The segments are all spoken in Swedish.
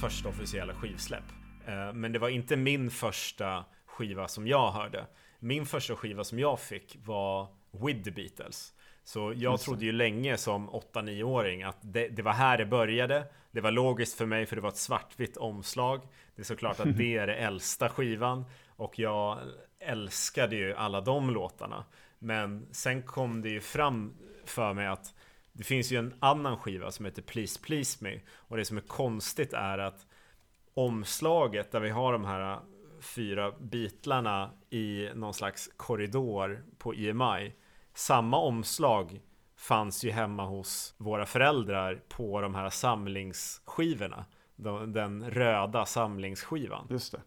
första officiella skivsläpp. Eh, men det var inte min första skiva som jag hörde. Min första skiva som jag fick var With the Beatles. Så jag trodde ju länge som 8-9-åring att det, det, var här det började. Det var logiskt för mig för det var ett svartvitt omslag. Det är såklart att det är det äldsta skivan. Och jag älskade ju alla de låtarna. Men sen kom det ju fram för mig att det finns ju en annan skiva som heter Please Please Me. Och det som är konstigt är att omslaget där vi har de här fyra bitlarna i någon slags korridor på EMI. Samma omslag fanns ju hemma hos våra föräldrar på de här samlingsskivorna. Den röda samlingsskivan. Just det.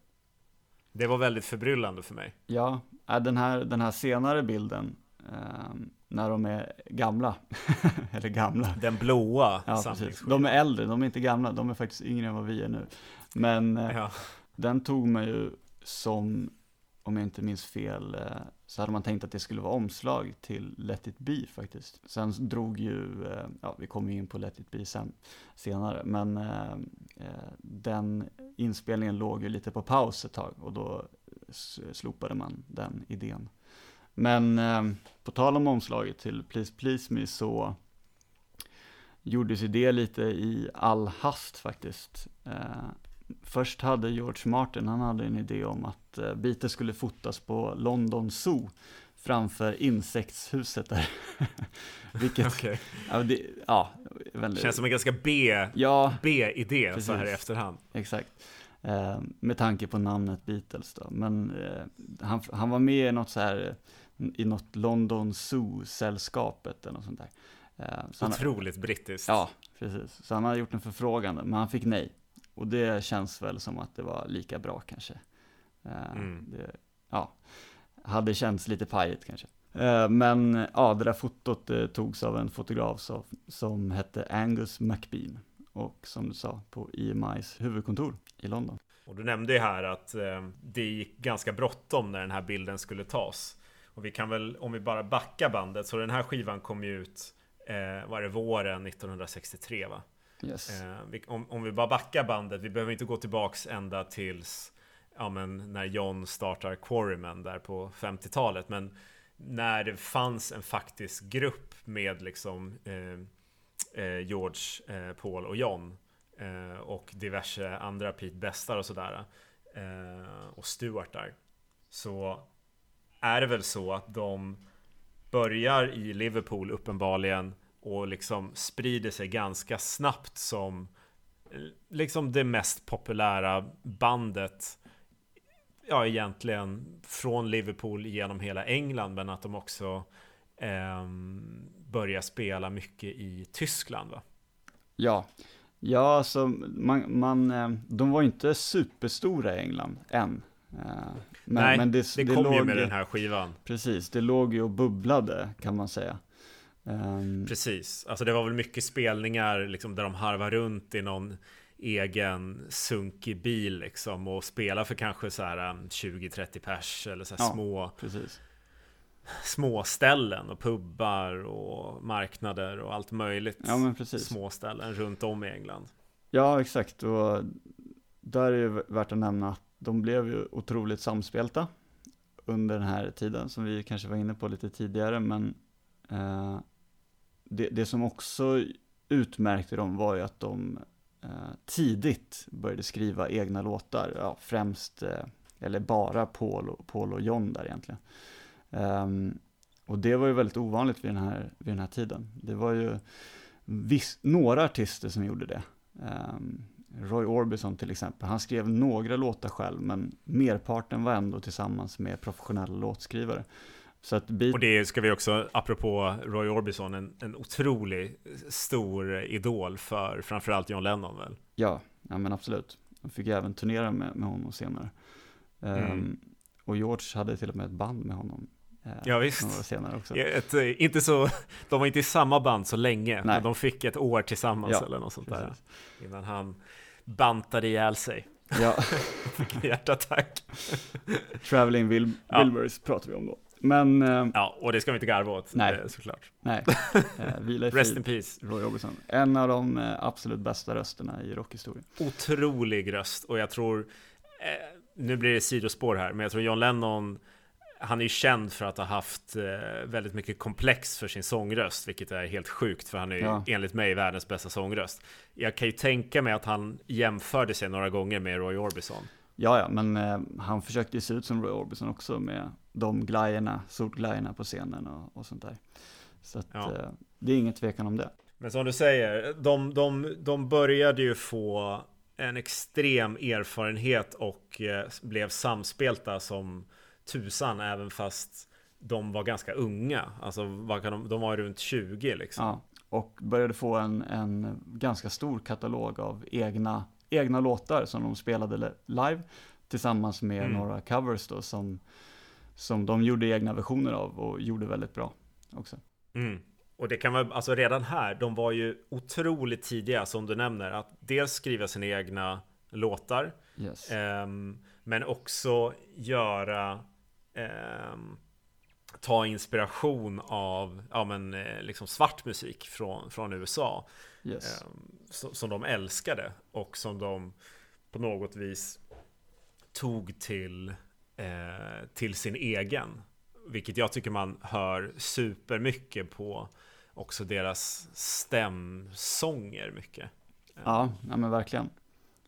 Det var väldigt förbryllande för mig. Ja, den här, den här senare bilden eh, när de är gamla. Eller gamla. Den blåa ja, precis. De är äldre, de är inte gamla, de är faktiskt yngre än vad vi är nu. Men eh, ja. den tog man ju som, om jag inte minns fel, eh, så hade man tänkt att det skulle vara omslag till Let It Be faktiskt. Sen drog ju, eh, ja vi kommer in på Let It Be sen, senare, men den inspelningen låg ju lite på paus ett tag och då slopade man den idén. Men eh, på tal om omslaget till Please Please Me så gjordes ju det lite i all hast faktiskt. Eh, först hade George Martin, han hade en idé om att eh, Beatles skulle fotas på London Zoo framför insektshuset där. Vilket, okay. ja, det, ja, väldigt... Känns som en ganska B, ja, B-idé så här i efterhand. Exakt. Eh, med tanke på namnet Beatles då. Men eh, han, han var med i något så här i något London Zoo-sällskapet eller något sånt där. Eh, så Otroligt han, brittiskt. Ja, precis. Så han hade gjort en förfrågan, men han fick nej. Och det känns väl som att det var lika bra kanske. Eh, mm. Det, ja, hade känts lite pajigt kanske. Eh, men ja, det där fotot togs av en fotograf som, som hette Angus McBean. Och som du sa, på EMIs huvudkontor i London. Och du nämnde ju här att det gick ganska bråttom när den här bilden skulle tas. Och vi kan väl, om vi bara backar bandet, så den här skivan kom ju ut, eh, var det våren 1963 va? Yes. Eh, vi, om, om vi bara backar bandet, vi behöver inte gå tillbaks ända tills ja, men när John startar Quarrymen där på 50-talet. Men när det fanns en faktisk grupp med liksom eh, eh, George, eh, Paul och John eh, och diverse andra Pete Bestar och sådär och Stuart där. Så är det väl så att de börjar i Liverpool uppenbarligen och liksom sprider sig ganska snabbt som liksom det mest populära bandet ja egentligen från Liverpool genom hela England men att de också eh, börjar spela mycket i Tyskland va? Ja, ja alltså man, man, ehm, de var inte superstora i England än men, Nej, men det, det, det kom låg, ju med den här skivan. Precis, det låg ju och bubblade kan man säga. Um, precis, alltså det var väl mycket spelningar liksom, där de harvar runt i någon egen sunkig bil liksom och spelar för kanske så här 20-30 pers eller så här ja, små precis. små ställen och pubbar och marknader och allt möjligt. Ja, men precis. Små ställen runt om i England. Ja, exakt och där är det värt att nämna att de blev ju otroligt samspelta under den här tiden som vi kanske var inne på lite tidigare men eh, det, det, som också utmärkte dem var ju att de eh, tidigt började skriva egna låtar, ja, främst eh, eller bara Paul och, Paul och John där egentligen. Ehm, och det var ju väldigt ovanligt vid den här, vid den här tiden. Det var ju viss, några artister som gjorde det. Um, Roy Orbison till exempel, han skrev några låtar själv, men merparten var ändå tillsammans med professionella låtskrivare. Så att beat... Och det ska vi också, apropå Roy Orbison, en, en otrolig stor idol för framförallt John Lennon väl? Ja, ja men absolut. Jag fick även turnera med, med honom senare. Mm. Um, och George hade till och med ett band med honom. Uh, ja visst. Senare också. Ett, eh, inte så, de var inte i samma band så länge, Nej. men de fick ett år tillsammans ja, eller något sånt precis. där. Innan han bantade ihjäl sig. Ja. Fick hjärtattack. Traveling Wil ja. Wilburys pratar vi om då. Men... Eh, ja, och det ska vi inte garva åt, nej. Eh, såklart. Nej, eh, vila i Rest in peace. Roy Orbison. En av de absolut bästa rösterna i rockhistorien. Otrolig röst, och jag tror, nu blir det sidospår här, men jag tror John Lennon han är ju känd för att ha haft eh, väldigt mycket komplex för sin sångröst, vilket är helt sjukt, för han är ja. enligt mig världens bästa sångröst. Jag kan ju tänka mig att han jämförde sig några gånger med Roy Orbison. Ja, ja, men eh, han försökte ju se ut som Roy Orbison också med de glajjorna, solglajjorna på scenen och, och sånt där. Så att, ja. eh, det är ingen tvekan om det. Men som du säger, de, de, de började ju få en extrem erfarenhet och eh, blev samspelta som tusan även fast de var ganska unga. Alltså vad kan de, de var runt 20 liksom. Ja, och började få en, en ganska stor katalog av egna, egna låtar som de spelade live tillsammans med mm. några covers då som, som de gjorde egna versioner av och gjorde väldigt bra också. Mm. Och det kan vara, alltså redan här, de var ju otroligt tidiga som du nämner, att dels skriva sina egna låtar, yes. eh, men också göra eh, ta inspiration av ja, men, eh, liksom svart musik från, från USA. Yes. Eh, som de älskade och som de på något vis tog till, eh, till sin egen. Vilket jag tycker man hör supermycket på också deras stämsånger mycket. Ja, ja men verkligen.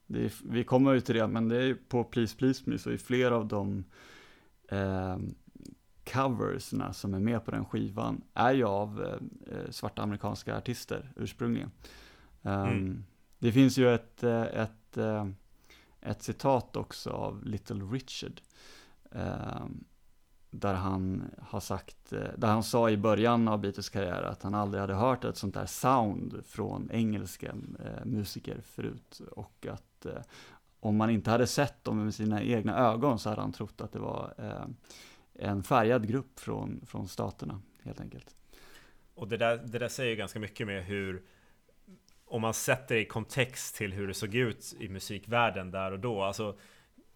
Är, vi kommer ju till det, men det är på Please Please Me så är flera av de eh, coversna som är med på den skivan är ju av eh, svarta amerikanska artister ursprungligen. Um, mm. Det finns ju ett, eh, ett, eh, ett citat också av Little Richard. Um, där han har sagt, eh, där han sa i början av Beatles karriär att han aldrig hade hört ett sånt där sound från engelska eh, musiker förut och att eh, om man inte hade sett dem med sina egna ögon så hade han trott att det var eh, en färgad grupp från, från staterna helt enkelt. Och det där, det där säger ganska mycket med hur om man sätter det i kontext till hur det såg ut i musikvärlden där och då. Alltså,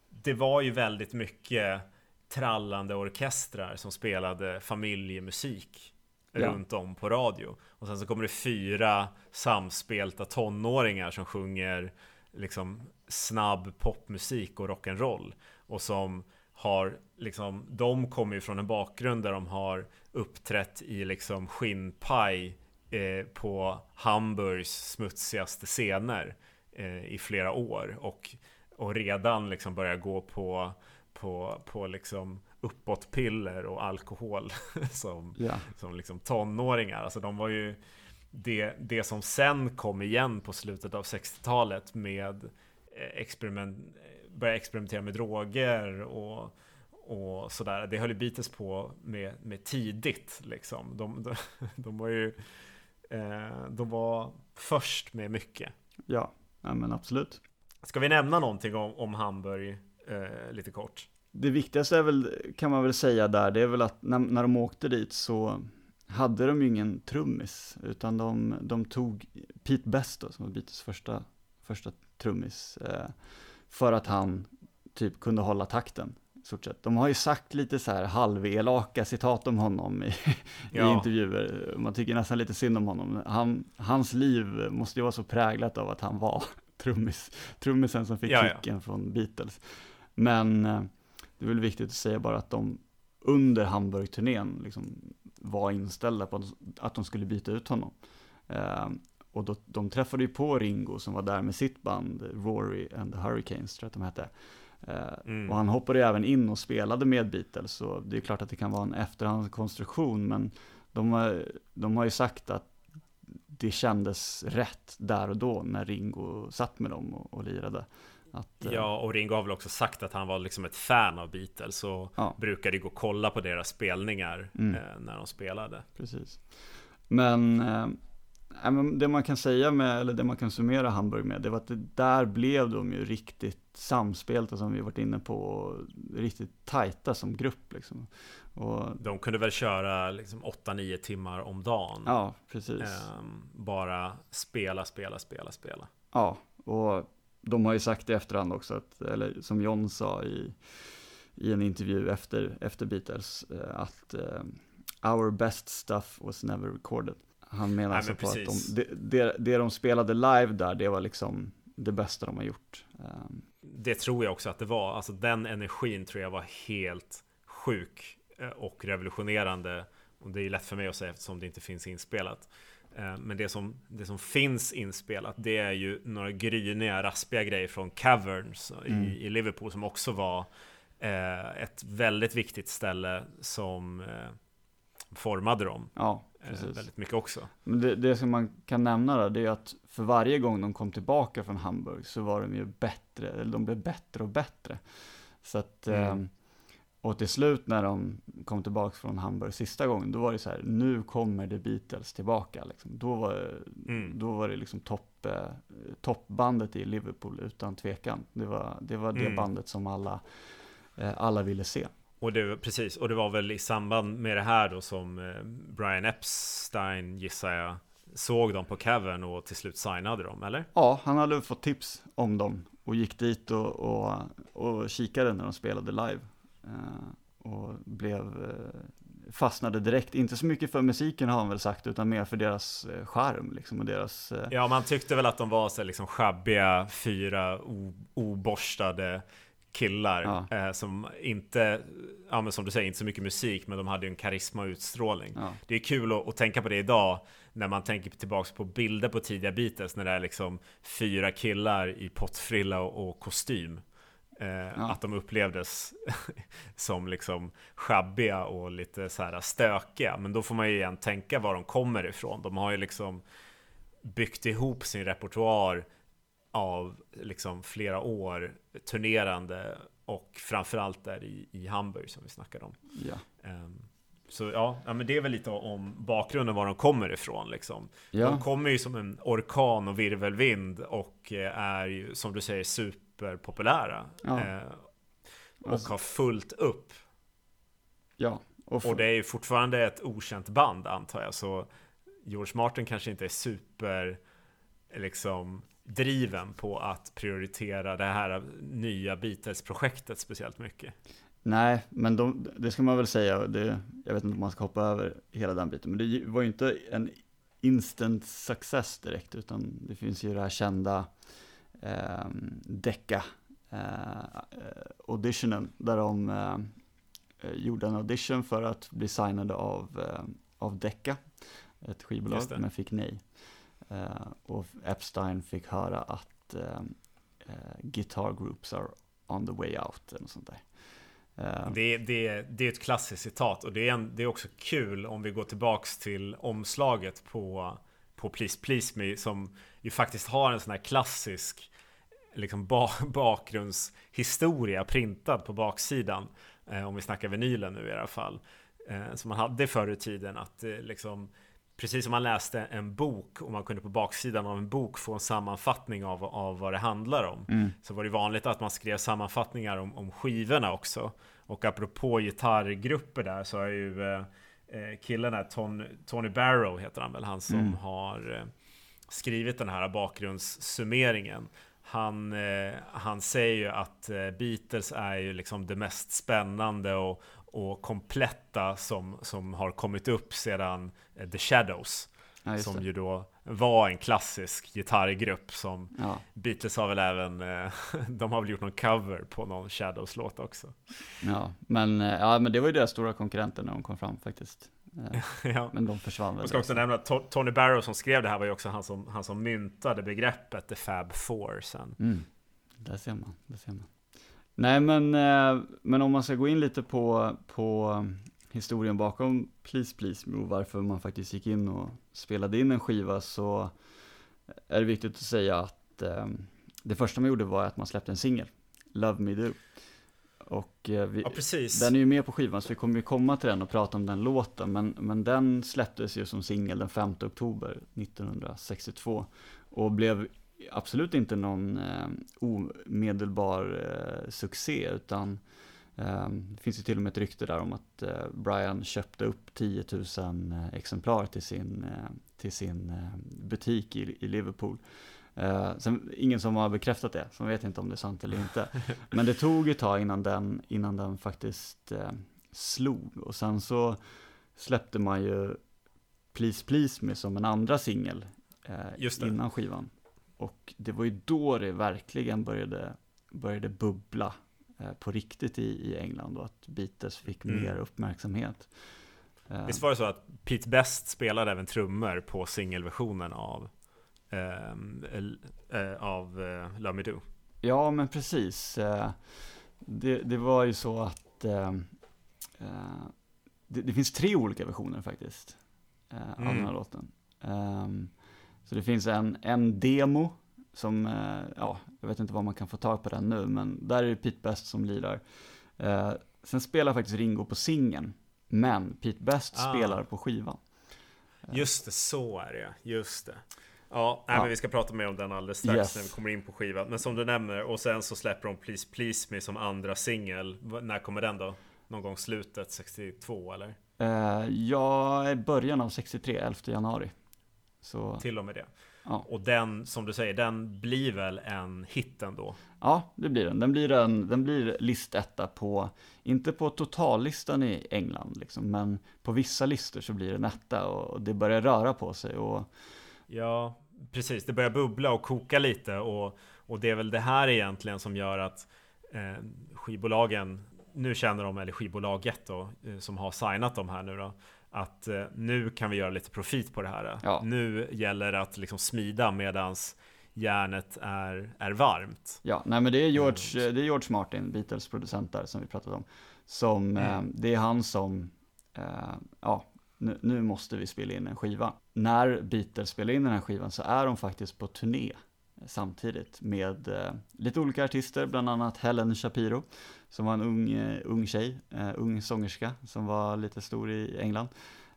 det var ju väldigt mycket trallande orkestrar som spelade familjemusik ja. runt om på radio. Och sen så kommer det fyra samspelta tonåringar som sjunger liksom snabb popmusik och rock'n'roll. Och som har liksom, de kommer ju från en bakgrund där de har uppträtt i liksom skinnpaj eh, på Hamburgs smutsigaste scener eh, i flera år. Och, och redan liksom börjar gå på, på, på liksom uppåtpiller och alkohol som, yeah. som liksom tonåringar. Alltså de var ju det, det som sen kom igen på slutet av 60-talet med Eh, experiment, börja experimentera med droger och, och sådär. Det höll ju Beatles på med, med tidigt liksom. De, de, de var ju eh, de var först med mycket. Ja, ja men absolut. Ska vi nämna någonting om, om Hamburg eh, lite kort? Det viktigaste är väl, kan man väl säga där, det är väl att när, när de åkte dit så hade de ju ingen trummis, utan de, de tog Pete Best då, som var Beatles första, första trummis. Eh, för att han typ kunde hålla takten. Stort sett. De har ju sagt lite så här halvelaka citat om honom i, ja. i intervjuer. Man tycker nästan lite synd om honom. Han, hans liv måste ju vara så präglat av att han var trummis, trummisen som fick ja, kicken ja. från Beatles. Men eh, det är väl viktigt att säga bara att de under Hamburg-turnén liksom var inställda på att de skulle byta ut honom. Eh, och då, de träffade ju på Ringo som var där med sitt band, Rory and the Hurricanes tror jag att de hette. Eh, mm. Och han hoppade även in och spelade med Beatles, så det är klart att det kan vara en efterhandskonstruktion, men de, har, de har ju sagt att det kändes rätt där och då när Ringo satt med dem och, och lirade. Att, eh, ja, och Ringo har väl också sagt att han var liksom ett fan av Beatles och ja. brukade gå och kolla på deras spelningar mm. eh, när de spelade. Precis. Men eh, det man kan säga med, eller det man kan summera Hamburg med, det var att det där blev de ju riktigt samspelta som vi varit inne på, riktigt tajta som grupp liksom. Och, de kunde väl köra liksom 8-9 timmar om dagen. Ja, precis. Eh, bara spela, spela, spela, spela. Ja, och de har ju sagt i efterhand också, att, eller som John sa i i en intervju efter, efter Beatles att Our best stuff was never recorded. Han menar alltså på precis. att de, det, det, de spelade live där, det var liksom det bästa de har gjort. Um, det tror jag också att det var. Alltså den energin tror jag var helt sjuk eh, och revolutionerande. Och det är lätt för mig att säga eftersom det inte finns inspelat. Eh, men det som, det som finns inspelat det är ju några gryniga, raspiga grejer från Caverns mm. i, i, Liverpool som också var eh, ett väldigt viktigt ställe som eh, formade dem. Ja, eh, väldigt mycket också. Men det, det som man kan nämna då, det är att för varje gång de kom tillbaka från Hamburg så var de ju bättre, eller de blev bättre och bättre. Så att, mm. Och till slut när de kom tillbaka från Hamburg sista gången, då var det så här, nu kommer The Beatles tillbaka. Liksom. Då, var, mm. då var det liksom topp, eh, toppbandet i Liverpool utan tvekan. Det var det, var det mm. bandet som alla, eh, alla ville se. Och det, precis, och det var väl i samband med det här då som eh, Brian Epstein gissar jag såg dem på Cavern och till slut signade dem, eller? Ja, han hade fått tips om dem och gick dit och, och, och kikade när de spelade live. Eh, och blev, eh, fastnade direkt, inte så mycket för musiken har han väl sagt, utan mer för deras eh, charm liksom och deras... Ja, man tyckte väl att de var så liksom schabbiga, fyra oborstade killar ja. eh, som inte, ja men som du säger, inte så mycket musik men de hade ju en karisma och utstrålning. Ja. Det är kul att, att, tänka på det idag när man tänker tillbaks på bilder på tidiga Beatles när det är liksom fyra killar i pottfrilla och, och kostym. Eh, ja. Att de upplevdes som liksom schabbiga och lite så här stökiga. Men då får man ju igen tänka var de kommer ifrån. De har ju liksom byggt ihop sin repertoar av liksom flera år turnerande och framförallt där i, i Hamburg som vi snackade om. Ja. Um, så ja, ja, men det är väl lite om bakgrunden var de kommer ifrån liksom. Ja. De kommer ju som en orkan och virvelvind och eh, är ju som du säger superpopulära. Ja. Eh, och alltså. har fullt upp. Ja. Och, och det är ju fortfarande ett okänt band antar jag. Så George Martin kanske inte är super liksom driven på att prioritera det här nya Beatles-projektet speciellt mycket. Nej, men de, det ska man väl säga, det, jag vet inte om man ska hoppa över hela den biten, men det var ju inte en instant success direkt, utan det finns ju det här kända eh, Decca eh, auditionen, där de eh, gjorde en audition för att bli signade av, eh, av Decca, ett skivbolag, men fick nej. Eh, och Epstein fick höra att eh, guitar groups are on the way out eller sånt där. Det, det, det är ett klassiskt citat och det är, en, det är också kul om vi går tillbaks till omslaget på, på Please Please Me som ju faktiskt har en sån här klassisk liksom ba, bakgrundshistoria printad på baksidan. om vi snackar vinylen nu i alla fall. som man hade förr i tiden att liksom Precis som man läste en bok och man kunde på baksidan av en bok få en sammanfattning av, av vad det handlar om. Mm. Så var det vanligt att man skrev sammanfattningar om, om skivorna också. Och apropå gitarrgrupper där så är ju eh, eh, killen där, Ton, Tony Barrow heter han väl, han som mm. har eh, skrivit den här bakgrundssummeringen. Han, eh, han säger ju att eh, Beatles är ju liksom det mest spännande och, och kompletta som, som har kommit upp sedan eh, The Shadows. Ja, som det. ju då var en klassisk gitarrgrupp som ja. Beatles har väl även, eh, de har väl gjort någon cover på någon Shadows-låt också. Ja, men, ja, men det var ju deras stora konkurrenter när de kom fram faktiskt. ja. Men de försvann väl. Jag ska också nämna att Tony Barrow som skrev det här var ju också han som, han som myntade begreppet The Fab Four sen. Mm. Där ser man, där ser man. Nej men, eh, men om man ska gå in lite på, på historien bakom Please Please Me och varför man faktiskt gick in och spelade in en skiva så är det viktigt att säga att eh, det första man gjorde var att man släppte en singel, Love Me Do. Och eh, vi, ja, den är ju med på skivan så vi kommer ju komma till den och prata om den låten. Men, men den släpptes ju som singel den 5 oktober 1962. Och blev absolut inte någon eh, omedelbar eh, succé utan eh, det finns ju till och med ett rykte där om att eh, Brian köpte upp 10 000 eh, exemplar till sin, eh, till sin butik i, i Liverpool. Eh, sen, ingen som har bekräftat det, så man vet inte om det är sant eller inte. Men det tog ett tag innan den, innan den faktiskt eh, slog. Och sen så släppte man ju Please Please Me som en andra singel eh, innan skivan. Och det var ju då det verkligen började, började bubbla på riktigt i, i England och att Beatles fick mm. mer uppmärksamhet. Visst var det så att Pete Best spelade även trummor på singelversionen av, av eh, Love Me Do? Ja, men precis. Eh, det, det var ju så att eh, det, det, finns tre olika versioner faktiskt mm. av den här låten. Um, så det finns en, en demo som, eh, ja, jag vet inte var man kan få tag på den nu, men där är det Pete Best som lirar. Eh, sen spelar faktiskt Ringo på singen, men Pete Best ah. spelar på skivan. Just det, så är det just det. Ja, nej, ja. men vi ska prata mer om den alldeles strax yes. när vi kommer in på skivan. Men som du nämner, och sen så släpper de Please Please Me som andra singel. När kommer den då? Någon gång slutet 62 eller? Uh, ja, början av 63, 11 januari. Så... Till och med det. Ja. Och den, som du säger, den blir väl en hit ändå? Ja, det blir den. Den blir, en, den blir listetta på, inte på totallistan i England, liksom, men på vissa listor så blir den etta och det börjar röra på sig. Och... Ja, precis. Det börjar bubbla och koka lite och, och det är väl det här egentligen som gör att eh, skivbolagen nu känner de, eller skivbolaget då, eh, som har signat de här nu då, att eh, nu kan vi göra lite profit på det här. Ja. Nu gäller det att liksom smida medans järnet är, är varmt. Ja, nej men det är George, mm. det är George Martin, Beatles producent där som vi pratade om. Som, mm. eh, det är han som, eh, ja, nu, nu, måste vi spela in en skiva. När Beatles spelar in den här skivan så är de faktiskt på turné samtidigt med eh, lite olika artister, bland annat Helen Shapiro som var en ung, eh, ung tjej, eh, ung sångerska som var lite stor i England.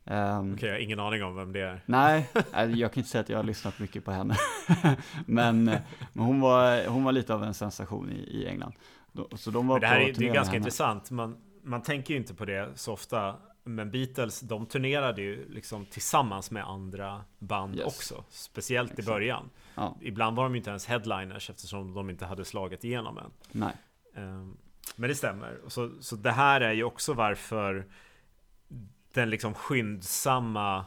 Um, Okej, jag har ingen aning om vem det är. Nej, jag kan inte säga att jag har lyssnat mycket på henne. men, men hon, var, hon var lite av en sensation i, i England. Så de var men det här är, det är ganska intressant. Man, man tänker ju inte på det så ofta. Men Beatles, de turnerade ju liksom tillsammans med andra band yes. också. Speciellt Exakt. i början. Ja. Ibland var de ju inte ens headliners eftersom de inte hade slagit igenom än. Nej. Um, men det stämmer. Så, så det här är ju också varför den liksom skyndsamma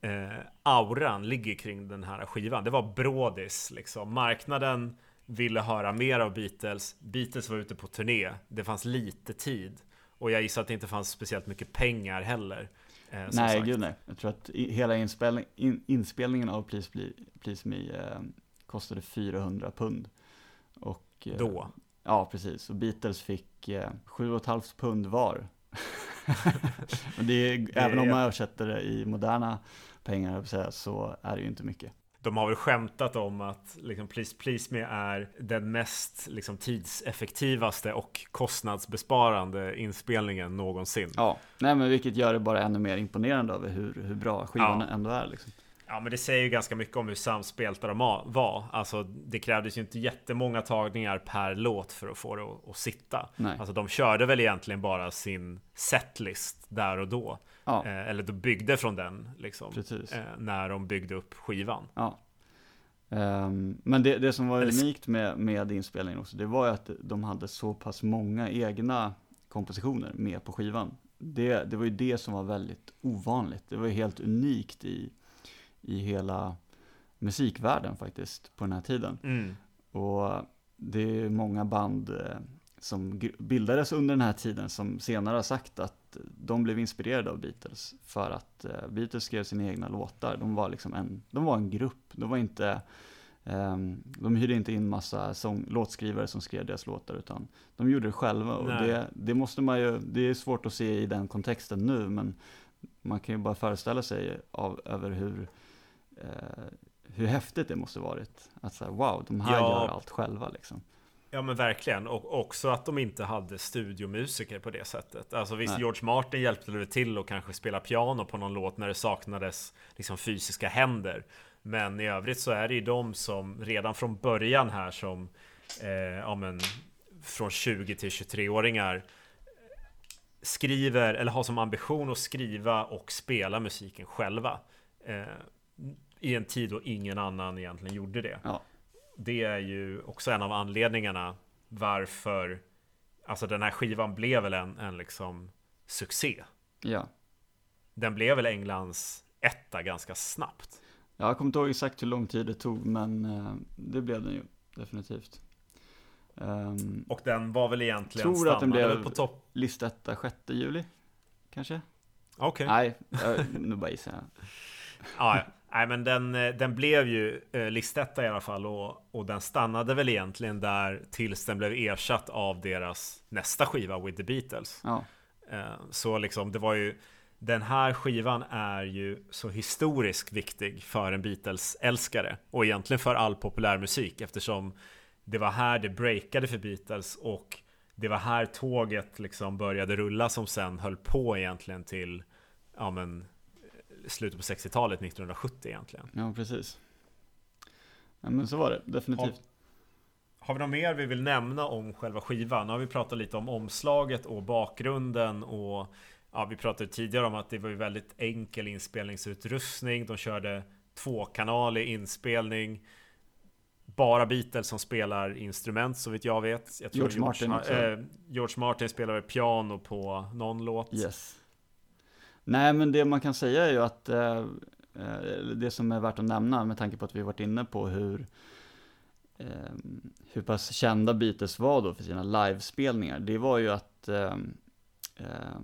eh, auran ligger kring den här skivan. Det var brådis liksom. Marknaden ville höra mer av Beatles. Beatles var ute på turné. Det fanns lite tid. Och jag gissar att det inte fanns speciellt mycket pengar heller. Eh, nej, sagt. gud nej. Jag tror att hela inspelning, in, inspelningen av Please, Please, Please Me eh, kostade 400 pund. Och, eh, Då? Ja, precis. Och Beatles fick eh, 7,5 pund var. Det är, det även om man översätter det i moderna pengar så är det ju inte mycket. De har väl skämtat om att liksom, Please Please Me är den mest liksom, tidseffektivaste och kostnadsbesparande inspelningen någonsin. Ja, nej men vilket gör det bara ännu mer imponerande över hur, hur bra skivan ja. ändå är. Liksom. Ja men det säger ju ganska mycket om hur samspelta de var. Alltså det krävdes ju inte jättemånga tagningar per låt för att få det att, att sitta. Nej. Alltså de körde väl egentligen bara sin setlist där och då. Ja. Eh, eller de byggde från den liksom. Eh, när de byggde upp skivan. Ja. Um, men det, det som var eller... unikt med, med inspelningen också, det var ju att de hade så pass många egna kompositioner med på skivan. Det, det var ju det som var väldigt ovanligt. Det var ju helt unikt i i hela musikvärlden faktiskt på den här tiden. Mm. Och det är många band eh, som bildades under den här tiden som senare har sagt att de blev inspirerade av Beatles för att eh, Beatles skrev sina egna låtar. De var liksom en, de var en grupp, de var inte um, de hyrde inte in massa sång, låtskrivare som skrev deras låtar utan de gjorde det själva och det, det måste man ju, det är svårt att se i den kontexten nu men man kan ju bara föreställa sig av, över hur hur häftigt det måste varit. Att säga, wow, de här ja. gör allt själva liksom. Ja men verkligen, och också att de inte hade studiomusiker på det sättet. Alltså visst, Nej. George Martin hjälpte väl till att kanske spela piano på någon låt när det saknades liksom fysiska händer. Men i övrigt så är det ju de som redan från början här som, eh, ja men, från 20 till 23-åringar skriver, eller har som ambition att skriva och spela musiken själva. Eh, i en tid då ingen annan egentligen gjorde det. Ja. Det är ju också en av anledningarna varför Alltså den här skivan blev väl en, en liksom succé. Ja. Den blev väl Englands etta ganska snabbt. Jag kommer inte ihåg exakt hur lång tid det tog, men eh, det blev den ju definitivt. Um, och den var väl egentligen Tror att den blev på topp listetta 6 juli, kanske? Okej. Okay. Nej, nu bara gissar jag. ja, Nej men den, eh, den blev ju eh, listetta i alla fall och, och den stannade väl egentligen där tills den blev ersatt av deras nästa skiva With the Beatles. Ja. Eh, så liksom det var ju den här skivan är ju så historiskt viktig för en Beatles-älskare och egentligen för all populärmusik eftersom det var här det breakade för Beatles och det var här tåget liksom började rulla som sen höll på egentligen till ja men slutet på 60-talet, 1970 egentligen. Ja, precis. Ja, men så var det, definitivt. Har, har vi något mer vi vill nämna om själva skivan? Nu har vi pratat lite om omslaget och bakgrunden och ja, vi pratade tidigare om att det var ju väldigt enkel inspelningsutrustning. De körde tvåkanalig inspelning. Bara Beatles som spelar instrument så vitt jag vet. Jag George, George Martin äh, George Martin spelar piano på någon låt. Yes. Nej, men det man kan säga är ju att eh, eh, det som är värt att nämna med tanke på att vi varit inne på hur eh, hur pass kända Beatles var då för sina livespelningar, det var ju att eh, eh,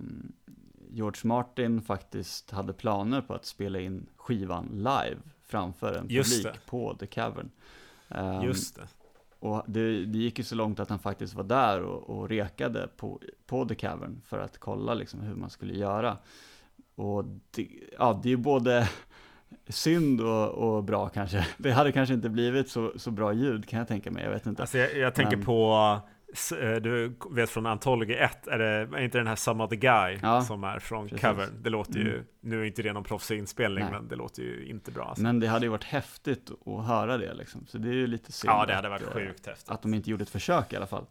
George Martin faktiskt hade planer på att spela in skivan live framför en publik på The Cavern. Um, Just det. Och det, det, gick ju så långt att han faktiskt var där och, och rekade på, på The Cavern för att kolla liksom hur man skulle göra. Och det, ja, det är både synd och, och, bra kanske. Det hade kanske inte blivit så, så bra ljud kan jag tänka mig, jag vet inte. Alltså jag, jag tänker Men... på, eh, du vet från Antology 1, är det är inte den här Some the Guy ja, som är från precis. covern? Det låter ju, mm. nu är inte det någon proffsig inspelning, men det låter ju inte bra. Alltså. Men det hade ju varit häftigt att höra det liksom, så det är ju lite synd. Ja, det hade varit att, sjukt häftigt. Att de inte gjorde ett försök i alla fall.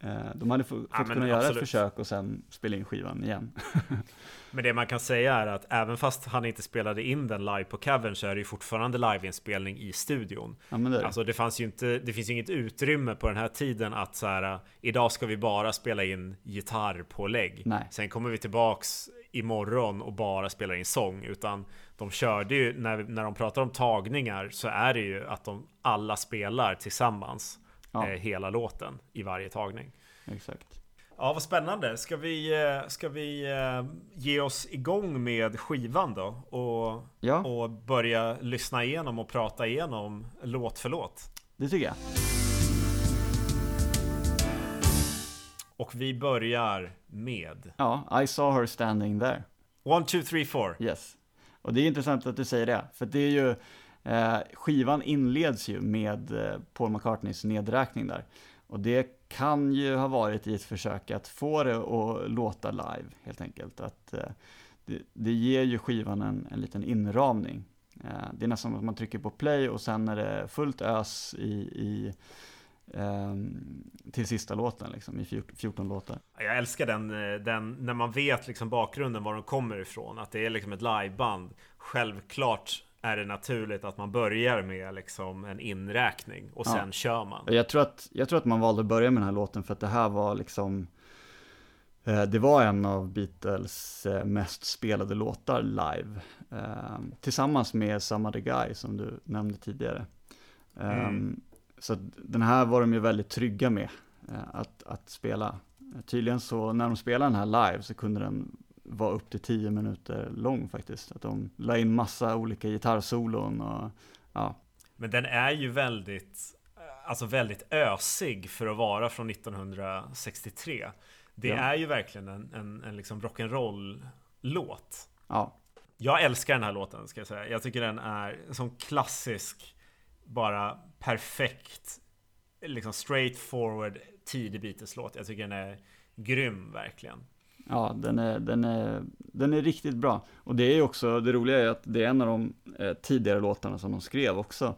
Eh, de hade fått ja, kunna göra ett försök och sen spela in skivan igen. men det man kan säga är att även fast han inte spelade in den live på covern så är det ju fortfarande liveinspelning i studion. Ja, det, alltså det fanns ju inte, det finns ju inget utrymme på den här tiden att så här, idag ska vi bara spela in gitarrpålägg. Nej. Sen kommer vi tillbaks imorgon och bara spelar in sång. Utan de körde ju, när, när de pratar om tagningar så är det ju att de alla spelar tillsammans ja. eh, hela låten i varje tagning. Exakt. Ja, vad spännande. Ska vi, eh, ska vi eh, ge oss igång med skivan då? Och, ja. och börja lyssna igenom och prata igenom låt för låt? Det tycker jag. Och vi börjar med... Ja, I saw her standing there. One, two, three, four. Yes. Och det är intressant att du säger det, för det är ju Eh, skivan inleds ju med eh, Paul McCartneys nedräkning där. Och det kan ju ha varit i ett försök att få det att låta live, helt enkelt. Att, eh, det, det, ger ju skivan en, en liten inramning. Eh, det är nästan som att man trycker på play och sen är det fullt ös i, i ehm, till sista låten, liksom, i 14 låtar. Jag älskar den, eh, den, när man vet liksom bakgrunden, var de kommer ifrån. Att det är liksom ett liveband. Självklart är det naturligt att man börjar med liksom en inräkning och sen ja. kör man. Jag tror, att, jag tror att man valde att börja med den här låten för att det här var liksom eh, det var en av Beatles eh, mest spelade låtar live. Eh, tillsammans med Some the Guy som du nämnde tidigare. Mm. Så den här var de ju väldigt trygga med att, att spela. Tydligen så när de spelade den här live så kunde den var upp till tio minuter lång faktiskt. Att de la in massa olika gitarrsolon och ja. Men den är ju väldigt, alltså väldigt ösig för att vara från 1963. Det ja. är ju verkligen en, en, en liksom rock'n'roll låt. Ja. Jag älskar den här låten ska jag säga. Jag tycker den är som klassisk, bara perfekt, liksom straight forward tidig Beatles-låt. Jag tycker den är grym verkligen. Ja, den är, den, är, den är riktigt bra. Och det är också, det roliga är att det är en av de eh, tidigare låtarna som de skrev också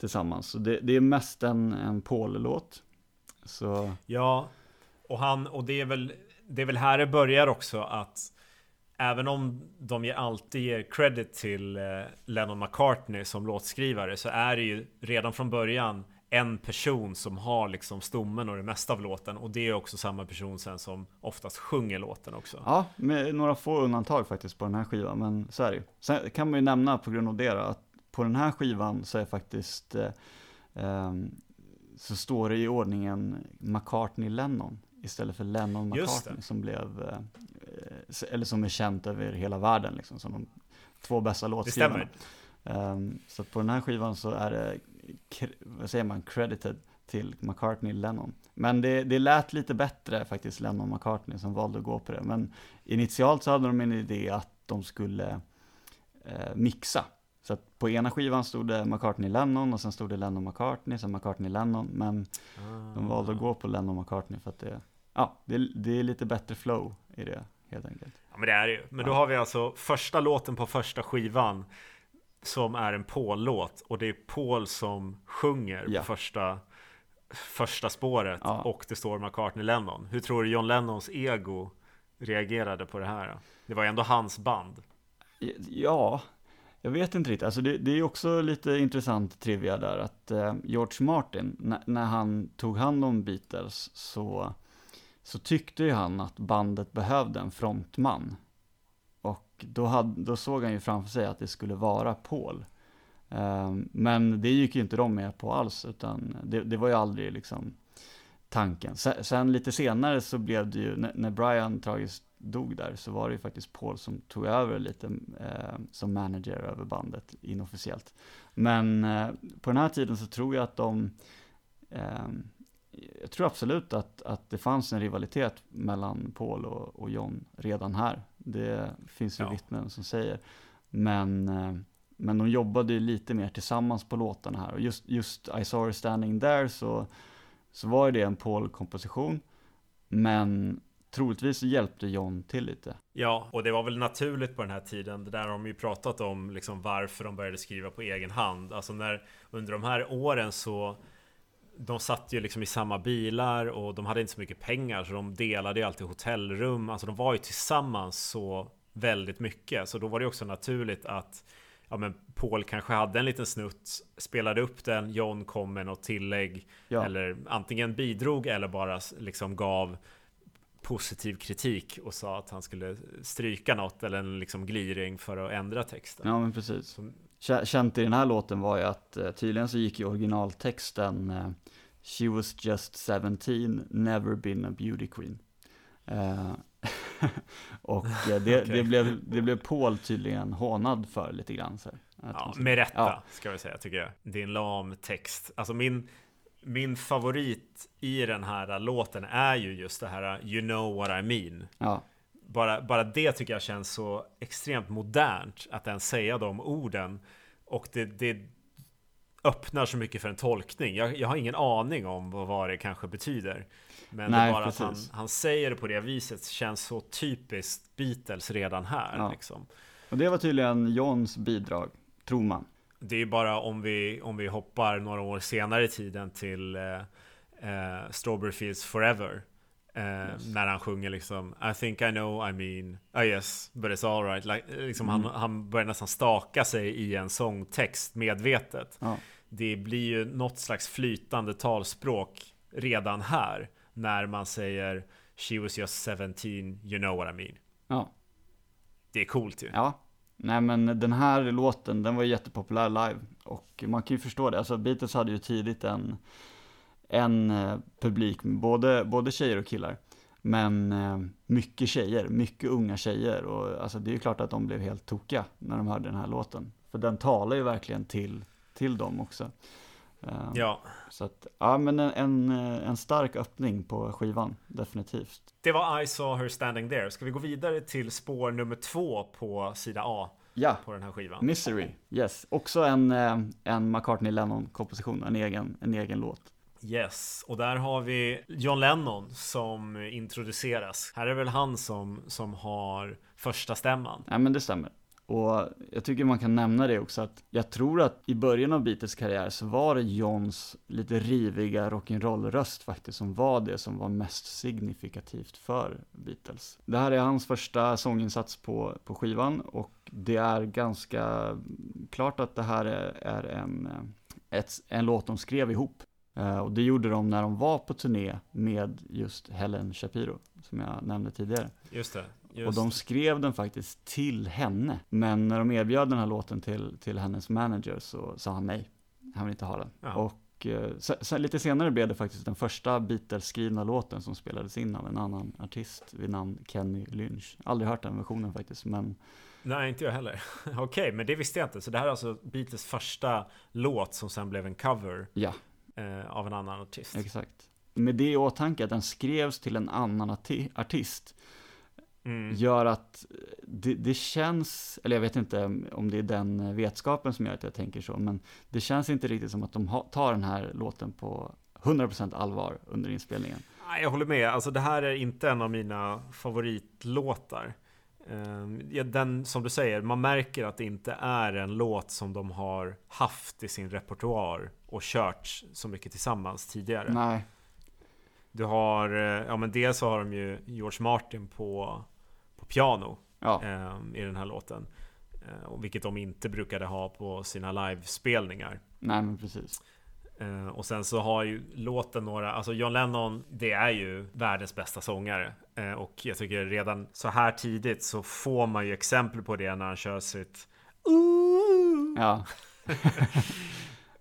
tillsammans. Så det, det är mest en, en Paul-låt. Så... Ja, och, han, och det, är väl, det är väl här det börjar också att Även om de alltid ger credit till eh, Lennon McCartney som låtskrivare så är det ju redan från början en person som har liksom stommen och det mesta av låten och det är också samma person sen som oftast sjunger låten också. Ja, med några få undantag faktiskt på den här skivan, men så är det Sen kan man ju nämna på grund av det då, att på den här skivan så är faktiskt eh, eh, så står det i ordningen McCartney-Lennon istället för Lennon-McCartney som blev, eh, eller som är känt över hela världen liksom, som de två bästa låtskrivarna. Det stämmer. Um, så på den här skivan så är det, vad säger man, credited till McCartney Lennon. Men det, det lät lite bättre faktiskt, Lennon McCartney som valde att gå på det. Men initialt så hade de en idé att de skulle eh, mixa. Så att på ena skivan stod det McCartney Lennon och sen stod det Lennon McCartney, sen McCartney Lennon. Men ah. de valde att gå på Lennon McCartney för att det, ja, det, det är lite bättre flow i det helt enkelt. Ja men det är det ju. Men ja. då har vi alltså första låten på första skivan som är en Paul-låt och det är Paul som sjunger ja. på första, första spåret ja. och det står McCartney Lennon. Hur tror du John Lennons ego reagerade på det här? Det var ändå hans band. Ja, jag vet inte riktigt. Alltså det, det är också lite intressant trivia där att eh, George Martin, när han tog hand om Beatles så, så tyckte ju han att bandet behövde en frontman. Då, hade, då såg han ju framför sig att det skulle vara Paul. Ehm, men det gick ju inte de med på alls, utan det, det var ju aldrig liksom tanken. Sen, sen, lite senare så blev det ju, när, när Brian tragiskt dog där så var det ju faktiskt Paul som tog över lite eh, som manager över bandet inofficiellt. Men eh, på den här tiden så tror jag att de eh, jag tror absolut att, att det fanns en rivalitet mellan Paul och, och John redan här. Det finns ju ja. vittnen som säger. Men, eh, men de jobbade ju lite mer tillsammans på låtarna här. Och just, just I saw her standing there så, så var det en Paul-komposition. Men troligtvis hjälpte John till lite. Ja, och det var väl naturligt på den här tiden. Det där har de ju pratat om, liksom varför de började skriva på egen hand. Alltså när under de här åren så de satt ju liksom i samma bilar och de hade inte så mycket pengar så de delade ju alltid hotellrum. Alltså de var ju tillsammans så väldigt mycket. Så då var det också naturligt att ja, men Paul kanske hade en liten snutt, spelade upp den, John kom med något tillägg ja. eller antingen bidrog eller bara liksom gav positiv kritik och sa att han skulle stryka något eller en liksom gliring för att ändra texten. Ja men precis. Som... Känt i den här låten var ju att eh, tydligen så gick ju originaltexten eh, She was just 17, never been a beauty queen. Eh, och det, okay. det, blev, det blev Paul tydligen hånad för lite grann. Så ja, med rätta ja. ska vi säga tycker jag. Det är en lam text. Alltså min, min favorit i den här låten är ju just det här You know what I mean. Ja. Bara, bara det tycker jag känns så extremt modernt att ens säga de orden. Och det, det öppnar så mycket för en tolkning. Jag, jag har ingen aning om vad, vad det kanske betyder. Men Nej, det bara precis. att han, han säger det på det viset känns så typiskt Beatles redan här. Ja. Liksom. Och det var tydligen Johns bidrag, tror man det är bara om vi, om vi hoppar några år senare i tiden till eh, eh, Strawberry Fields Forever. Eh, yes. När han sjunger liksom I think I know, I mean, oh yes, but it's alright. Like, liksom mm. han, han börjar nästan staka sig i en sångtext medvetet. Ja. Det blir ju något slags flytande talspråk redan här. När man säger She was just 17, you know what I mean. Ja. Det är coolt ju. Ja, Nej men den här låten, den var jättepopulär live. Och man kan ju förstå det, alltså Beatles hade ju tidigt en, en eh, publik, både, både tjejer och killar. Men eh, mycket tjejer, mycket unga tjejer. Och alltså det är ju klart att de blev helt tokiga när de hörde den här låten. För den talar ju verkligen till, till dem också. Uh, ja. Så att, ja men en, en, stark öppning på skivan, definitivt. Det var I saw her standing there. Ska vi gå vidare till spår nummer två på sida A? Ja, på den här skivan. Misery, yes. Också en, eh, en McCartney Lennon-komposition, en egen, en egen låt. Yes, och där har vi John Lennon som introduceras. Här är väl han som, som har första stämman. Ja men det stämmer. Och jag tycker man kan nämna det också att jag tror att i början av Beatles karriär så var det Johns lite riviga rock'n'roll-röst faktiskt som var det som var mest signifikativt för Beatles. Det här är hans första sånginsats på, på skivan och det är ganska klart att det här är, är en, eh, ett, en låt de skrev ihop. Uh, och det gjorde de när de var på turné med just Helen Shapiro, som jag nämnde tidigare. Just det. Just och de skrev den faktiskt till henne. Men när de erbjöd den här låten till, till hennes manager så sa han nej. Han vill inte ha den. Ja. Och uh, sen, lite senare blev det faktiskt den första Beatles-skrivna låten som spelades in av en annan artist vid namn Kenny Lynch. Aldrig hört den versionen faktiskt, men Nej, inte jag heller. Okej, okay, men det visste jag inte. Så det här är alltså Beatles första låt som sen blev en cover ja. Eh, av en annan artist. Exakt. Med det i åtanke att den skrevs till en annan arti artist mm. gör att det, det, känns, eller jag vet inte om det är den vetskapen som gör att jag tänker så, men det känns inte riktigt som att de tar den här låten på 100% allvar under inspelningen. Jag håller med, alltså det här är inte en av mina favoritlåtar. Ehm, den, som du säger, man märker att det inte är en låt som de har haft i sin repertoar och kört så mycket tillsammans tidigare. Nej. Du har, eh, ja men dels så har de ju George Martin på, på piano ja. um, i den här låten. Uh, vilket de inte brukade ha på sina livespelningar. Nej men precis. Uh, och sen så har ju låten några, alltså John Lennon, det är ju världens bästa sångare. Uh, och jag tycker redan så här tidigt så får man ju exempel på det när han kör sitt Ooh! Ja.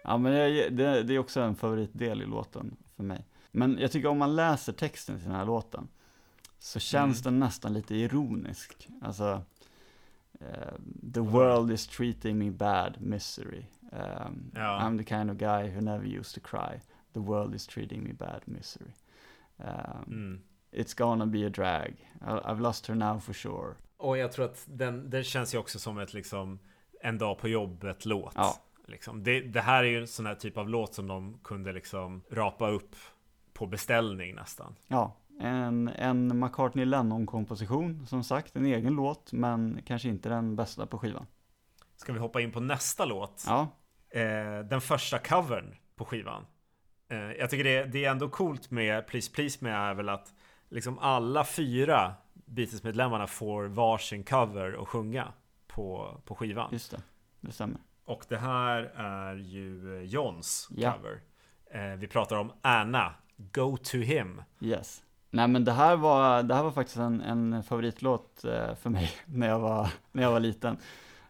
ja men det, det, det, är också en favoritdel i låten för mig. Men jag tycker om man läser texten till den här låten så känns mm. den nästan lite ironisk. Alltså, uh, the world is treating me bad, misery. Um, ja. I'm the kind of guy who never used to cry. The world is treating me bad, misery. Um, mm. It's gonna be a drag. I've lost her now for sure. Och jag tror att den, den känns ju också som ett liksom en dag på jobbet låt. Ja. Liksom. Det, det, här är ju en sån här typ av låt som de kunde liksom rapa upp på beställning nästan. Ja, en, en McCartney Lennon-komposition som sagt, en egen låt, men kanske inte den bästa på skivan. Ska vi hoppa in på nästa låt? Ja. Eh, den första covern på skivan. Eh, jag tycker det, det är ändå coolt med Please Please med är väl att liksom alla fyra Beatles-medlemmarna får varsin cover och sjunga på, på skivan. Just det, det stämmer. Och det här är ju Johns ja. cover. Eh, vi pratar om Anna, Go to him. Yes. Nej men det här var, det här var faktiskt en, en favoritlåt eh, för mig när jag var, när jag var liten.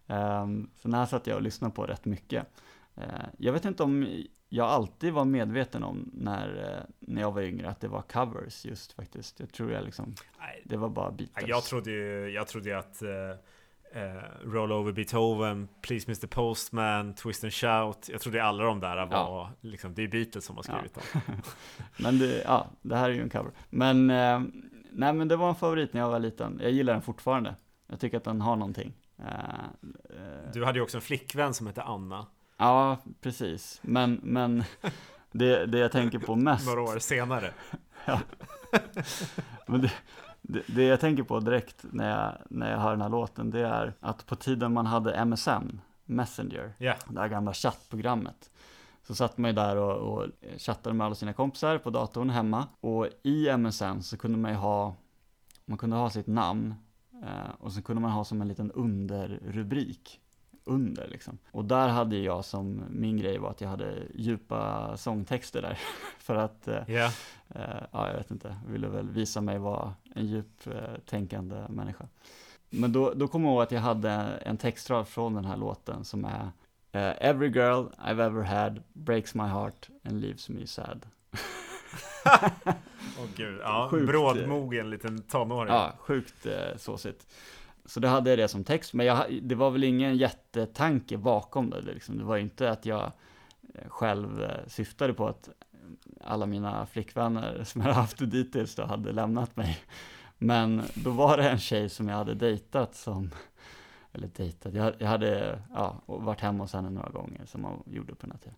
Um, så den här satt jag och lyssnade på rätt mycket. Uh, jag vet inte om jag alltid var medveten om när, uh, när jag var yngre att det var covers just faktiskt. Jag tror jag liksom, det var bara Beatles. Jag trodde ju, jag trodde ju att uh, Roll Over Beethoven, Please Mr Postman, Twist and Shout. Jag trodde alla de där var, ja. liksom, det är Beatles som har skrivit ja. dem. men det, ja, det här är ju en cover. Men, nej men det var en favorit när jag var liten. Jag gillar den fortfarande. Jag tycker att den har någonting. Eh, du hade ju också en flickvän som hette Anna. Ja, precis. Men, men det, det jag tänker på mest. Några år senare. ja. Men det, det, det, jag tänker på direkt när jag, när jag hör den här låten, det är att på tiden man hade MSN, Messenger, yeah. det här gamla chattprogrammet, så satt man ju där och, och chattade med alla sina kompisar på datorn hemma. Och i MSN så kunde man ju ha, man kunde ha sitt namn Eh, och så kunde man ha som en liten underrubrik under liksom. Och där hade jag som, min grej var att jag hade djupa sångtexter där. för att, yeah. eh, ja jag vet inte, ville väl visa mig vara en djup eh, tänkande människa. Men då, då kommer jag ihåg att jag hade en textrad från den här låten som är uh, Every girl I've ever had breaks my heart and leaves me sad. Åh oh, gud, ja, sjukt, brådmogen liten tonåring. Ja, sjukt eh, såsigt. Så då hade jag det som text, men jag, det var väl ingen jättetanke bakom det. Liksom. Det var inte att jag eh, själv eh, syftade på att eh, alla mina flickvänner som jag haft dittills då hade lämnat mig. Men då var det en tjej som jag hade dejtat som, eller dejtat, jag, jag hade ja, varit hemma hos henne några gånger som man gjorde på den här tiden.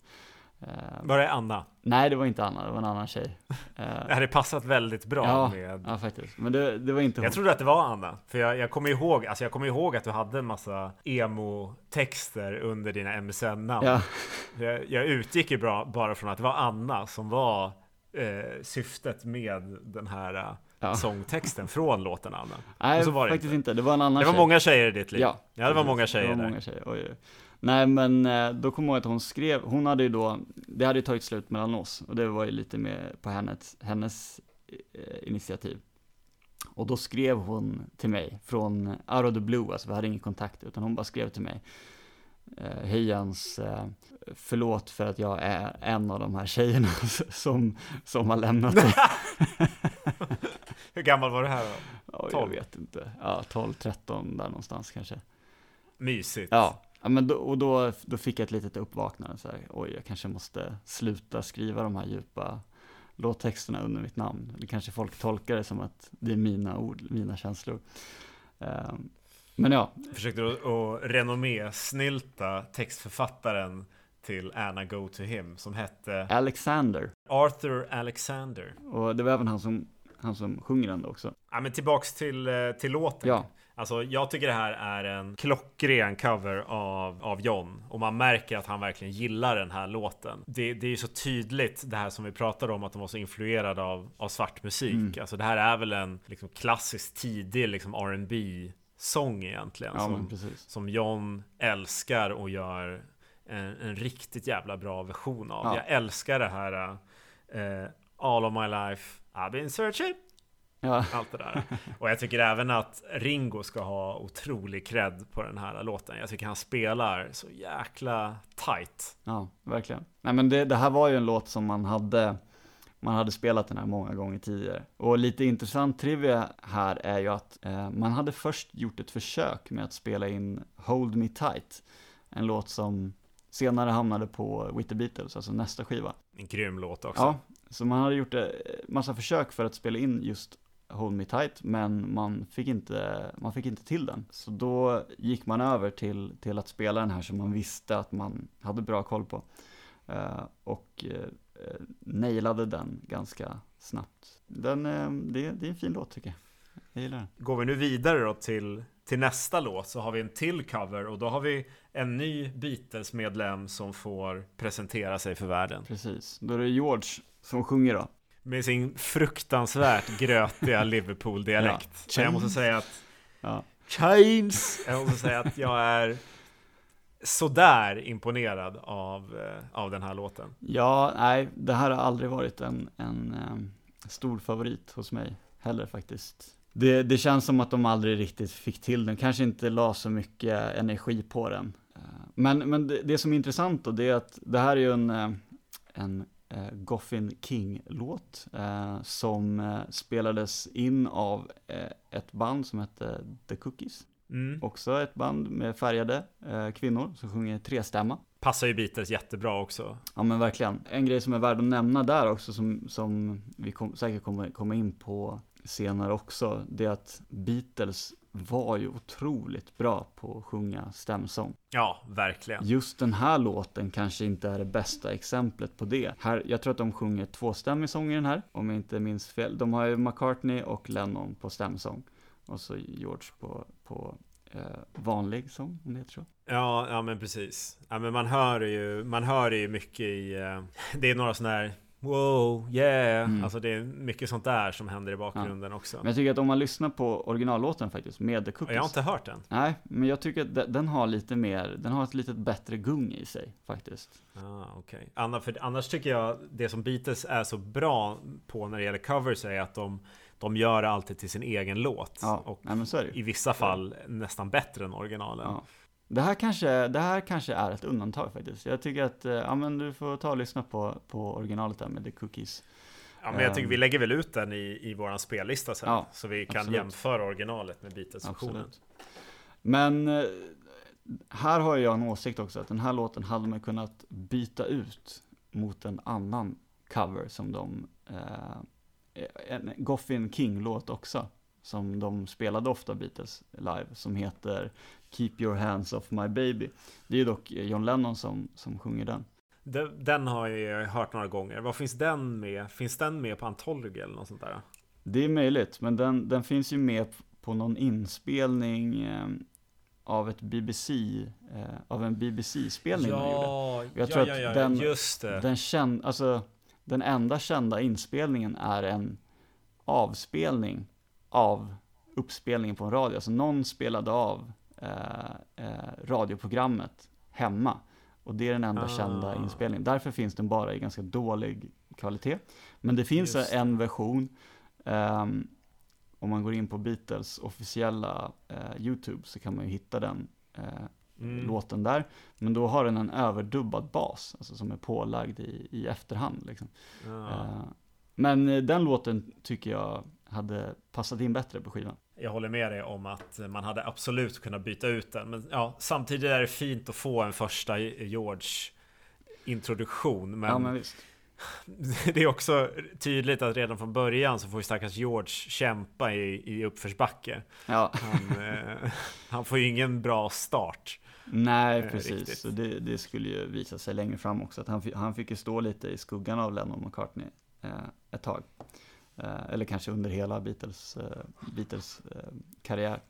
Eh, var det Anna? Nej, det var inte Anna, det var en annan tjej. det hade passat väldigt bra ja, med... Ja, faktiskt. Men det, det var inte hon. Jag trodde att det var Anna. För jag, jag kommer ihåg, alltså jag kommer ihåg att du hade en massa emo-texter under dina MSN-namn. Ja. Jag, jag utgick ju bra, bara från att det var Anna som var eh, syftet med den här ja. sångtexten från låten Anna. Nej, faktiskt inte. inte. Det var en annan Det var tjej. många tjejer i ditt liv. Ja, ja det var många tjejer det var många tjejer. Oj, oj. Nej men eh, då kommer jag ihåg att hon skrev, hon hade ju då det hade ju tagit slut mellan oss och det var ju lite mer på hennes, hennes eh, initiativ. Och då skrev hon till mig från out of the blue, alltså vi hade ingen kontakt, utan hon bara skrev till mig. Eh, Hej Jens, förlåt för att jag är en av de här tjejerna som, som har lämnat dig. Hur gammal var du här då? Ja, jag vet inte. Ja, 12, 13 där någonstans kanske. Mysigt. Ja, ja men då, och då, då fick jag ett litet uppvaknande så här, oj, jag kanske måste sluta skriva de här djupa låttexterna under mitt namn. Det kanske folk tolkar det som att det är mina ord, mina känslor. Um, men ja. Försökte du att renommé snylta textförfattaren till Anna Go To Him som hette Alexander. Arthur Alexander. Och det var även han som, han som sjunger den också. Ja men tillbaks till, eh, till låten. Ja. Alltså jag tycker det här är en klockren cover av, av John och man märker att han verkligen gillar den här låten. Det, det är ju så tydligt det här som vi pratade om att de var så influerade av, av svart musik. Mm. Alltså det här är väl en liksom, klassisk tidig liksom R&B sång egentligen. Ja, som, som John älskar och gör en, en, riktigt jävla bra version av. Ja. Jag älskar det här uh, All of my life I've been searching Ja. Allt det där. Och jag tycker även att Ringo ska ha otrolig cred på den här låten. Jag tycker han spelar så jäkla tight. Ja, verkligen. Nej men det, det här var ju en låt som man hade, man hade spelat den här många gånger tidigare. Och lite intressant trivia här är ju att eh, man hade först gjort ett försök med att spela in Hold Me Tight. En låt som senare hamnade på With the Beatles, alltså nästa skiva. En grym låt också. Ja, så man hade gjort en massa försök för att spela in just Hold Me Tight, men man fick inte, man fick inte till den. Så då gick man över till, till att spela den här som man visste att man hade bra koll på. Uh, och uh, nailade den ganska snabbt. Den, uh, det, det är en fin låt tycker jag. Jag gillar den. Går vi nu vidare då till, till nästa låt så har vi en till cover och då har vi en ny Beatles-medlem som får presentera sig för världen. Precis, då är det George som sjunger då. Med sin fruktansvärt grötiga Liverpool-dialekt. Ja. Jag måste säga att... Ja. Chains! Jag måste säga att jag är sådär imponerad av, eh, av den här låten. Ja, nej, det här har aldrig varit en, en, en stor favorit hos mig heller faktiskt. Det, det känns som att de aldrig riktigt fick till den, kanske inte la så mycket energi på den. Eh, men, men det, det som är intressant då, det är att det här är ju en, eh, en eh, Goffin King-låt eh, som eh, spelades in av eh, ett band som hette The Cookies. Mm. Också ett band med färgade eh, kvinnor som sjunger trestämma. Passar ju Beatles jättebra också. Ja men verkligen. En grej som är värd att nämna där också som, som vi kom, säkert kommer komma in på senare också, det är att Beatles var ju otroligt bra på att sjunga stämsång. Ja, verkligen. Just den här låten kanske inte är det bästa exemplet på det. Här, jag tror att de sjunger tvåstämmig sång i den här, om jag inte minns fel. De har ju McCartney och Lennon på stämsång. Och så George på, på eh, vanlig sång, om det heter så. Ja, ja men precis. Ja, men man hör ju, man hör ju mycket i, eh, det är några sådana här Wow, yeah! Mm. Alltså det är mycket sånt där som händer i bakgrunden ja. också. Men jag tycker att om man lyssnar på originallåten faktiskt, med The Cookies. Jag har inte hört den. Nej, men jag tycker att den har lite mer, den har ett lite bättre gung i sig faktiskt. Ah. Okay. Anna, för annars tycker jag det som Beatles är så bra på när det gäller covers är att de de gör alltid till sin egen låt. Ja, och nej, i vissa fall nästan bättre än originalen. Ja. Det här, kanske, det här kanske är ett undantag faktiskt. Jag tycker att, eh, ja men du får ta och lyssna på, på originalet där med The Cookies. Ja men jag tycker vi ehm. lägger väl ut den i, i våran spellista sen. Ja, så vi kan absolut. jämföra originalet med Beatles-versionen. Men eh, här har jag en åsikt också, att den här låten hade man kunnat byta ut mot en annan cover som de, eh, en Goffin King-låt också som de spelade ofta Beatles live, som heter Keep Your Hands Off My Baby. Det är ju dock John Lennon som, som sjunger den. Den har jag hört några gånger. Vad finns den med? Finns den med på Antology eller något sånt där? Det är möjligt, men den, den finns ju med på någon inspelning eh, av ett BBC, eh, av en BBC-spelning ja, man gjorde. Jag tror ja, ja, ja, att den, just det. Den, känd, alltså, den enda kända inspelningen är en avspelning av uppspelningen på en radio. Alltså någon spelade av eh, eh, radioprogrammet hemma Och det är den enda ah. kända inspelningen. Därför finns den bara i ganska dålig kvalitet. Men det finns Just. en version, um, om man går in på Beatles officiella uh, YouTube så kan man ju hitta den uh, mm. låten där. Men då har den en överdubbad bas, alltså som är pålagd i, i efterhand. Liksom. Ah. Uh, men den låten tycker jag hade passat in bättre på skivan. Jag håller med dig om att man hade absolut kunnat byta ut den. Men ja, samtidigt är det fint att få en första George introduktion. Men, ja, men det är också tydligt att redan från början så får ju stackars George kämpa i, i uppförsbacke. Ja. Han, eh, han får ju ingen bra start. Nej, eh, precis. Det, det, skulle ju visa sig längre fram också. Att han, han fick ju stå lite i skuggan av Lennon McCartney eh, ett tag. Eh, eller kanske under hela Beatles, eh, Beatles eh, karriär.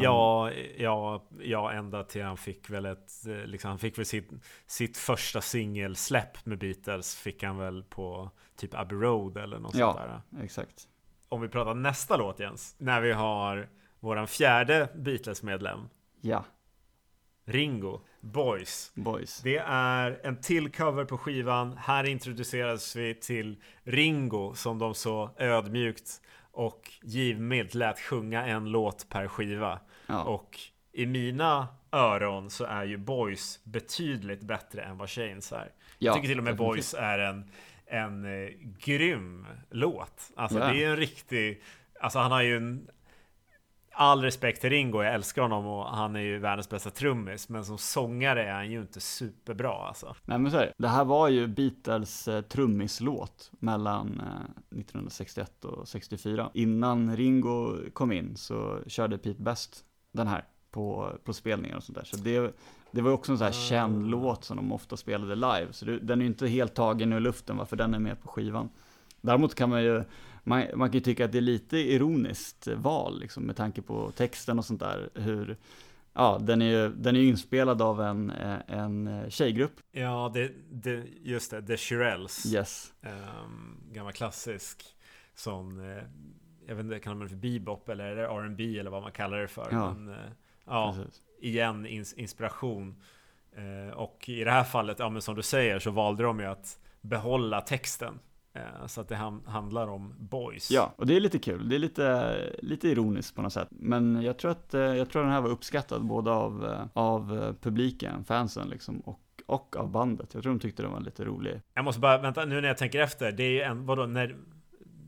Ja, ja, ja, ända till han fick väl ett, liksom, han fick väl sitt, sitt första singelsläpp med Beatles fick han väl på typ Abbey Road eller något ja, sånt där. exakt. Om vi pratar nästa låt Jens, när vi har våran fjärde Beatles-medlem. Ja. Ringo, Boys. Boys. Det är en till cover på skivan. Här introduceras vi till Ringo som de så ödmjukt och givmilt lät sjunga en låt per skiva. Ja. Och i mina öron så är ju Boys betydligt bättre än vad Chains är. Ja, jag tycker till och med Boys är en, en eh, grym låt. Alltså ja. det är en riktig Alltså han har ju en all respekt till Ringo, jag älskar honom och han är ju världens bästa trummis. Men som sångare är han ju inte superbra alltså. Nej men så här, det här var ju Beatles eh, trummislåt mellan eh, 1961 och 64. Innan Ringo kom in så körde Pete Best den här på, på spelningar och sånt där. Så det, det var också en sån här ah. känd låt som de ofta spelade live. Så det, den är ju inte helt tagen ur luften varför den är med på skivan. Däremot kan man ju man, man kan ju tycka att det är lite ironiskt val, liksom, med tanke på texten och sånt där. Hur, ja, den är ju den är inspelad av en, en tjejgrupp. Ja, det, det, just det, The Shirelles. Yes. Um, gammal klassisk sån, eh, jag vet inte, kallar man det för bebop eller R&B eller vad man kallar det för. Ja, men, uh, ja igen, ins inspiration. Uh, och i det här fallet, ja men som du säger, så valde de ju att behålla texten. Eh, så att det handlar om boys. Ja, och det är lite kul. Det är lite, lite ironiskt på något sätt. Men jag tror att, eh, jag tror den här var uppskattad både av, eh, av publiken, fansen liksom, och och av bandet. Jag tror de tyckte den var lite rolig. Jag måste bara, vänta nu när jag tänker efter. Det är ju en, vadå, när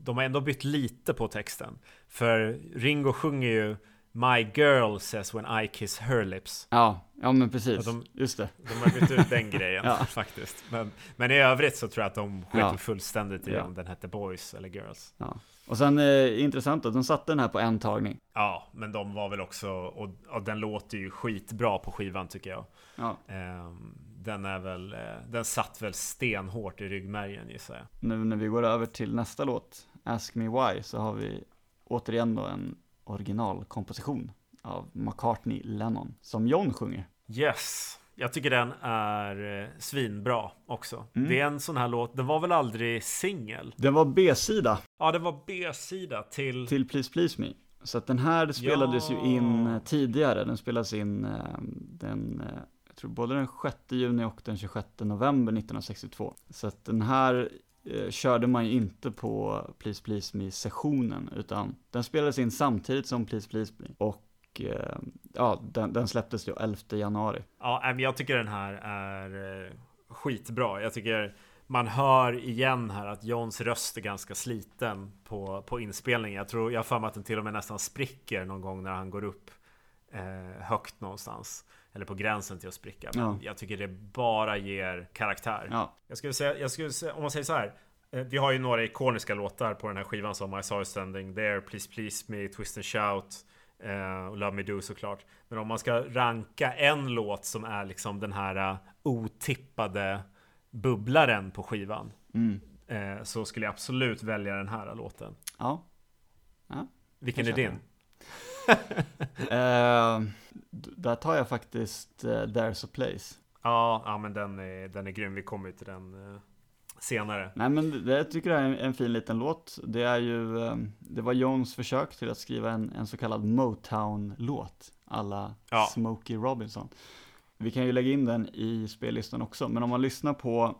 de har ändå bytt lite på texten. För Ringo sjunger ju My girl says when I kiss her lips. Ja, ja men precis. De, Just det. De har bytt ut den grejen ja. faktiskt. Men, men i övrigt så tror jag att de sket ja. fullständigt i ja. om den hette Boys eller Girls. Ja. Och sen eh, intressant att de satte den här på en tagning. Ja, men de var väl också, och, och den låter ju skitbra på skivan tycker jag. Ja. Eh, den är väl, eh, den satt väl stenhårt i ryggmärgen gissar jag. Nu när vi går över till nästa låt, Ask Me Why, så har vi återigen då en originalkomposition av McCartney Lennon som John sjunger. Yes, jag tycker den är eh, svinbra också. Mm. Det är en sån här låt, den var väl aldrig singel? Den var B-sida. Ja, det var B-sida till... Till Please Please Me. Så att den här spelades ja. ju in eh, tidigare, den spelades in eh, den, jag tror både den 6 juni och den 26 november 1962. Så att den här Eh, körde man ju inte på Please Please Me-sessionen, utan den spelades in samtidigt som Please Please Me. Och eh, ja, den, den släpptes ju 11 januari. Ja, men jag tycker den här är eh, skitbra. Jag tycker man hör igen här att Johns röst är ganska sliten på, på inspelningen. Jag tror, jag har för mig att den till och med nästan spricker någon gång när han går upp eh, högt någonstans. Eller på gränsen till att spricka. Men ja. jag tycker det bara ger karaktär. Ja. Jag skulle säga, jag skulle säga, om man säger så här. Eh, vi har ju några ikoniska låtar på den här skivan som I saw you standing there, Please Please Me, Twist and Shout eh, och Love Me Do såklart. Men om man ska ranka en låt som är liksom den här uh, otippade bubblaren på skivan. Mm. Eh, så skulle jag absolut välja den här låten. Ja. ja. Vilken är din? uh, där tar jag faktiskt uh, There's a Place. Ja, ja men den är, den är grym. Vi kommer ju till den uh, senare. Nej men det, jag tycker jag är en, en, fin liten låt. Det är ju, um, det var Johns försök till att skriva en, en så kallad Motown-låt. Alla ja. Smokey Robinson. vi kan ju lägga in den i spellistan också, men om man lyssnar på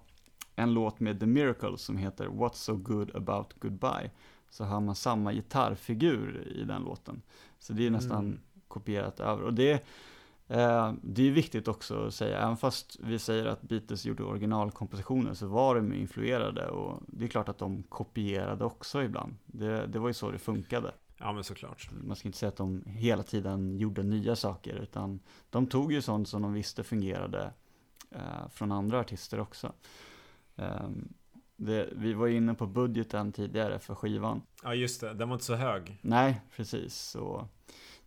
en låt med The Miracles som heter What's So Good About Goodbye, så hör man samma gitarrfigur i den låten. Så det är nästan mm. Kopierat över. Och det, eh, det är viktigt också att säga, även fast vi säger att Beatles gjorde originalkompositioner så var de influerade och det är klart att de kopierade också ibland. Det, det var ju så det funkade. Ja men såklart. Man ska inte säga att de hela tiden gjorde nya saker utan de tog ju sånt som de visste fungerade eh, från andra artister också. Um, det, vi var inne på budgeten tidigare för skivan. Ja just det, den var inte så hög. Nej, precis. Så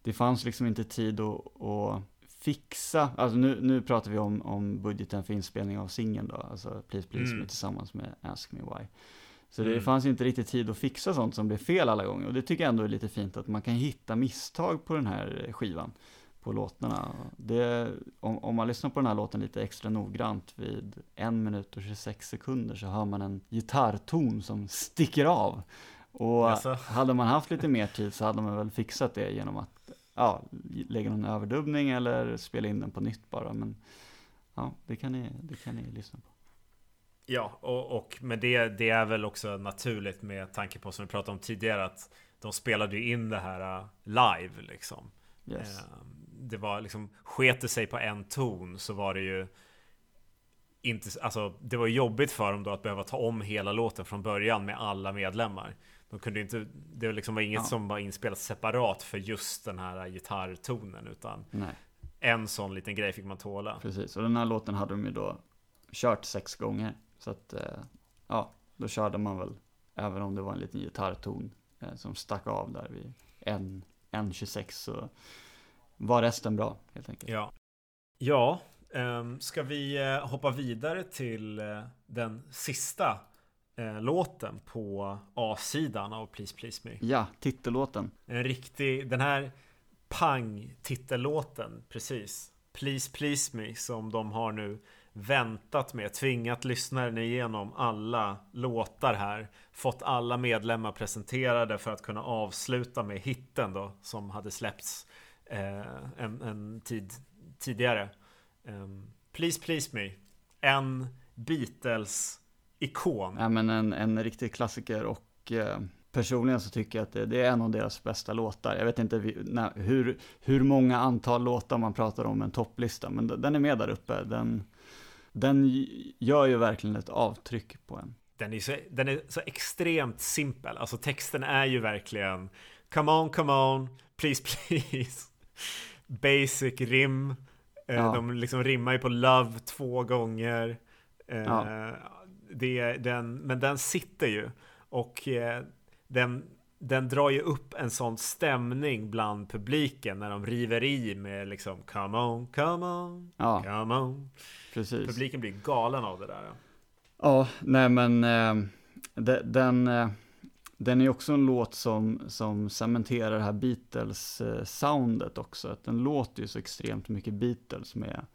det fanns liksom inte tid att, att fixa, alltså nu, nu pratar vi om, om budgeten för inspelning av singeln då, alltså Please Please mm. Me tillsammans med Ask Me Why. Så det mm. fanns inte riktigt tid att fixa sånt som blev fel alla gånger. Och det tycker jag ändå är lite fint att man kan hitta misstag på den här skivan. På låtarna. Det, om, om, man lyssnar på den här låten lite extra noggrant vid en minut och 26 sekunder så hör man en gitarrton som sticker av. Och alltså. hade man haft lite mer tid så hade man väl fixat det genom att ja, lägga någon överdubbning eller spela in den på nytt bara. Men ja, det kan ni, det kan ni lyssna på. Ja, och, och med det, det är väl också naturligt med tanke på som vi pratade om tidigare att de spelade ju in det här uh, live liksom. Yes. Eh, det var liksom, sket det sig på en ton så var det ju inte, alltså det var jobbigt för dem då att behöva ta om hela låten från början med alla medlemmar. De kunde inte, det liksom var inget ja. som var inspelat separat för just den här gitarrtonen utan Nej. en sån liten grej fick man tåla. Precis, och den här låten hade de ju då kört sex gånger. Så att, eh, ja, då körde man väl, även om det var en liten gitarrton eh, som stack av där vid 1.26 så var resten bra helt enkelt. Ja, ja um, ska vi uh, hoppa vidare till den sista uh, låten på A-sidan av Please Please Me? Ja, titellåten. En riktig, den här pang-titellåten, precis. Please Please Me som de har nu väntat med, tvingat lyssnaren igenom alla låtar här. Fått alla medlemmar presenterade för att kunna avsluta med hitten då som hade släppts eh, en, en, tid tidigare. Um, please Please Me. En Beatles-ikon. Ja men en, en riktig klassiker och eh, personligen så tycker jag att det, det, är en av deras bästa låtar. Jag vet inte vi, nej, hur, hur många antal låtar man pratar om en topplista, men den är med där uppe. Den, den gör ju verkligen ett avtryck på en. Den är, så, den är så extremt simpel. Alltså texten är ju verkligen Come on, come on, please, please. Basic rim. Eh, ja. De liksom rimmar ju på love två gånger. Eh, ja. Det, den, men den sitter ju. Och eh, den, den drar ju upp en sån stämning bland publiken när de river i med liksom Come on, come on, ja. come on. Precis. Publiken blir galen av det där. Ja, nej men eh, den, eh, den är också en låt som, som cementerar det här Beatles-soundet också. Att den låter ju så extremt mycket Beatles med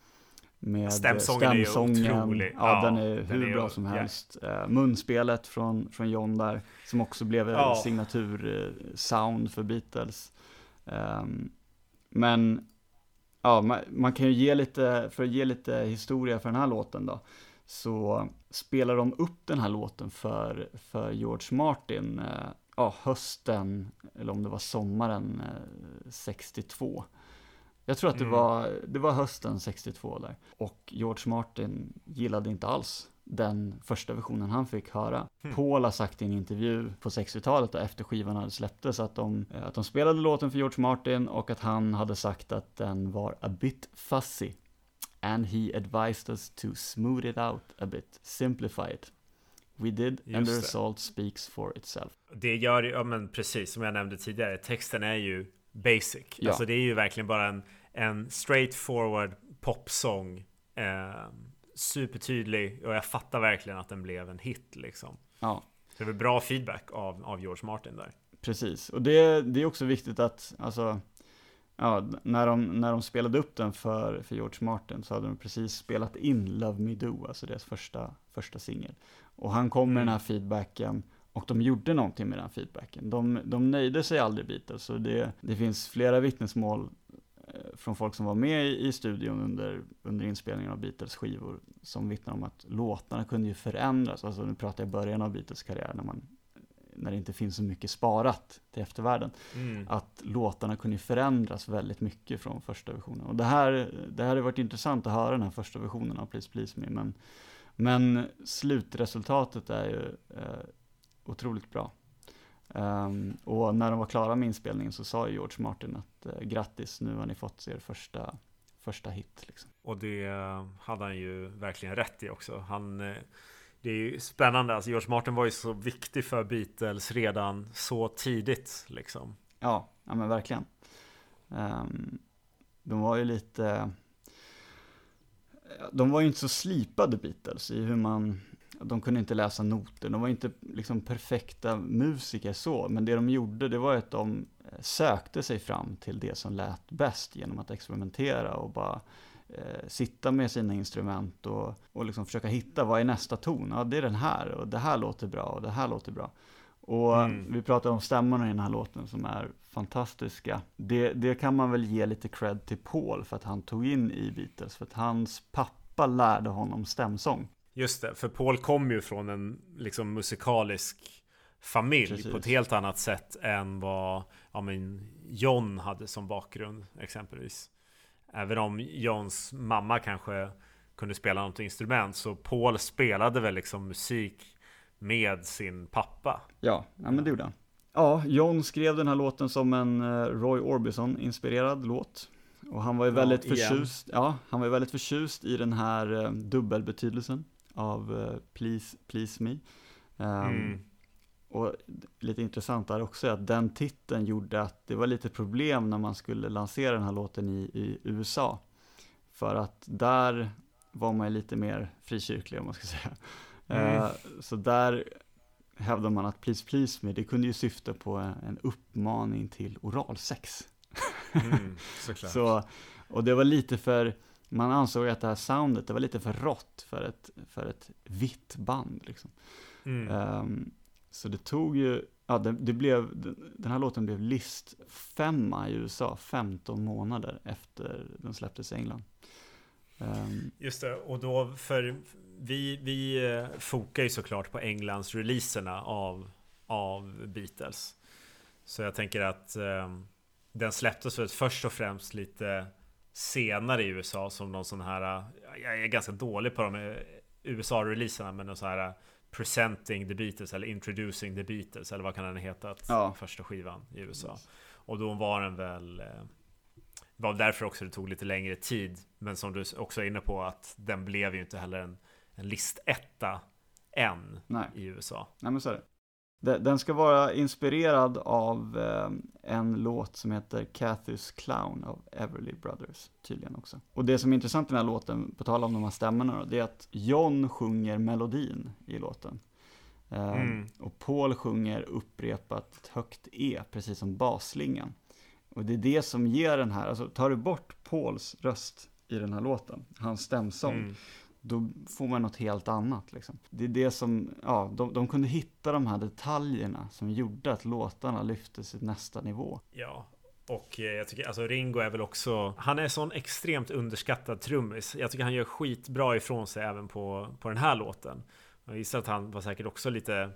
med stämsången. stämsången. Är otrolig. Ja, ja, den är den hur är bra som helst. Yeah. Munspelet från, från John där, som också blev ja. signatur-sound för Beatles. Um, men ja, man, man, kan ju ge lite, för att ge lite historia för den här låten då, så spelar de upp den här låten för, för George Martin, eh, ja, hösten, eller om det var sommaren eh, 62. Jag tror att det, mm. var, det var hösten 62 där. Och George Martin gillade inte alls den första versionen han fick höra. Mm. Paul har sagt i en intervju på 60-talet efter skivan hade släpptes att de, att de spelade låten för George Martin och att han hade sagt att den var a bit fuzzy. And he advised us to smooth it out a bit, simplify it. We did, Just and the result speaks for itself. Det gör ju, ja men precis som jag nämnde tidigare, texten är ju basic. Ja. Alltså det är ju verkligen bara en en straightforward popsång. Eh, supertydlig och jag fattar verkligen att den blev en hit liksom. Ja. Det var bra feedback av, av George Martin där. Precis, och det, det är också viktigt att, alltså, ja, när de, när de spelade upp den för, för George Martin så hade de precis spelat in Love Me Do, alltså deras första, första singel. Och han kom med mm. den här feedbacken och de gjorde någonting med den feedbacken. De, de nöjde sig aldrig Beatles, så det, det finns flera vittnesmål från folk som var med i, i studion under, under inspelningen av Beatles skivor som vittnar om att låtarna kunde ju förändras. Alltså nu pratar jag början av Beatles karriär när man när det inte finns så mycket sparat till eftervärlden. Mm. Att låtarna kunde förändras väldigt mycket från första versionen. Och det här, det här har varit intressant att höra den här första versionen av Please Please Me. Men, men slutresultatet är ju eh, otroligt bra. Um, och när de var klara med inspelningen så sa George Martin att eh, grattis, nu har ni fått er första, första hit. Liksom. Och det hade han ju verkligen rätt i också. Han eh det är ju spännande, alltså George Martin var ju så viktig för Beatles redan så tidigt liksom. Ja, ja men verkligen. Um, de var ju lite, de var ju inte så slipade Beatles i hur man, de kunde inte läsa noter, de var inte liksom perfekta musiker så, men det de gjorde det var att de sökte sig fram till det som lät bäst genom att experimentera och bara eh, sitta med sina instrument och, och liksom försöka hitta vad är nästa ton? Ja, det är den här och det här låter bra och det här låter bra. Och mm. vi pratar om stämmorna i den här låten som är fantastiska. Det, det kan man väl ge lite cred till Paul för att han tog in i Beatles, för att hans pappa lärde honom stämsång. Just det, för Paul kom ju från en liksom musikalisk familj Precis. på ett helt annat sätt än vad ja, men John hade som bakgrund exempelvis. Även om Johns mamma kanske kunde spela något instrument så Paul spelade väl liksom musik med sin pappa. Ja, ja men det gjorde han. Ja, John skrev den här låten som en eh, Roy Orbison-inspirerad låt. Och han var ju väldigt ja, förtjust, ja, han var väldigt förtjust i den här eh, dubbelbetydelsen av eh, Please, Please Me. Um, mm. Och lite intressant där också är att den titeln gjorde att det var lite problem när man skulle lansera den här låten i, i USA. För att där var man lite mer frikyrklig om man ska säga. Mm. Uh, så där hävdar man att Please Please Me, det kunde ju syfta på en, uppmaning till oralsex. Mm, så, och det var lite för, man ansåg att det här soundet, det var lite för rått för ett, för ett vitt band. Liksom. Mm. Um, så det tog ju, ja det, det blev, den här låten blev list femma i USA 15 månader efter den släpptes i England. Um, Just det, och då för vi, vi eh, fokar ju såklart på Englands releaserna av, av Beatles. Så jag tänker att um, den släpptes väl först och främst lite senare i USA som någon sån här, jag är ganska dålig på de USA-releaserna men någon sån här Presenting the Beatles eller Introducing the Beatles eller vad kan den heta? Ja. Första skivan i USA. Och då var den väl eh, var därför också det tog lite längre tid. Men som du också är inne på att den blev ju inte heller en, en listetta än Nej. i USA. Nej men så är det. Den ska vara inspirerad av eh, en låt som heter Cathy's Clown av Everly Brothers, tydligen också. Och det som är intressant i den här låten, på tal om de här stämmorna då, det är att John sjunger melodin i låten. Eh, mm. Och Paul sjunger upprepat högt E, precis som basslingan. Och det är det som ger den här, alltså tar du bort Pauls röst i den här låten, hans stämsång, mm då får man något helt annat. Liksom. Det är det som, ja, de, de kunde hitta de här detaljerna som gjorde att låtarna lyftes till nästa nivå. Ja, och eh, jag tycker alltså Ringo är väl också Han är sån extremt underskattad trummis Jag tycker han gör skitbra ifrån sig även på, på den här låten Jag gissar att han var säkert också lite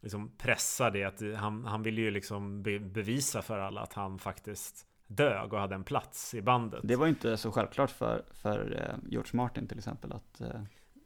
liksom pressad i att han, han ville ju liksom be, bevisa för alla att han faktiskt dög och hade en plats i bandet. Det var inte så självklart för, för eh, George Martin till exempel att eh...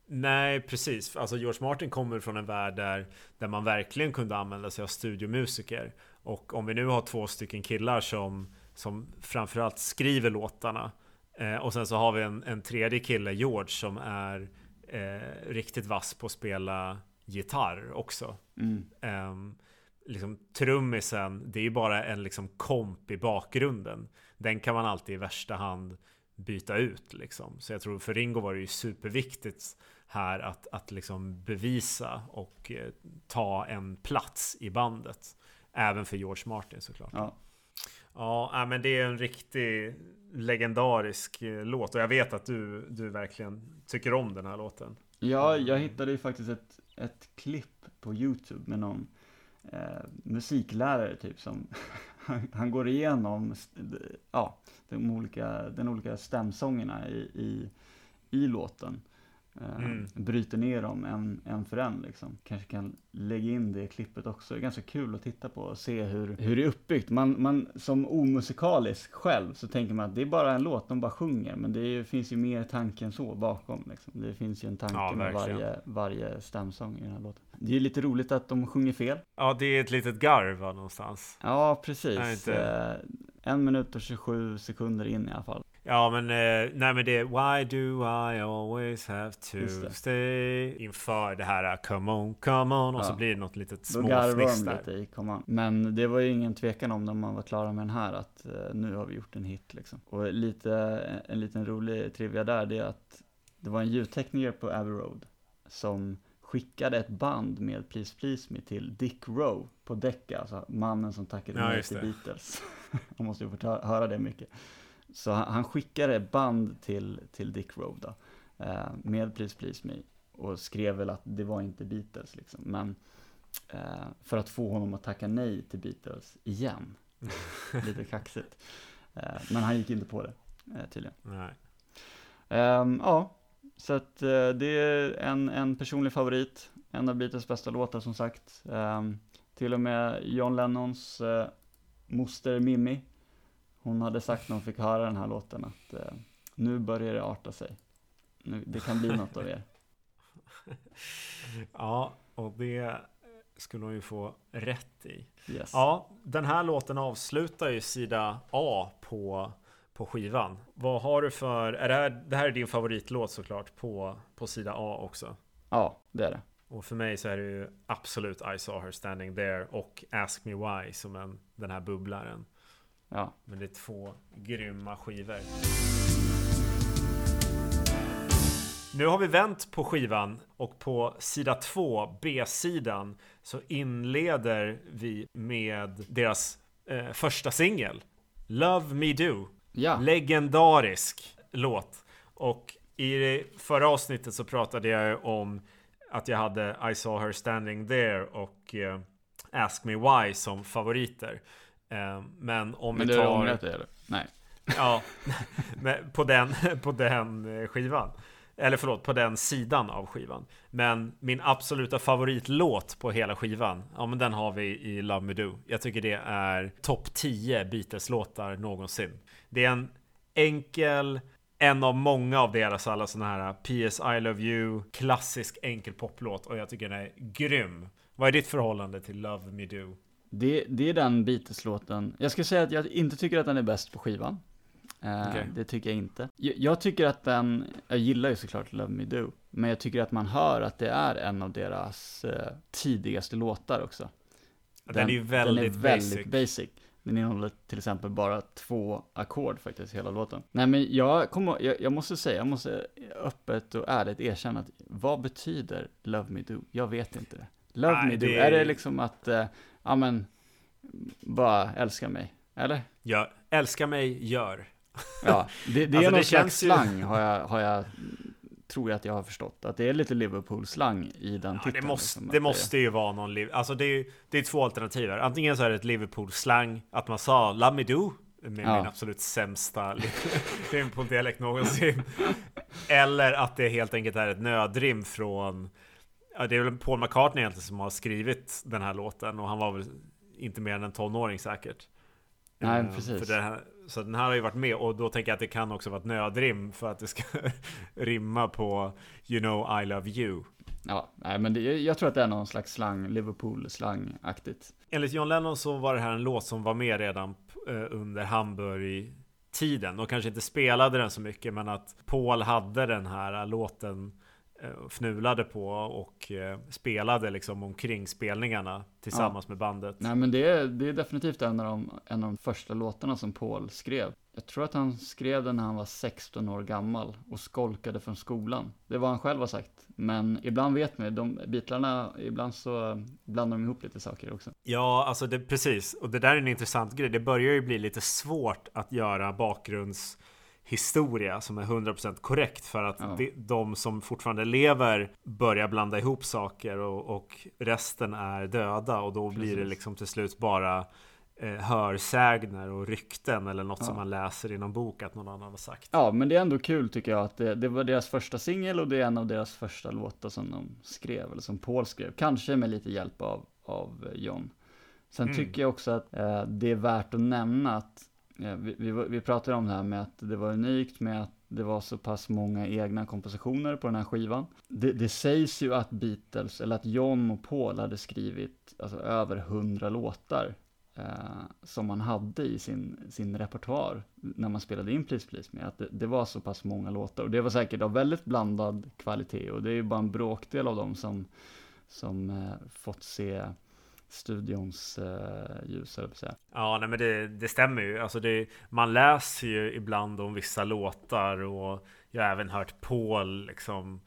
Nej, precis. Alltså George Martin kommer från en värld där, där man verkligen kunde använda sig av studiomusiker. Och om vi nu har två stycken killar som, som framförallt skriver låtarna eh, och sen så har vi en, en tredje kille, George, som är eh, riktigt vass på att spela gitarr också. Mm. Um, liksom trummisen, det är ju bara en liksom komp i bakgrunden. Den kan man alltid i värsta hand byta ut liksom. Så jag tror för Ringo var det ju superviktigt här att, att liksom bevisa och eh, ta en plats i bandet. Även för George Martin såklart. Ja. Ja, men det är en riktig legendarisk eh, låt och jag vet att du, du verkligen tycker om den här låten. Ja, jag hittade ju faktiskt ett, ett klipp på YouTube med någon eh, musiklärare typ som han går igenom ja, de olika, den olika stämsångerna i, i, i låten. Eh, mm. Bryter ner dem en, en för en liksom. Kanske kan lägga in det i klippet också. Det är ganska kul att titta på och se hur, hur det är uppbyggt. Man, man, som omusikalisk själv så tänker man att det är bara en låt, de bara sjunger. Men det är, finns ju mer tanke än så bakom. Liksom. Det finns ju en tanke ja, med varje, varje stämsång i den här låten. Det är lite roligt att de sjunger fel. Ja, det är ett litet garv någonstans. Ja, precis. Inte... Eh, en minut och 27 sekunder in i alla fall. Ja men, eh, nej men det är Why do I always have to stay Inför det här uh, Come on, come on Och ja. så blir det något litet småfniss där lite i come on. Men det var ju ingen tvekan om när man var klara med den här Att uh, nu har vi gjort en hit liksom Och lite, en liten rolig trivia där Det är att Det var en ljudtekniker på Abbey Road Som skickade ett band med Please Please Me till Dick Rowe på Decca, alltså mannen som tackade nej till Beatles. Man måste ju få höra det mycket. Så han skickade band till, till Dick Rowe då, eh, med Please Please Me och skrev väl att det var inte Beatles liksom. Men eh, för att få honom att tacka nej till Beatles igen. Lite kaxigt. Eh, men han gick inte på det tydligen. Nej. Ehm, ja, så att det är en, en personlig favorit. En av Beatles bästa låtar som sagt. Ehm, till och med John Lennons moster Mimmi hon hade sagt när hon fick höra den här låten att eh, nu börjar det arta sig. Nu, det kan bli något av er. ja, och det skulle hon ju få rätt i. Yes. Ja, den här låten avslutar ju sida A på, på skivan. Vad har du för, är det här, det här är din favoritlåt såklart på, på sida A också? Ja, det är det. Och för mig så är det ju absolut I saw her standing there och Ask me why som en, den här bubblaren. Ja. Men det är två grymma skivor. Nu har vi vänt på skivan och på sida 2, B-sidan, så inleder vi med deras eh, första singel. Love Me Do. Ja. Legendarisk låt. Och i det förra avsnittet så pratade jag om att jag hade I saw her standing there och eh, Ask Me Why som favoriter. Eh, men om men vi tar... Men du har ångrat det eller? Nej. Ja, på den, på den eh, skivan. Eller förlåt, på den sidan av skivan. Men min absoluta favoritlåt på hela skivan, ja men den har vi i Love Me Do. Jag tycker det är topp 10 Beatles-låtar någonsin. Det är en enkel, en av många av deras alla sådana här PS I Love You, klassisk enkel poplåt och jag tycker den är grym. Vad är ditt förhållande till Love Me Do? Det, det är den Beatles-låten. Jag ska säga att jag inte tycker att den är bäst på skivan. Uh, okay. Det tycker jag inte. Jag, jag, tycker att den, jag gillar ju såklart Love Me Do, men jag tycker att man hör att det är en av deras uh, tidigaste låtar också. Den, den är ju väldigt, den är väldigt basic. basic. Den innehåller till exempel bara två ackord faktiskt, hela låten. Nej men jag, kommer, jag, jag måste säga, jag måste öppet och ärligt erkänna att vad betyder Love Me Do? Jag vet inte. Love Nej, Me Do, det... är det liksom att uh, ja men, bara älska mig, eller? Ja, älska mig, gör. Ja, det, det alltså, är någon det slags ju... slang har jag, har jag, tror jag att jag har förstått. Att det är lite Liverpool-slang i den ja, titeln. Det måste, liksom, det måste ju vara någon, alltså det är, det är två alternativ här. Antingen så är det ett Liverpool-slang, att man sa Love me do, med ja. min absolut sämsta Liverpool-dialekt någonsin. Eller att det helt enkelt är ett nödrim från Ja, det är väl Paul McCartney egentligen som har skrivit den här låten och han var väl inte mer än en tonåring säkert. Nej, uh, precis. Här, så den här har ju varit med och då tänker jag att det kan också vara ett nödrim för att det ska rimma på You know I love you. Ja, nej men det, jag tror att det är någon slags slang, Liverpool-slang-aktigt. Enligt John Lennon så var det här en låt som var med redan uh, under Hamburg-tiden och kanske inte spelade den så mycket men att Paul hade den här låten Eh, fnulade på och eh, spelade liksom omkring spelningarna tillsammans ja. med bandet. Nej men det är, det är definitivt en av, de, en av de första låtarna som Paul skrev. Jag tror att han skrev den när han var 16 år gammal och skolkade från skolan. Det var han själv har sagt. Men ibland vet man de Beatlarna, ibland så blandar de ihop lite saker också. Ja, alltså det, precis. Och det där är en intressant grej. Det börjar ju bli lite svårt att göra bakgrunds historia som är 100% korrekt för att ja. de, de, som fortfarande lever börjar blanda ihop saker och, och resten är döda och då Precis. blir det liksom till slut bara eh, hörsägner och rykten eller något ja. som man läser i någon bok att någon annan har sagt. Ja, men det är ändå kul tycker jag att det, det var deras första singel och det är en av deras första låtar som de skrev, eller som Paul skrev, kanske med lite hjälp av, av John. Sen mm. tycker jag också att eh, det är värt att nämna att vi, vi, vi pratade om det här med att det var unikt med att det var så pass många egna kompositioner på den här skivan. Det, det sägs ju att Beatles, eller att John och Paul hade skrivit alltså, över hundra låtar eh, som man hade i sin, sin repertoar när man spelade in Please Please Me, att det, det, var så pass många låtar. Och det var säkert av väldigt blandad kvalitet och det är ju bara en bråkdel av dem som, som eh, fått se studions eh, ljus, eller säga. Ja, nej men det, det stämmer ju. Alltså det, man läser ju ibland om vissa låtar och jag har även hört Paul liksom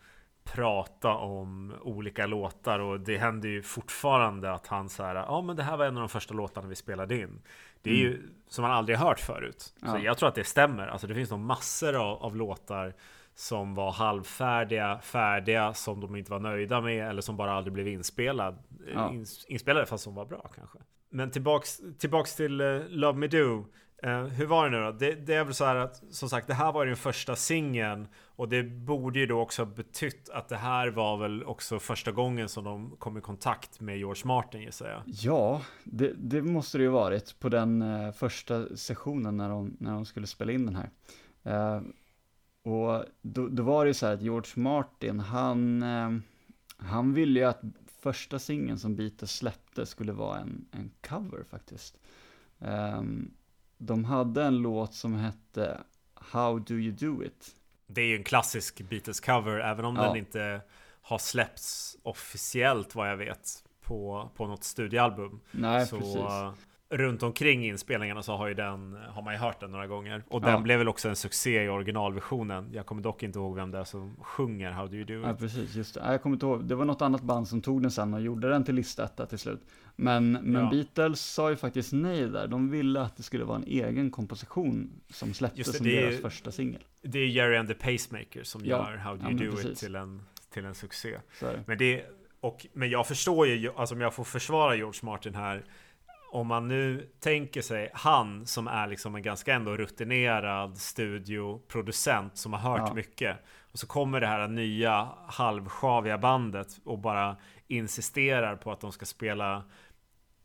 prata om olika låtar och det händer ju fortfarande att han säger ja men det här var en av de första låtarna vi spelade in. Det är mm. ju som man aldrig hört förut. Ja. Så jag tror att det stämmer. Alltså det finns nog massor av, av låtar som var halvfärdiga, färdiga, som de inte var nöjda med eller som bara aldrig blev inspelad, ja. inspelade fast som var bra kanske. Men tillbaks, tillbaks till uh, Love Me Do. Uh, hur var det nu då? Det, det, är väl så här att som sagt, det här var den första singeln och det borde ju då också ha betytt att det här var väl också första gången som de kom i kontakt med George Martin gissar jag. Ja, det, det måste det ju varit på den uh, första sessionen när de, när de skulle spela in den här. Och då, då, var det ju så här att George Martin, han, eh, han ville ju att första singeln som Beatles släppte skulle vara en, en cover faktiskt. Eh, de hade en låt som hette How Do You Do It. Det är ju en klassisk Beatles-cover, även om ja. den inte har släppts officiellt vad jag vet på, på något studioalbum. Nej, så, precis runt omkring inspelningarna så har ju den, har man ju hört den några gånger. Och den blev väl också en succé i originalversionen. Jag kommer dock inte ihåg vem det är som sjunger How Do You Do It. Ja, precis, just det. Jag kommer inte ihåg, det var något annat band som tog den sen och gjorde den till listetta till slut. Men, men ja. Beatles sa ju faktiskt nej där. De ville att det skulle vara en egen komposition som släpptes det, som det deras är, första singel. Det är Jerry and the Pacemaker som ja. gör How Do You Do precis. It till en, till en succé. Men det, och, men jag förstår ju, alltså om jag får försvara George Martin här, om man nu tänker sig han som är liksom en ganska ändå rutinerad studioproducent som har hört ja. mycket. Och så kommer det här nya halvsjaviga bandet och bara insisterar på att de ska spela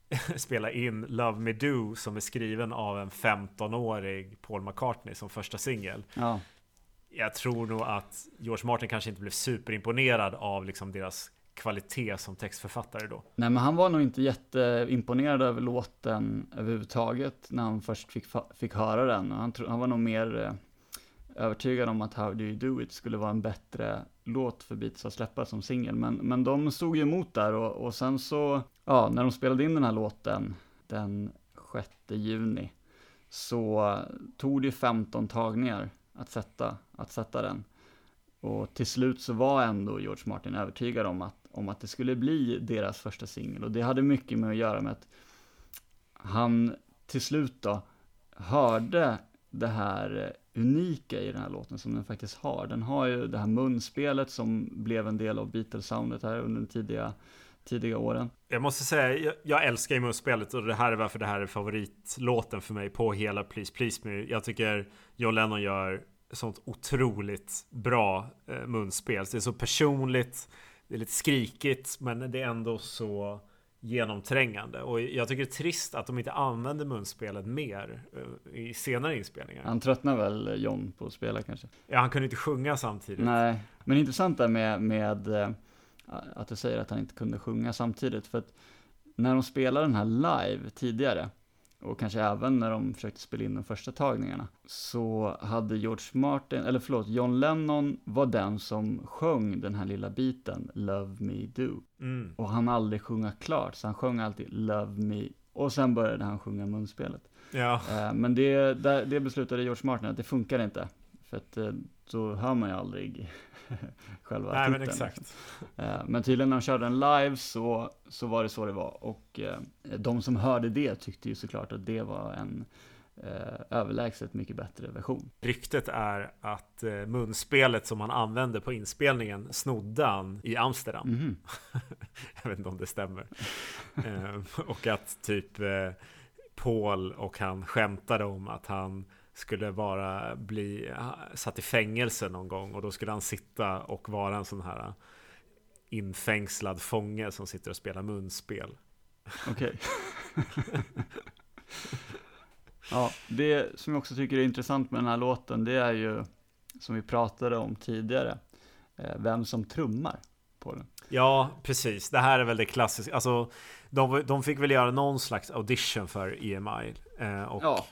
spela in Love Me Do som är skriven av en 15-årig Paul McCartney som första singel. Ja. Jag tror nog att George Martin kanske inte blev superimponerad av liksom deras kvalitet som textförfattare då? Nej, men han var nog inte jätteimponerad över låten överhuvudtaget när han först fick, fick höra den. Han, tro, han var nog mer eh, övertygad om att How Do You Do It skulle vara en bättre låt för Beatles att släppa som singel. Men, men de stod ju emot där och, och sen så, ja, när de spelade in den här låten den 6 juni så tog det 15 tagningar att sätta, att sätta den. Och till slut så var ändå George Martin övertygad om att om att det skulle bli deras första singel och det hade mycket med att göra med att han till slut då hörde det här eh, unika i den här låten som den faktiskt har. Den har ju det här munspelet som blev en del av Beatles-soundet här under den tidiga, tidiga åren. Jag måste säga, jag, jag älskar ju munspelet och det här är varför det här är favoritlåten för mig på hela Please Please Me. Jag tycker John Lennon gör sånt otroligt bra eh, munspel. Det är så personligt, det är lite skrikigt men det är ändå så genomträngande. Och jag tycker det är trist att de inte använder munspelet mer eh, i senare inspelningar. Han tröttnar väl John på att spela kanske? Ja, han kunde inte sjunga samtidigt. Nej, men intressant där med, med eh, att du säger att han inte kunde sjunga samtidigt. För att när de spelade den här live tidigare och kanske även när de försökte spela in de första tagningarna, så hade George Martin, eller förlåt, John Lennon var den som sjöng den här lilla biten, Love Me Do. Mm. Och han aldrig sjunga klart, så han sjöng alltid Love Me, och sen började han sjunga munspelet. Ja. Eh, men det, det beslutade George Martin att det funkar inte, för att då hör man ju aldrig själva Nej, titeln. men exakt. Eh, men tydligen när de körde den live så, så var det så det var. Och eh, de som hörde det tyckte ju såklart att det var en, eh, överlägset mycket bättre version. Ryktet är att eh, munspelet som han använde på inspelningen snodde han i Amsterdam. Mm. Jag vet inte om det stämmer. eh, och att typ eh, Paul och han skämtade om att han skulle bara bli satt i fängelse någon gång och då skulle han sitta och vara en sån här infängslad fånge som sitter och spelar munspel. Okej. ja, det som jag också tycker är intressant med den här låten, det är ju, som vi pratade om tidigare, eh, vem som trummar på den. Ja, precis. Det här är väl det klassiska. Alltså, de, de fick väl göra någon slags audition för EMI. Eh, och, ja.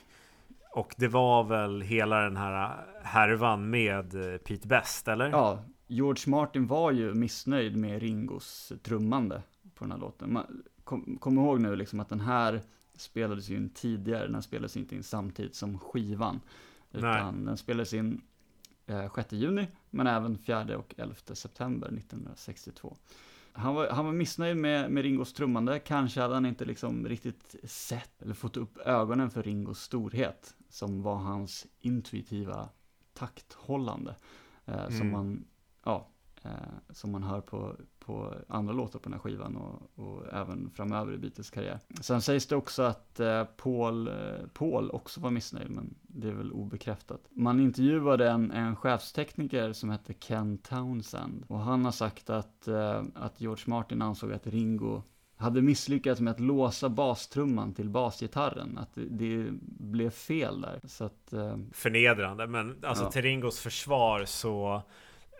Och det var väl hela den här härvan med eh, Pete Best, eller? Ja, George Martin var ju missnöjd med Ringos trummande på den här låten. kom, kom ihåg nu liksom att den här spelades ju in tidigare, den spelades inte in samtidigt som skivan. Utan Nej. den spelades in eh, 6 juni, men även 4 och 11 september 1962. Han var, han var missnöjd med, med Ringos trummande, kanske hade han inte liksom riktigt sett eller fått upp ögonen för Ringos storhet, som var hans intuitiva takthållande. Eh, mm. Som man, ja, eh, som man hör på, på andra låtar på den här skivan och, och även framöver i Beatles karriär. Sen sägs det också att eh, Paul, eh, Paul också var missnöjd, men det är väl obekräftat. Man intervjuade en, en chefstekniker som hette Ken Townsend och han har sagt att, eh, att George Martin ansåg att Ringo hade misslyckats med att låsa bastrumman till basgitarren. Att det, det blev fel där. Så att, eh... Förnedrande, men alltså ja. till Ringos försvar så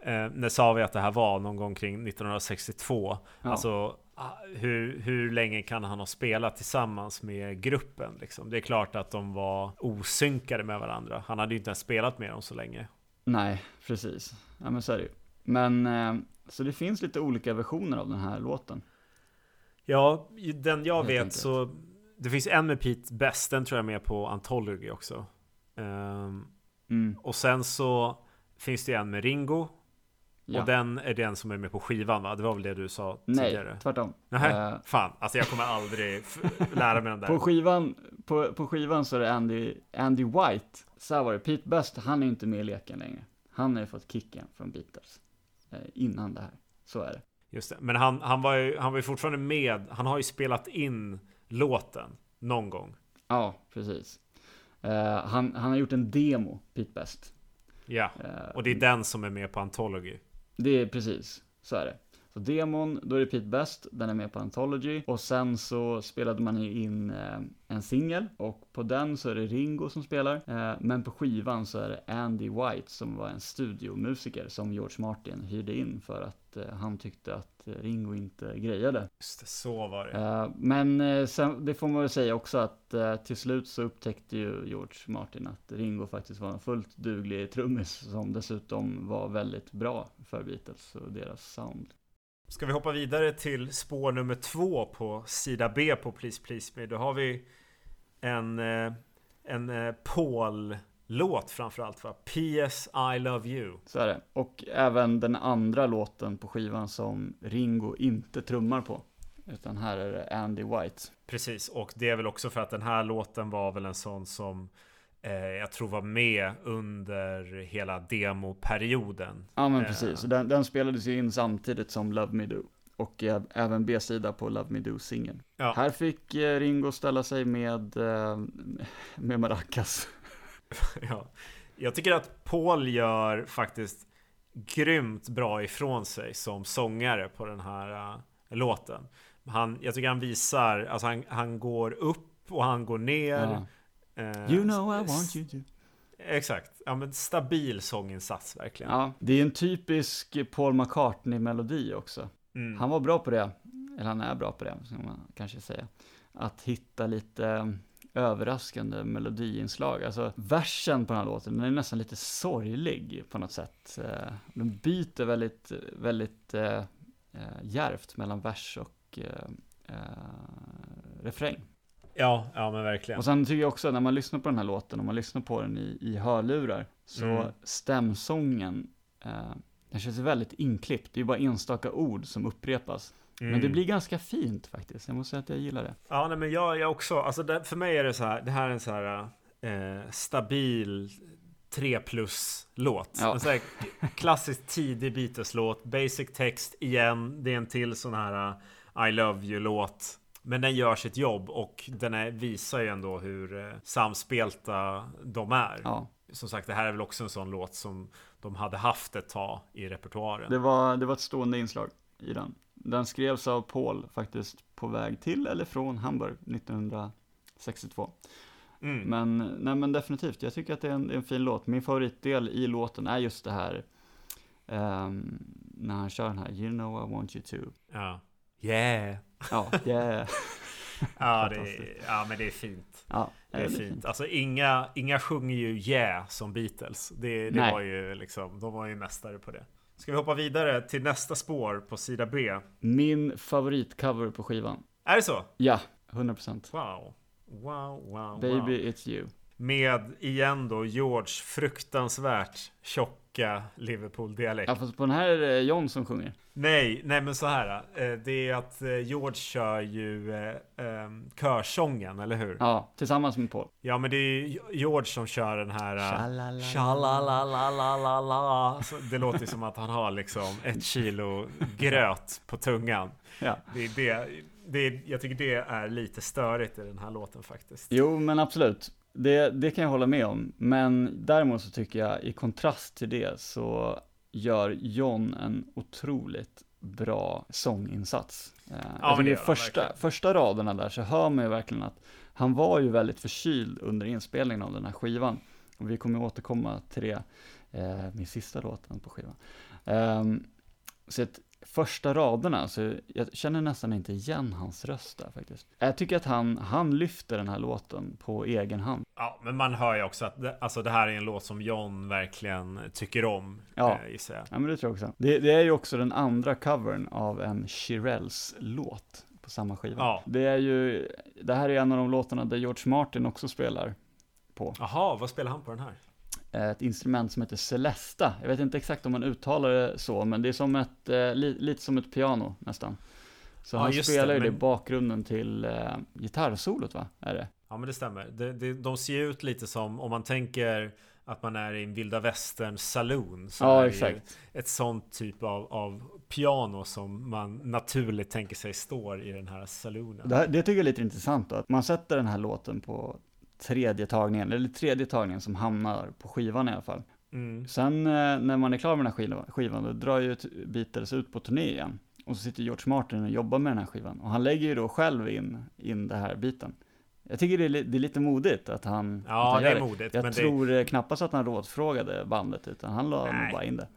Eh, när sa vi att det här var någon gång kring 1962? Ja. Alltså ah, hur, hur länge kan han ha spelat tillsammans med gruppen? Liksom? Det är klart att de var osynkade med varandra. Han hade ju inte ens spelat med dem så länge. Nej, precis. Ja men så är det ju. Men, eh, så det finns lite olika versioner av den här låten. Ja, den jag, jag vet så Det finns en med Pete Best, den tror jag är med på Anthology också. Um, mm. Och sen så finns det en med Ringo Ja. Och den är den som är med på skivan va? Det var väl det du sa tidigare? Nej, tvärtom. Nej, uh, fan. Alltså jag kommer aldrig lära mig den där. På skivan, på, på skivan så är det Andy, Andy White. Så här var det, Pete Best, han är inte med i leken längre. Han har ju fått kicken från Beatles. Eh, innan det här. Så är det. Just det. Men han, han, var ju, han var ju fortfarande med. Han har ju spelat in låten någon gång. Ja, precis. Uh, han, han har gjort en demo, Pete Best. Ja, uh, och det är den som är med på Anthology. Det är precis, så är det. Så demon, då är det Pete Best, den är med på Anthology. Och sen så spelade man in eh, en singel och på den så är det Ringo som spelar. Eh, men på skivan så är det Andy White som var en studiomusiker som George Martin hyrde in för att eh, han tyckte att Ringo inte grejade. Just det, så var det. Men sen, det får man väl säga också att till slut så upptäckte ju George Martin att Ringo faktiskt var en fullt duglig trummis som dessutom var väldigt bra för Beatles och deras sound. Ska vi hoppa vidare till spår nummer två på sida B på Please Please Me. Då har vi en, eh, en eh, Paul-låt framförallt va? PS I Love You. Så är det. Och även den andra låten på skivan som Ringo inte trummar på. Utan här är det Andy White. Precis, och det är väl också för att den här låten var väl en sån som jag tror var med under hela demoperioden. Ja men precis, eh. den, den spelades ju in samtidigt som Love Me Do. Och även B-sida på Love Me Do-singeln. Ja. Här fick eh, Ringo ställa sig med, eh, med maracas. ja. Jag tycker att Paul gör faktiskt grymt bra ifrån sig som sångare på den här låten. Han, jag tycker han visar, alltså han, han går upp och han går ner. Ja. Uh, you know I want you to. Exakt, ja men stabil sånginsats verkligen. Ja, det är en typisk Paul McCartney-melodi också. Mm. Han var bra på det, eller han är bra på det, ska man kanske säga. Att hitta lite överraskande melodiinslag. Alltså versen på den här låten, den är nästan lite sorglig på något sätt. Eh, den byter väldigt, väldigt äh, äh, järvt mellan vers och äh, refräng. Ja, ja men verkligen. Och sen tycker jag också när man lyssnar på den här låten, om man lyssnar på den i, i hörlurar, så mm. stämsången, eh, den känns väldigt inklippt. Det är bara enstaka ord som upprepas. Mm. Men det blir ganska fint faktiskt. Jag måste säga att jag gillar det. Ja, nej, men jag, jag också. Alltså det, för mig är det så här. Det här är en så här eh, stabil 3 plus-låt. Ja. En sån här klassisk tidig Beatles-låt, basic text igen. Det är en till sån här uh, I love you-låt. Men den gör sitt jobb och den är, visar ju ändå hur uh, samspelta de är. Ja. Som sagt, det här är väl också en sån låt som de hade haft ett tag i repertoaren. Det var, det var ett stående inslag i den. Den skrevs av Paul faktiskt på väg till eller från Hamburg 1962. Mm. Men, nej men definitivt, jag tycker att det är en, en, fin låt. Min favoritdel i låten är just det här, um, när han kör den här, you know I want you to. Ja. Yeah. Ja, yeah. ja, det är, ja, men det är fint. Ja, det är, det fint. fint. Alltså inga, inga sjunger ju yeah som Beatles. Det, det var ju liksom, de var ju mästare på det. Ska vi hoppa vidare till nästa spår på sida B? Min favoritcover på skivan. Är det så? Ja, 100%. Wow. Wow, wow, Baby wow. it's you. Med, igen då, George fruktansvärt tjocka Liverpool-dialekt. Ja, fast på den här är det John som sjunger. Nej, nej men så här. Eh, det är att eh, George kör ju eh, ehm, körsången, eller hur? Ja, tillsammans med Paul. Ja, men det är George som kör den här... Tjalalalalala. Det låter som att han har liksom ett kilo gröt på tungan. Ja. Det är det det, jag tycker det är lite störigt i den här låten faktiskt. Jo, men absolut. Det, det kan jag hålla med om. Men däremot så tycker jag i kontrast till det så gör John en otroligt bra sånginsats. Eh, ja, jag tycker första, första raderna där så hör man ju verkligen att han var ju väldigt förkyld under inspelningen av den här skivan. Och vi kommer återkomma till det, eh, min sista låten på skivan. Um, så att första raderna, så jag känner nästan inte igen hans röst där faktiskt. Jag tycker att han, han lyfter den här låten på egen hand. Ja, men man hör ju också att det, alltså det här är en låt som John verkligen tycker om, ja. eh, gissar jag. Ja, men det tror jag också. Det, det, är ju också den andra covern av en Shirelles låt på samma skiva. Ja. Det är ju, det här är en av de låtarna där George Martin också spelar på. Jaha, vad spelar han på den här? Ett instrument som heter Celesta. Jag vet inte exakt om man uttalar det så, men det är som ett, eh, li, lite som ett piano nästan. Så ja, han spelar ju det, men... bakgrunden till eh, gitarrsolot va? Är det? Ja men det stämmer. Det, det, de ser ut lite som, om man tänker att man är i en vilda västern saloon. Så ja, är exakt. ett sånt typ av, av piano som man naturligt tänker sig står i den här saloonen. Det, det tycker jag är lite intressant då, att man sätter den här låten på tredje tagningen, eller tredje tagningen som hamnar på skivan i alla fall. Mm. Sen eh, när man är klar med den här skivan, skivan då drar ju Beatles ut på turné igen. Och så sitter George Martin och jobbar med den här skivan. Och han lägger ju då själv in, in det här biten. Jag tycker det är, det är lite modigt att han Ja, att han det är modigt. Jag tror det... knappast att han rådfrågade bandet, utan han la bara in det.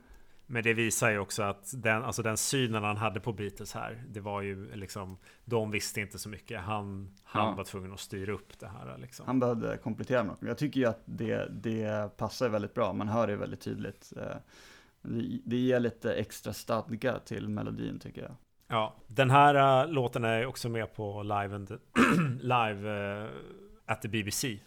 Men det visar ju också att den, alltså den synen han hade på Beatles här, det var ju liksom, de visste inte så mycket. Han, han ja. var tvungen att styra upp det här. Liksom. Han behövde komplettera något. Jag tycker ju att det, det passar väldigt bra, man hör det väldigt tydligt. Eh, det, det ger lite extra stadga till melodin tycker jag. Ja, den här uh, låten är också med på live, and, live uh, at the BBC.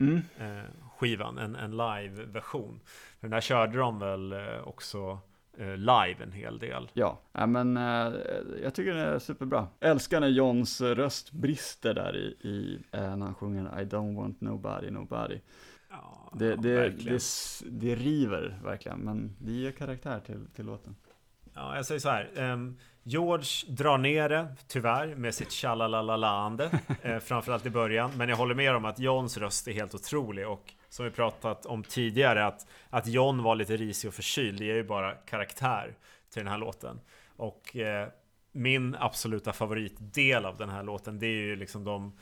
Mm. Uh, skivan, en, en live-version. Den där körde de väl också Eh, live en hel del. Ja, ja men eh, jag tycker det är superbra. Älskar när Johns röst brister där i, i eh, när han sjunger I don't want nobody, nobody. Ja, det, det, det, det, river verkligen, men det ger karaktär till, till låten. Ja, jag säger så här. Um, George drar ner det, tyvärr, med sitt tjalalalalande. eh, framförallt i början. Men jag håller med om att Johns röst är helt otrolig. Och som vi pratat om tidigare, att, att John var lite risig och förkyld, det ger ju bara karaktär till den här låten. Och eh, min absoluta favoritdel av den här låten, det är ju liksom de,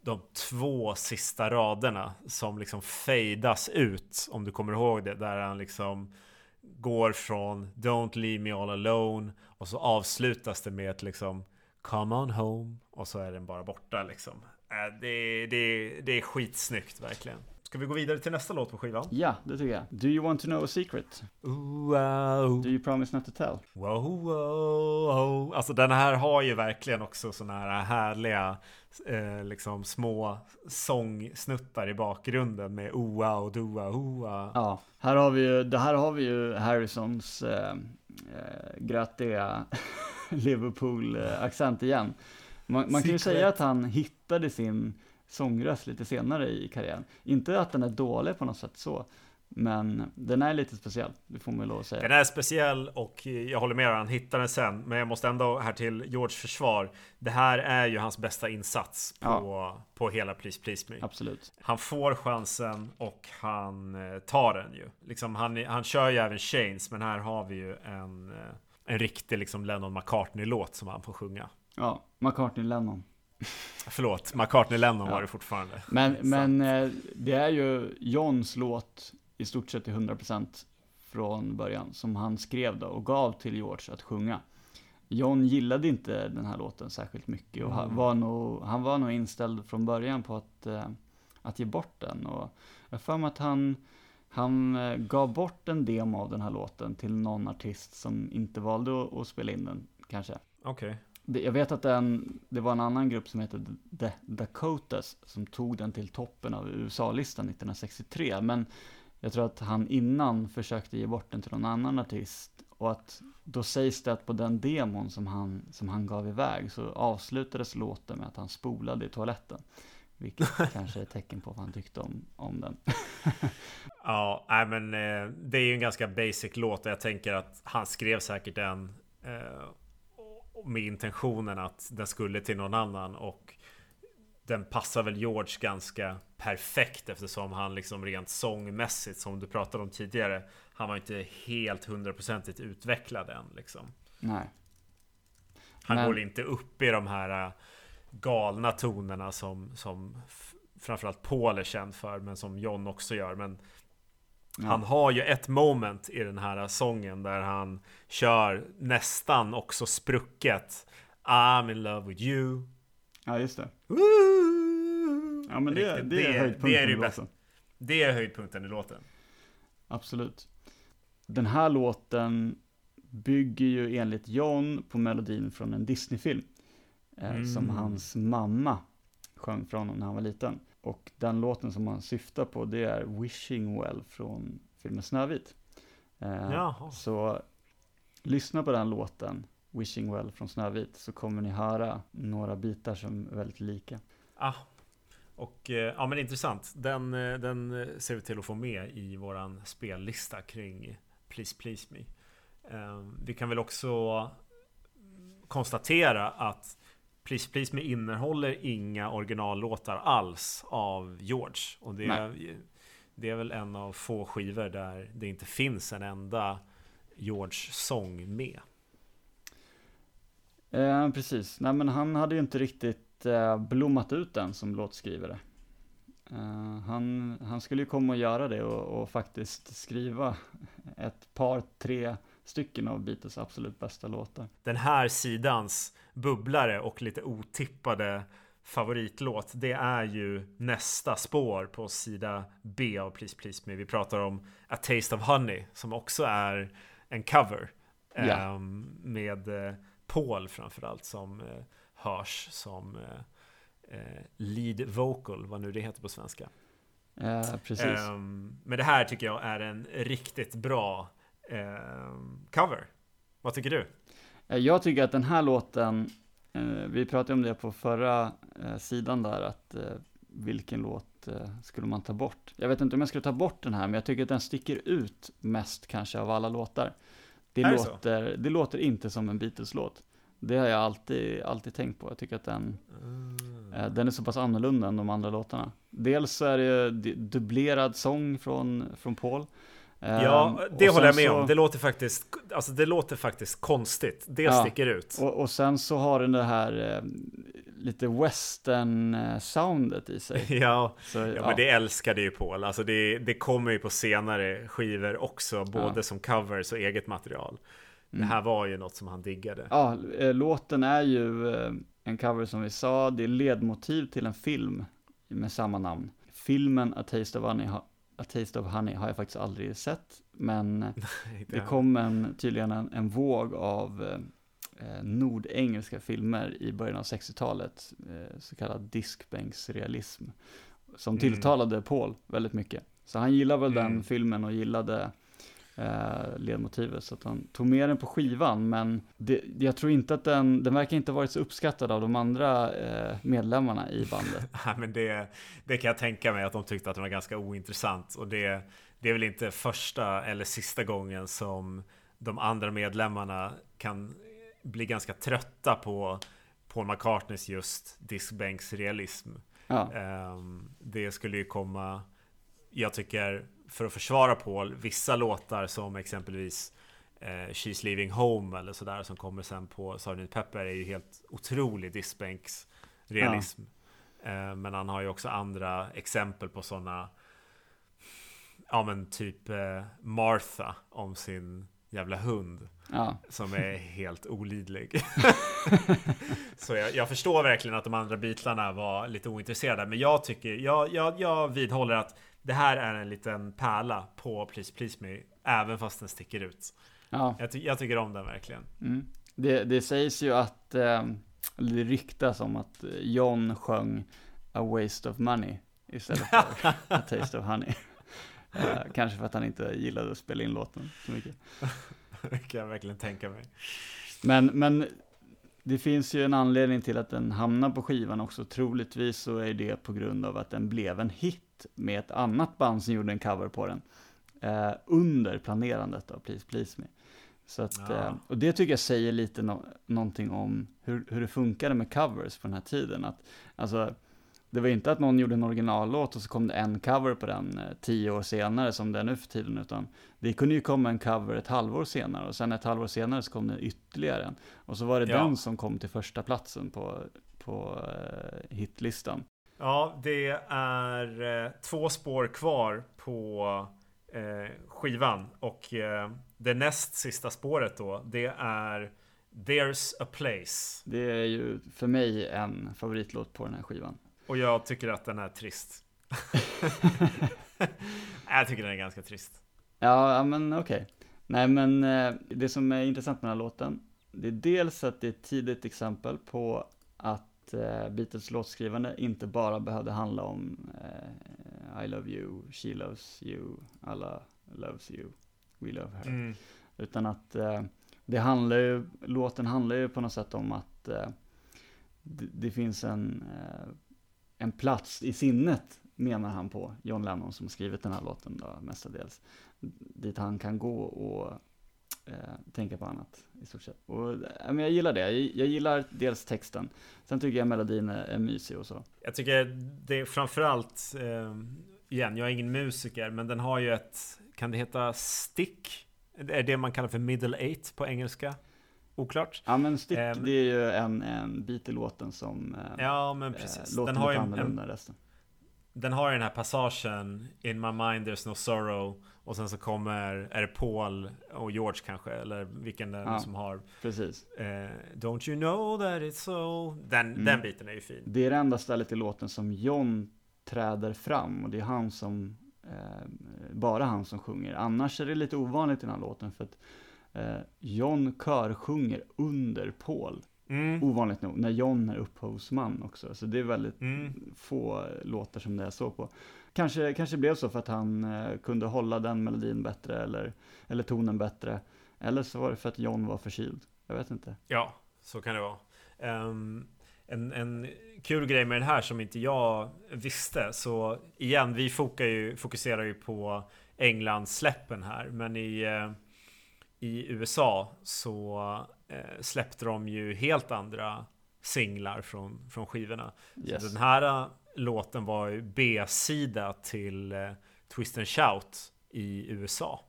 de två sista raderna som liksom fejdas ut, om du kommer ihåg det, där han liksom går från Don't leave me all alone och så avslutas det med ett liksom Come on home och så är den bara borta liksom. Äh, det, det, det är skitsnyggt verkligen. Ska vi gå vidare till nästa låt på skivan? Ja, det tycker jag. Do you want to know a secret? Wow. Do you promise not to tell? Wow, wow, wow. Alltså den här har ju verkligen också sådana här härliga eh, liksom små sångsnuttar i bakgrunden med oa och doa oa. Ja, här har vi ju, det här har vi ju Harrisons eh, eh, grötiga Liverpool-accent igen. Man, man kan ju säga att han hittade sin sångröst lite senare i karriären. Inte att den är dålig på något sätt så, men den är lite speciell, det får man lov att säga. Den är speciell och jag håller med han hittar den sen. Men jag måste ändå här till George försvar. Det här är ju hans bästa insats på, ja. på hela Please Please Me. Absolut. Han får chansen och han eh, tar den ju. Liksom han, han kör ju även Chains, men här har vi ju en, eh, en riktig liksom Lennon McCartney-låt som han får sjunga. Ja, McCartney-Lennon. Förlåt, McCartney-Lennon ja. var det fortfarande. Men, men eh, det är ju Johns låt i stort sett till 100% från början, som han skrev då och gav till George att sjunga. John gillade inte den här låten särskilt mycket och mm. var nog, han var nog inställd från början på att, eh, att ge bort den. Och jag för mig att han, han eh, gav bort en demo av den här låten till någon artist som inte valde att, att spela in den, kanske. Okej. Okay. Jag vet att den, det var en annan grupp som hette The Dakotas som tog den till toppen av USA-listan 1963, men jag tror att han innan försökte ge bort den till någon annan artist. Och att då sägs det att på den demon som han, som han gav iväg så avslutades låten med att han spolade i toaletten. Vilket kanske är ett tecken på vad han tyckte om, om den. ja, nej men eh, det är ju en ganska basic låt och jag tänker att han skrev säkert den eh, med intentionen att den skulle till någon annan och den passar väl George ganska perfekt eftersom han liksom rent sångmässigt som du pratade om tidigare Han var inte helt hundraprocentigt utvecklad än liksom. Nej. Han Men... går inte upp i de här äh, galna tonerna som, som framförallt Paul är känd för men som John också gör. Men ja. Han har ju ett moment i den här sången där han kör nästan också sprucket I'm in love with you Ja, just det. Ja, men det, det, det är höjdpunkten det är i låten. Det är höjdpunkten i låten. Absolut. Den här låten bygger ju enligt John på melodin från en Disney-film. Eh, mm. Som hans mamma sjöng från när han var liten. Och den låten som han syftar på det är Wishing Well från filmen Snövit. Eh, så lyssna på den låten Wishing Well från Snövit så kommer ni höra några bitar som är väldigt lika. Ah, och eh, ja men intressant. Den, eh, den eh, ser vi till att få med i våran spellista kring Please Please Me. Vi kan väl också konstatera att Please Please Me innehåller inga originallåtar alls av George. Och det är, det är väl en av få skivor där det inte finns en enda George-sång med. Eh, precis, nej men han hade ju inte riktigt eh, blommat ut än som låtskrivare. Eh, han, han skulle ju komma och göra det och, och, faktiskt skriva ett par, tre stycken av Beatles absolut bästa låtar. Den här sidans bubblare och lite otippade favoritlåt, det är ju nästa spår på sida B av Please Please Me. Vi pratar om A Taste of Honey som också är en cover. Ja. Um, med eh, Paul framförallt som eh, hörs som eh, eh, lead vocal, vad nu det heter på svenska. Ja, precis. Um, men det här tycker jag är en riktigt bra cover. Vad tycker du? Eh, jag tycker att den här låten, eh, vi pratade om det på förra eh, sidan där, att eh, vilken låt eh, skulle man ta bort? Jag vet inte om jag skulle ta bort den här, men jag tycker att den sticker ut mest kanske av alla låtar. Det, är låter, det låter inte som en Beatles-låt. Det har jag alltid, alltid tänkt på. Jag tycker att den, mm. den är så pass annorlunda än de andra låtarna. Dels så är det dubblerad sång från, från Paul. Ja, ehm, det håller jag med så, om. Det låter faktiskt, alltså det låter faktiskt konstigt. Det ja, sticker ut. Och, och, sen så har den det här eh, lite western-soundet i sig. ja, så, ja, ja, men det älskade ju Paul. Alltså det, det kommer ju på senare skivor också, både ja. som covers och eget material. Det mm. här var ju något som han diggade. Ja, eh, låten är ju eh, en cover som vi sa, det är ledmotiv till en film med samma namn. Filmen A Taste of Honey, A Taste of Honey har jag faktiskt aldrig sett, men det kom en, tydligen en, en våg av eh, nordengelska filmer i början av 60-talet, eh, så kallad diskbänksrealism, som mm. tilltalade Paul väldigt mycket. Så han gillade väl mm. den filmen och gillade eh, ledmotivet. Så att han tog med den på skivan, men det, jag tror inte att den, den verkar inte varit så uppskattad av de andra eh, medlemmarna i bandet. Nej, men det, det kan jag tänka mig att de tyckte att den var ganska ointressant. Och det, det är väl inte första eller sista gången som de andra medlemmarna kan bli ganska trötta på Paul McCartneys just diskbänksrealism. Ja. Um, det skulle ju komma, jag tycker, för att försvara Paul, vissa låtar som exempelvis eh, She's Leaving Home eller sådär som kommer sen på Sgt. Pepper är ju helt otrolig diskbänksrealism. Ja. Eh, men han har ju också andra exempel på sådana Ja men typ eh, Martha om sin jävla hund. Ja. Som är helt olidlig. så jag, jag, förstår verkligen att de andra bitlarna var lite ointresserade. Men jag tycker, jag, jag, jag vidhåller att det här är en liten pärla på Please Please Me. Även fast den sticker ut. Ja. Jag, ty jag tycker om den verkligen. Mm. Det, det sägs ju att, eh, det ryktas om att John sjöng A Waste of Money istället för A Taste of Honey. Eh, kanske för att han inte gillade att spela in låten så mycket. det kan jag verkligen tänka mig. Men, men det finns ju en anledning till att den hamnar på skivan också. Troligtvis så är det på grund av att den blev en hit med ett annat band som gjorde en cover på den. Eh, under planerandet av Please Please Me. Så att, ja. eh, och det tycker jag säger lite no någonting om hur, hur det funkade med covers på den här tiden. Att, alltså, det var inte att någon gjorde en originallåt och så kom det en cover på den eh, tio år senare som det är nu för tiden, utan det kunde ju komma en cover ett halvår senare och sen ett halvår senare så kom det ytterligare en. Och så var det ja. den som kom till första platsen på, på uh, hitlistan. Ja, det är uh, två spår kvar på uh, skivan och det näst sista spåret då, det är There's a place. Det är ju för mig en favoritlåt på den här skivan. Och jag tycker att den är trist. jag tycker den är ganska trist. Ja, men okej. Okay. Nej, men eh, det som är intressant med den här låten, det är dels att det är ett tidigt exempel på att eh, Beatles låtskrivande inte bara behövde handla om eh, I love you, she loves you, alla loves you, we love her. Mm. Utan att eh, det handlar ju, låten handlar ju på något sätt om att eh, det, det, finns en eh, en plats i sinnet, menar han på, John Lennon som skrivit den här låten då, mestadels. Dit han kan gå och eh, tänka på annat i stort sett. Och eh, men jag gillar det, jag, jag, gillar dels texten. Sen tycker jag melodin är, är mysig och så. Jag tycker det är framförallt, eh, igen, jag är ingen musiker, men den har ju ett, kan det heta stick? Det är det man kallar för middle eight på engelska. Oklart. Ja men Stick, um, det är ju en, en bit i låten som eh, ja, men precis. låter den har lite annorlunda än resten. Den har ju den här passagen In my mind there's no sorrow Och sen så kommer, är det Paul och George kanske? Eller vilken den ja, som har Precis eh, Don't you know that it's so Den, mm. den biten är ju fin Det är det enda stället i låten som John träder fram och det är han som eh, Bara han som sjunger Annars är det lite ovanligt i den här låten för att eh, John körsjunger under Paul. Mm. Ovanligt nog, när John är upphovsman också. Så det är väldigt mm. få låtar som det är så på. Kanske, kanske blev så för att han eh, kunde hålla den melodin bättre eller, eller tonen bättre. Eller så var det för att John var förkyld. Jag vet inte. Ja, så kan det vara. Um, en, en kul grej med den här som inte jag visste. Så igen, vi ju, fokuserar ju på Englands släppen här. Men i eh, i USA så släppte de ju helt andra singlar från, från skivorna. Yes. den här eh, låten var ju B-sida till eh, Twist and Shout i USA.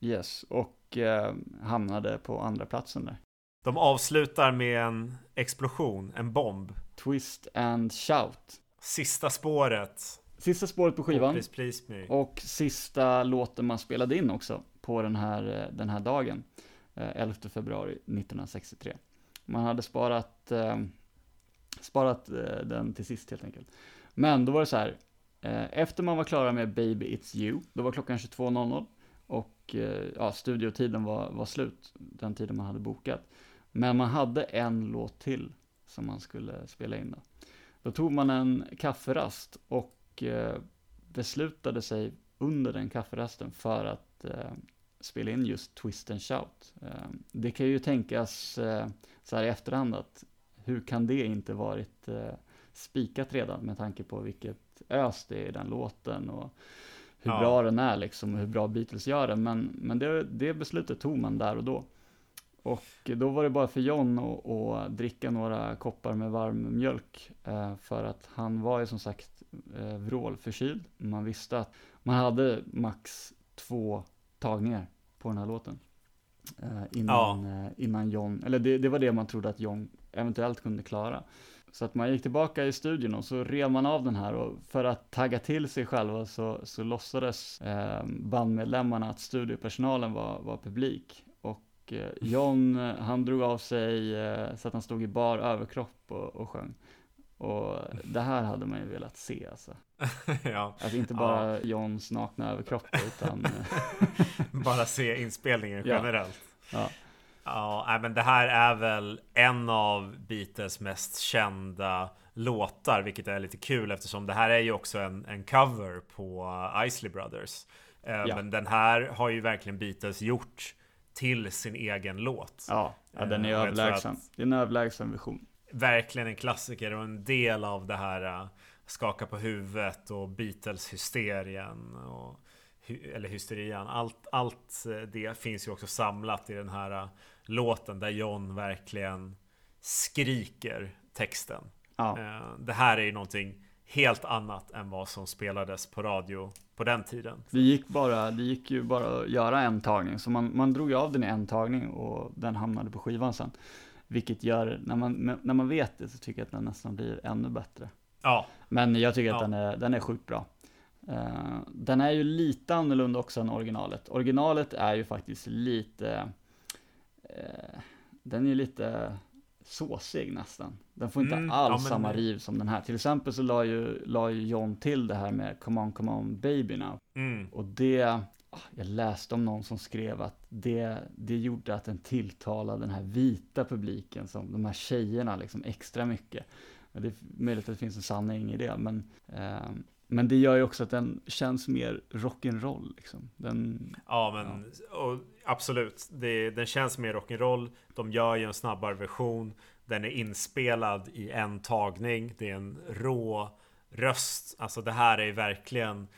Yes, och eh, hamnade på andra platsen där. De avslutar med en explosion, en bomb. Twist and Shout. Sista spåret. Sista spåret på skivan. Oh, please, please och sista låten man spelade in också på den här, eh, den här dagen, Eh, 11 februari 1963. Man hade sparat, eh, sparat eh, den till sist helt enkelt. Men då var det så här, eh, efter man var klara med Baby It's You, då var klockan 22.00 och ja, studiotiden var, var slut, den tiden man hade bokat. Men man hade en låt till som man skulle spela in då. Då tog man en kafferast och beslutade sig under den kafferasten för att spela in just Twist and Shout. Eh, det kan ju tänkas eh, så här i efterhand att hur kan det inte varit eh, spikat redan med tanke på vilket ös det är i den låten och hur ja. bra den är liksom och hur bra Beatles gör den. Men, men det, det beslutet tog man där och då. Och då var det bara för John att, dricka några koppar med varm mjölk. För att han var ju som sagt vrålförkyld. Man visste att man hade max två tagningar på den här låten. Eh, innan, ja. innan John, eller det, det var det man trodde att John eventuellt kunde klara. Så att man gick tillbaka i studion och så rev man av den här och för att tagga till sig själva så, så låtsades eh, bandmedlemmarna att studiopersonalen var, var publik. Och eh, John, han drog av sig eh, så att han stod i bar överkropp och, och sjöng. Och det här hade man ju velat se alltså. ja. Alltså inte bara ja. Johns nakna överkropp utan... bara se inspelningen generellt. Ja. ja. Ja, men det här är väl en av Beatles mest kända låtar, vilket är lite kul eftersom det här är ju också en, en cover på Isley Brothers. Eh, ja. Men den här har ju verkligen Beatles gjort till sin egen låt. Ja, ja den är uh, överlägsen. Det är en överlägsen version. Verkligen en klassiker och en del av det här uh, skaka på huvudet och Beatles-hysterien. Och, eller hysterian. Allt, allt det finns ju också samlat i den här låten där John verkligen skriker texten. Ja. Eh, det här är ju någonting helt annat än vad som spelades på radio på den tiden. Det gick, bara, det gick ju bara att göra en tagning, så man, man drog av den i en tagning och den hamnade på skivan sen. Vilket gör, när man, när man vet det så tycker jag att den nästan blir ännu bättre. Ja. Men jag tycker att ja. den, är, den är sjukt bra. Uh, den är ju lite annorlunda också än originalet. Originalet är ju faktiskt lite eh, den är lite såsig nästan. Den får inte mm, alls ja, samma riv som den här. Till exempel så la ju, la ju John till det här med Come on, come on baby now. Mm. Och det, ah, jag läste om någon som skrev att det, det gjorde att den tilltalade den här vita publiken, som de här tjejerna liksom extra mycket. Det är möjligt att det finns en sanning i det, men eh, men det gör ju också att den känns mer rock'n'roll liksom. Den, ja, men ja. absolut. Det, den känns mer rock'n'roll. De gör ju en snabbare version. Den är inspelad i en tagning. Det är en rå röst. Alltså det här är verkligen,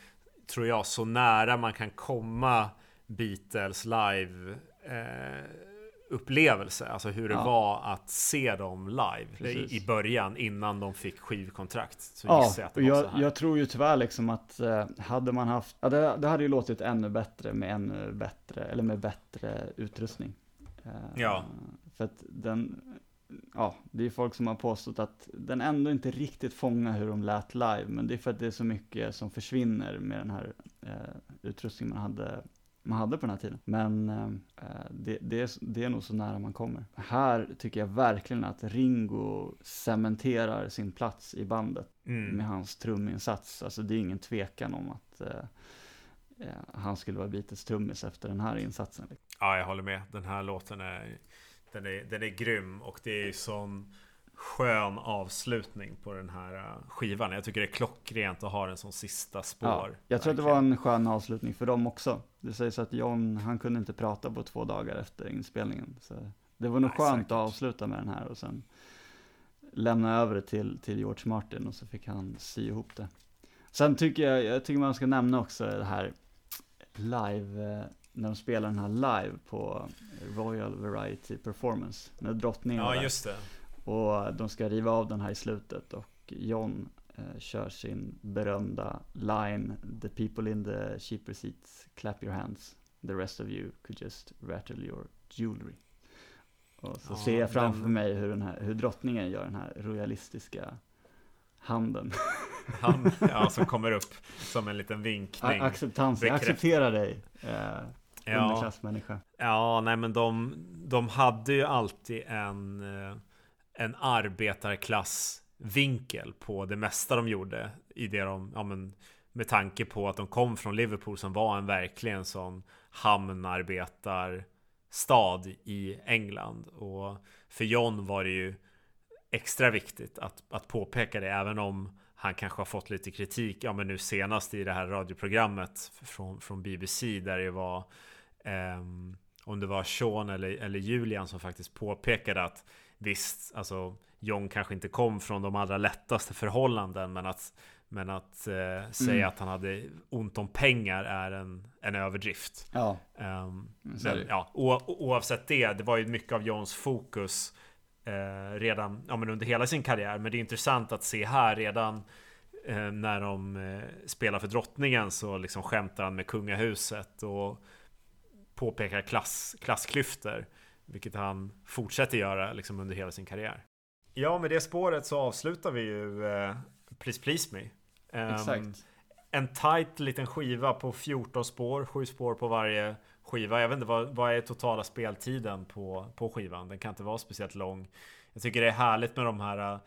tror jag, så nära man kan komma Beatles live. Eh, upplevelse, alltså hur det ja. var att se dem live i, i början innan de fick skivkontrakt. Så ja, jag, att jag, jag, tror ju tyvärr liksom att eh, hade man haft, ja, det, det, hade ju låtit ännu bättre med ännu bättre, eller med bättre utrustning. Eh, ja. För att den, ja, det är folk som har påstått att den ändå inte riktigt fångar hur de lät live, men det är för att det är så mycket som försvinner med den här eh, utrustningen man hade man hade på den här tiden. Men eh, det, det, är, det är nog så nära man kommer. Här tycker jag verkligen att Ringo cementerar sin plats i bandet mm. med hans truminsats. Alltså det är ingen tvekan om att eh, eh han skulle vara Beatles trummis efter den här insatsen. Ja, jag håller med. Den här låten är, den är, den är grym och det är som skön avslutning på den här äh, skivan. Jag tycker det är klockrent att ha den som sista spår. Ja, jag tror att det var en skön avslutning för dem också. Det sägs att John, han kunde inte prata på två dagar efter inspelningen. Så det var nog Nej, skönt säkert. att avsluta med den här och sen lämna över det till, till George Martin och så fick han sy ihop det. Sen tycker jag, jag tycker man ska nämna också det här live, eh, när de spelar den här live på Royal Variety Performance. När drottningen Ja, just det. Och de ska riva av den här i slutet och John eh, kör sin berömda line The people in the cheaper seats clap your hands. The rest of you could just rattle your jewelry. Och så ja, ser jag framför den... mig hur, den här, hur drottningen gör den här royalistiska handen. Han, ja, som kommer upp som en liten vinkning. Acceptans, jag accepterar dig eh, Ja, ja, nej men de, de hade ju alltid en eh, en arbetarklassvinkel på det mesta de gjorde i det de, ja men med tanke på att de kom från Liverpool som var en verkligen sån hamnarbetarstad i England. Och för John var det ju extra viktigt att, att påpeka det även om han kanske har fått lite kritik, ja men nu senast i det här radioprogrammet från, från BBC där det var eh, om det var Sean eller, eller Julian som faktiskt påpekade att visst, alltså John kanske inte kom från de allra lättaste förhållanden men att, men att eh, säga mm. att han hade ont om pengar är en, en överdrift. Ja. Um, men, ja, o, oavsett det, det var ju mycket av Johns fokus eh, redan ja, men under hela sin karriär. Men det är intressant att se här redan eh, när de eh, spelar för drottningen så liksom skämtar han med kungahuset och påpekar klass, klassklyftor. Vilket han fortsätter göra liksom under hela sin karriär. Ja, med det spåret så avslutar vi ju uh, Please Please Me. Um, Exakt. En tight liten skiva på 14 spår, 7 spår på varje skiva. Jag vet inte, vad, vad är totala speltiden på, på skivan? Den kan inte vara speciellt lång. Jag tycker det är härligt med de här uh,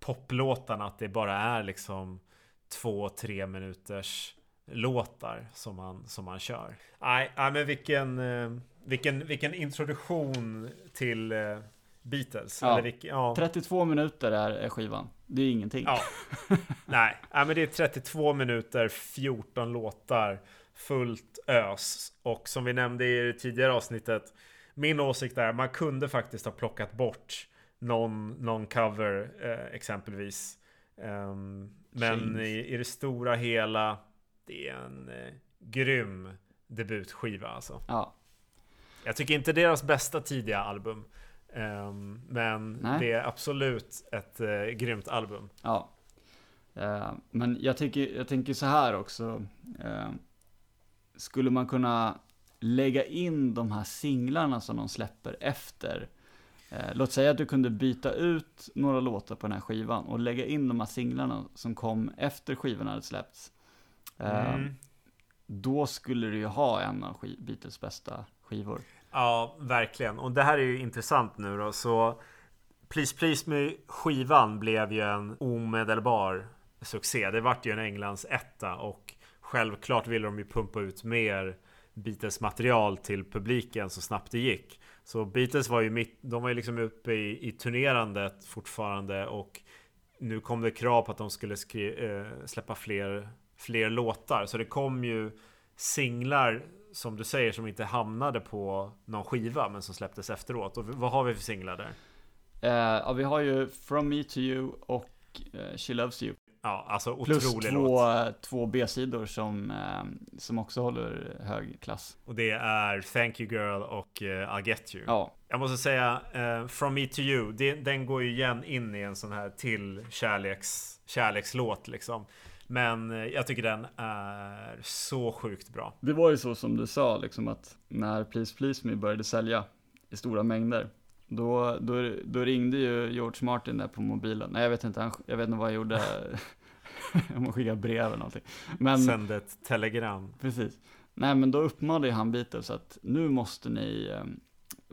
poplåtarna, att det bara är liksom två, tre minuters låtar som man, som man kör. Nej, men vilken, eh, vilken, vilken introduktion till eh, Beatles. Ja. Vilken, ja. 32 minuter är skivan. Det är ingenting. Ja. nej, nej, men det är 32 minuter, 14 låtar, fullt ös. Och som vi nämnde i det tidigare avsnittet, min åsikt är man kunde faktiskt ha plockat bort någon, någon cover eh, exempelvis. Um, men i, i det stora hela det är en eh, grym debutskiva alltså. Ja. Jag tycker inte deras bästa tidiga album. Eh, men Nej. det är absolut ett eh, grymt album. Ja. Uh, men jag, tycker, jag tänker så här också. Uh, skulle man kunna lägga in de här singlarna som de släpper efter. Uh, låt säga att du kunde byta ut några låtar på den här skivan och lägga in de här singlarna som kom efter skivan hade släppts. Mm. Ehm, då skulle du ju ha en av Beatles bästa skivor. Ja, verkligen. Och det här är ju intressant nu då. Så Please Please Me skivan blev ju en omedelbar succé. Det vart ju en Englands etta och självklart ville de ju pumpa ut mer Beatles material till publiken så snabbt det gick. Så Beatles var ju mitt, de var ju liksom uppe i, i turnerandet fortfarande och nu kom det krav på att de skulle skri, äh, släppa fler fler låtar. Så det kom ju singlar som du säger som inte hamnade på någon skiva men som släpptes efteråt. Och vad har vi för singlar där? Uh, ja, vi har ju From Me To You och uh, She Loves You. Ja, alltså Plus otrolig två, låt. två B-sidor som, uh, som också håller hög klass. Och det är Thank You Girl och I'll Get You. Ja. Jag måste säga, From Me To You, det, den går ju igen in i en sån här till kärleks, kärlekslåt liksom. Men eh, jag tycker den är så sjukt bra. Det var ju så som du sa, liksom att när Please Please Me började sälja i stora mängder, då, då, då ringde ju George Martin där på mobilen. Nej, jag vet inte, han, jag vet inte vad han gjorde. Om han skickade brev eller någonting. Men, Sände ett telegram. Precis. Nej, men då uppmanade han Beatles att nu måste ni eh,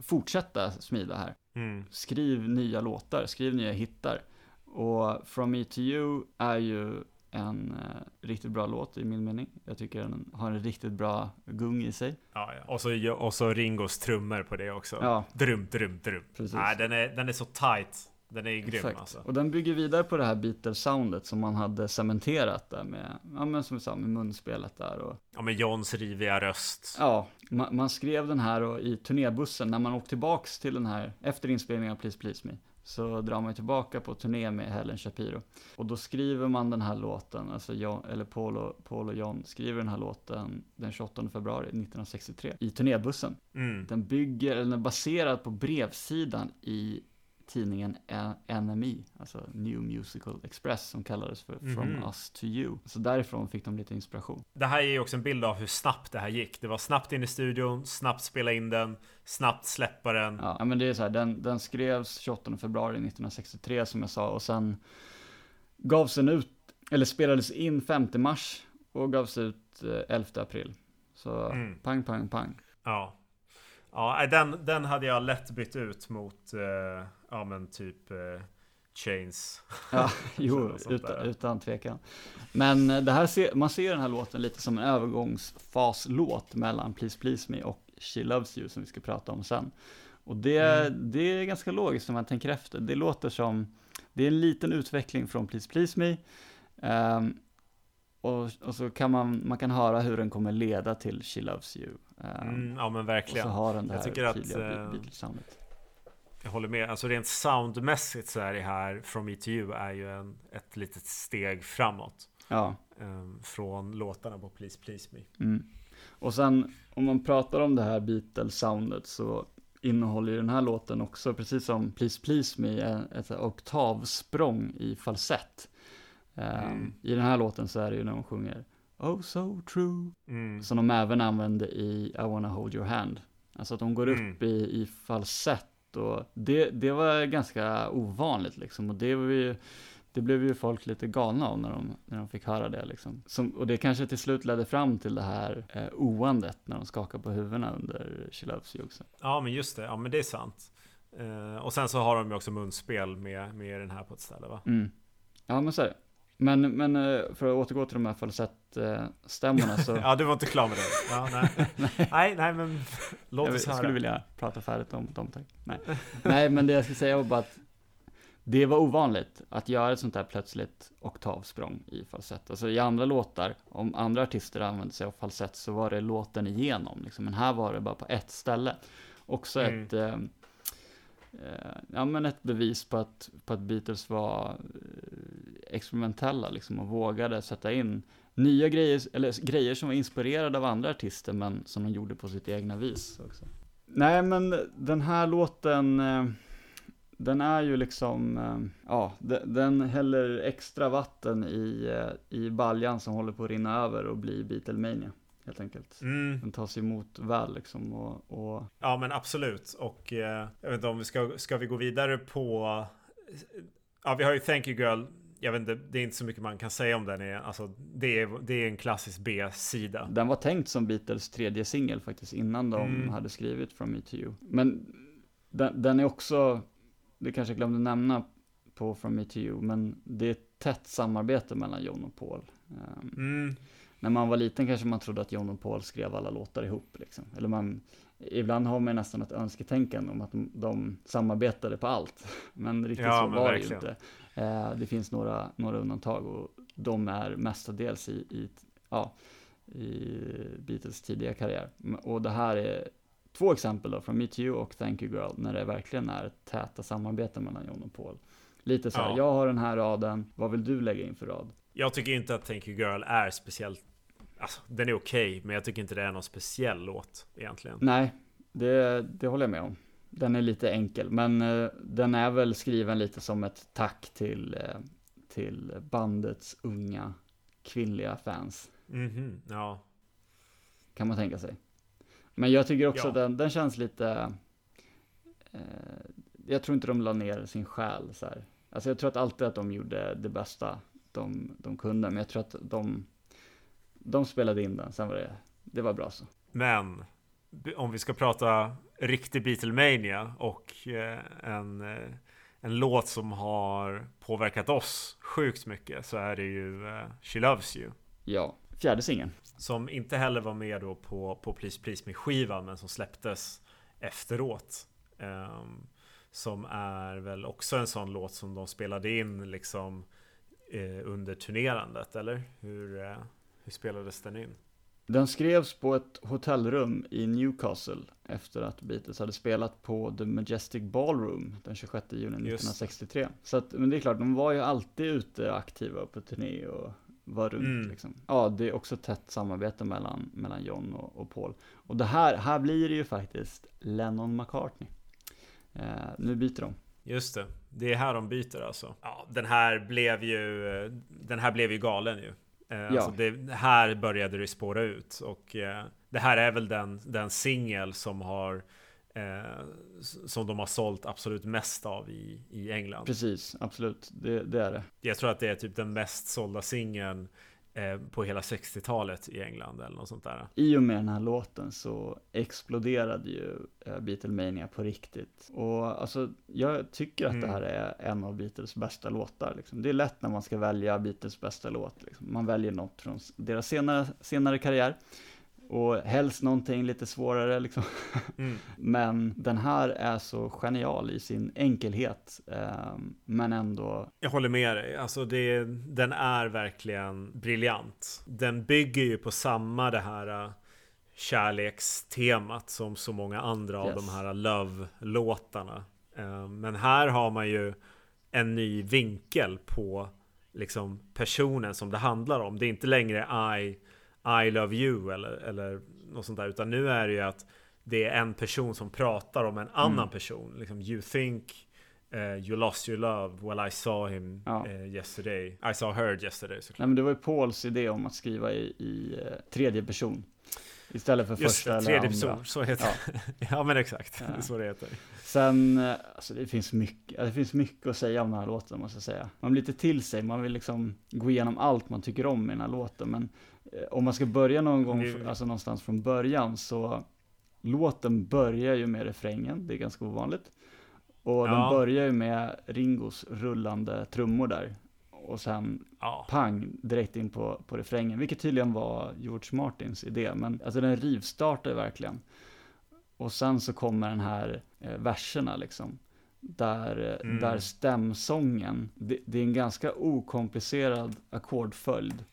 fortsätta smida här. Mm. Skriv nya låtar, skriv nya hittar. Och From Me To You är ju en eh, riktigt bra låt i min mening. Jag tycker den har en riktigt bra gung i sig. Ja, ja. Och, så, och så Ringos trummor på det också. Ja. Drum, drum, drum. Precis. Nej, den, är, den är så tight. Den är grym Exakt. alltså. Och den bygger vidare på det här Beatles-soundet som man hade cementerat där med, ja men som vi sa, med munspelet där och... Ja, med Johns riviga röst. Ja, man, man skrev den här och i turnébussen när man åkte tillbaks till den här, efter inspelningen av Please Please Me så drar man tillbaka på turné med Helen Shapiro. Och då skriver man den här låten, alltså John, eller Paul och, Paul och John skriver den här låten den 28 februari 1963 i turnébussen. Mm. Den bygger, eller den är baserad på brevsidan i tidningen NME, alltså New Musical Express, som kallades för From mm. Us to You. Så därifrån fick de lite inspiration. Det här ger ju också en bild av hur snabbt det här gick. Det var snabbt in i studion, snabbt spela in den, snabbt släppa den. Ja, men det är så här, den, den skrevs 28 februari 1963 som jag sa, och sen gavs den ut, eller spelades in 5 mars och gavs ut 11 eh, april. Så mm. pang, pang, pang. Ja. Ja, den, den hade jag lätt bytt ut mot eh, ja men typ eh, Chains. Ja, jo, utan, utan tvekan. Men eh, det här ser, man ser den här låten lite som en övergångsfaslåt mellan Please Please Me och She Loves You som vi ska prata om sen. Och det, mm. det är ganska logiskt när man tänker efter. Det låter som, det är en liten utveckling från Please Please Me. Um, och, och, så kan man, man kan höra hur den kommer leda till She Loves You. Um, mm, ja men verkligen. Och så har den det här jag tydliga att, Beatles-soundet. Jag håller med. Alltså rent soundmässigt så är det här From To You är ju en, ett litet steg framåt. Ja. Um, från låtarna på Please Please Me. Mm. Och sen om man pratar om det här Beatles-soundet så innehåller ju den här låten också, precis som Please Please Me, ett oktavsprång i falsett. Ehm, mm. I den här låten så är det ju när de sjunger Oh so true. Mm. Som de även använder i I wanna hold your hand. Alltså att de går mm. upp i, i falsett och det, det var ganska ovanligt liksom. Och det var ju det blev ju folk lite galna av när de, när de fick höra det liksom. Som, och det kanske till slut ledde fram till det här eh, oandet när de skakar på huvudena under She Loves You också. Ja men just det, ja men det är sant. Eh, och sen så har de ju också munspel med, med den här på ett ställe va? Mm. Ja men så är det. Men, men eh, för att återgå till de här falsettstämmorna så... ja, du var inte klar med det. Ja, nej. nej. nej, men låt oss höra. Jag skulle vilja prata färdigt om dem, tack. Nej. nej, men det jag skulle säga var bara att det var ovanligt att göra ett sånt här plötsligt oktavsprång i falsett. Alltså i andra låtar, om andra artister använde sig av falsett så var det låten igenom, liksom. men här var det bara på ett ställe. Också mm. ett, eh, Eh, ja men ett bevis på att, på att Beatles var eh, experimentella liksom och vågade sätta in nya grejer, eller grejer som var inspirerade av andra artister men som de gjorde på sitt egna vis också. Nej men den här låten eh, den är ju liksom, ja, den häller extra vatten i, i baljan som håller på att rinna över och bli Beatlemania. Helt enkelt. Mm. Den tas emot väl liksom och, och... Ja men absolut och eh, jag vet inte om vi ska, ska vi gå vidare på Ja vi har ju Thank You Girl jag vet inte, det är inte så mycket man kan säga om den. Alltså, det, är, det är en klassisk B-sida. Den var tänkt som Beatles tredje singel faktiskt, innan de mm. hade skrivit From Me To You. Men den, den, är också det kanske jag glömde nämna på From Me To You, men det är ett tätt samarbete mellan John och Paul. Um, mm. När man var liten kanske man trodde att John och Paul skrev alla låtar ihop, liksom. Eller man, ibland har man nästan ett önsketänkande om att de, de samarbetade på allt. Men riktigt ja, så men var det ju inte. Uh, det finns några, några undantag och de är mestadels i, i, ja, i Beatles tidiga karriär. Och det här är två exempel då, från Meet You och Thank You Girl, när det verkligen är täta samarbeten mellan John och Paul. Lite så här, ja. jag har den här raden, vad vill du lägga in för rad? Jag tycker inte att Thank You Girl är speciellt Alltså, den är okej, okay, men jag tycker inte det är någon speciell låt egentligen. Nej, det, det håller jag med om. Den är lite enkel, men uh, den är väl skriven lite som ett tack till, uh, till bandets unga kvinnliga fans. Mhm, mm ja. Kan man tänka sig. Men jag tycker också ja. att den, den känns lite, eh, jag tror inte de la ner sin själ så här. Alltså jag tror att alltid att de gjorde det bästa de, de kunde, men jag tror att de, de spelade in den, sen var det, det var bra så. Men, om vi ska prata riktig Beatlemania och eh, en, eh, en låt som har påverkat oss sjukt mycket så är det ju eh, She Loves You. Ja, fjärde singeln. Som inte heller var med då på, på Please Please Me skivan men som släpptes efteråt. Um, som är väl också en sån låt som de spelade in liksom eh, under turnerandet eller? Hur, eh, hur spelades den in? Den skrevs på ett hotellrum i Newcastle efter att Beatles hade spelat på The Majestic Ballroom den 26 juni 1963. Så att, men det är klart, de var ju alltid ute aktiva på turné och var runt mm. liksom. Ja, det är också tätt samarbete mellan, mellan John och, och Paul. Och det här, här blir det ju faktiskt Lennon McCartney. Eh, nu byter de. Just det, det är här de byter alltså. Ja, den här blev ju, den här blev ju galen ju. Eh, ja. Alltså det, här började det spåra ut och eh, det här är väl den, den singel som har Eh, som de har sålt absolut mest av i, i England. Precis, absolut. Det, det är det. Jag tror att det är typ den mest sålda singeln på hela 60-talet i England eller något sånt där. I och med den här låten så exploderade ju eh, Beatlemania på riktigt. Och alltså, jag tycker att mm. det här är en av Beatles bästa låtar. Liksom. Det är lätt när man ska välja Beatles bästa låt. Liksom. Man väljer något från deras senare, senare karriär. Och helst någonting lite svårare liksom. Mm. Men den här är så genial i sin enkelhet, eh, men ändå... Jag håller med dig, alltså det, den är verkligen briljant. Den bygger ju på samma det här uh, kärlekstemat som så många andra yes. av de här Love-låtarna. Uh, men här har man ju en ny vinkel på liksom personen som det handlar om. Det är inte längre I, I love you eller, eller något sånt där, utan nu är det ju att det är en person som pratar om en annan mm. person. Liksom, you think uh, you lost your love, well I saw him ja. uh, yesterday. I saw her yesterday. Såklart. Nej men det var ju Pauls idé om att skriva i, i uh, tredje person. Istället för Just första det, tredje eller andra. person, så heter ja. det. ja men exakt, ja. det är så det heter. Sen, alltså det finns mycket, det finns mycket att säga om den här låten måste jag säga. Man blir lite till sig, man vill liksom gå igenom allt man tycker om i den här låten. Men eh, om man ska börja någon gång, alltså någonstans från början så låten börjar ju med refrängen, det är ganska ovanligt. Och ja. den börjar ju med Ringos rullande trummor där och sen ja. pang direkt in på, på refrängen, vilket tydligen var George Martins idé, men alltså den rivstartar verkligen. Och sen så kommer den här eh, verserna liksom, där, mm. där stämsången, det, det, är en ganska okomplicerad ackordföljd,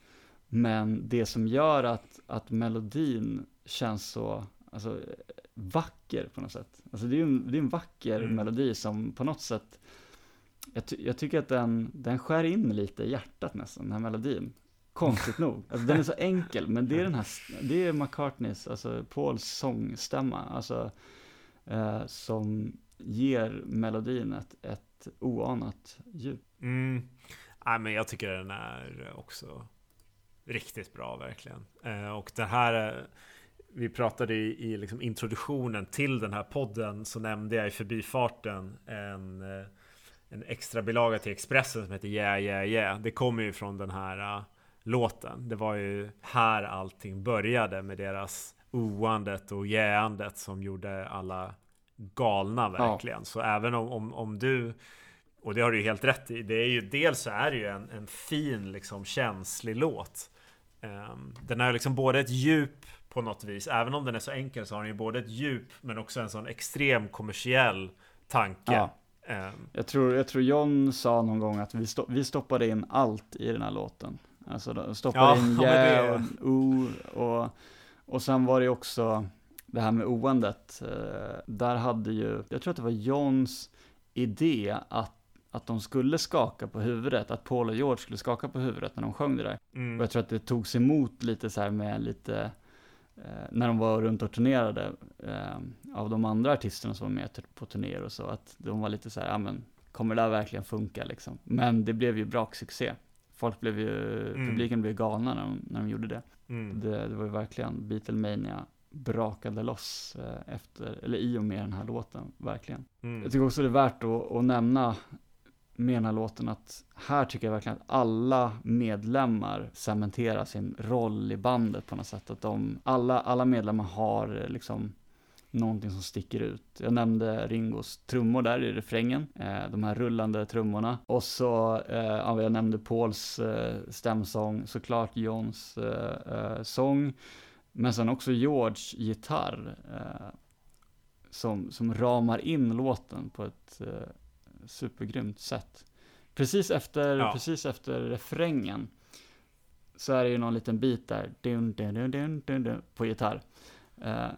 men det som gör att, att melodin känns så, alltså vacker på något sätt. Alltså det är en, det är en vacker mm. melodi som på något sätt jag, ty jag, tycker att den, den skär in lite i hjärtat nästan, den här melodin. Konstigt nog. Alltså, den är så enkel, men det är den här, det är McCartneys, alltså Pauls sångstämma, alltså eh, som ger melodin ett, ett oanat djup. Mm. Nej, men jag tycker den är också riktigt bra verkligen. Eh, och det här, eh, vi pratade i, i liksom introduktionen till den här podden så nämnde jag i förbifarten en eh, en extra bilaga till Expressen som heter Yeah Yeah Yeah. Det kommer ju från den här uh, låten. Det var ju här allting började med deras oandet och jäandet som gjorde alla galna verkligen. Ja. Så även om, om, om du och det har du ju helt rätt i. Det är ju dels så är det ju en, en fin liksom känslig låt. Um, den har liksom både ett djup på något vis. Även om den är så enkel så har den ju både ett djup men också en sån extrem kommersiell tanke. Ja. Um, jag, tror, jag tror John sa någon gång att vi, sto vi stoppade in allt i den här låten. Alltså stoppade ja, in yeah och o och, och sen var det också det här med oandet. Uh, där hade ju, jag tror att det var Johns idé att att de skulle skaka på huvudet, att Paul och George skulle skaka på huvudet när de sjöng det där. Mm. Och jag tror att det togs emot lite så här med lite Eh, när de var runt och turnerade eh, av de andra artisterna som var med på turnéer och så, att de var lite så här, ja men kommer det där verkligen funka liksom? Men det blev ju braksuccé. Folk blev ju, mm. publiken blev galna när de, när de gjorde det. Mm. det. Det var ju verkligen Beatlemania brakade loss eh, efter, eller i och med den här låten, verkligen. Mm. Jag tycker också det är värt att, att nämna med den här låten att här tycker jag verkligen att alla medlemmar cementerar sin roll i bandet på något sätt. Att de, alla, alla medlemmar har eh, liksom någonting som sticker ut. Jag nämnde Ringos trummor där i refrängen, eh, de här rullande trummorna. Och så, eh, jag nämnde Pauls eh, stämsång, såklart Johns eh, eh, sång, men sen också George gitarr, eh, som, som ramar in låten på ett eh, supergrymt sätt. Precis efter, ja. precis efter refrängen så är det ju någon liten bit där, dun, dun, dun, dun, på gitarr. Uh,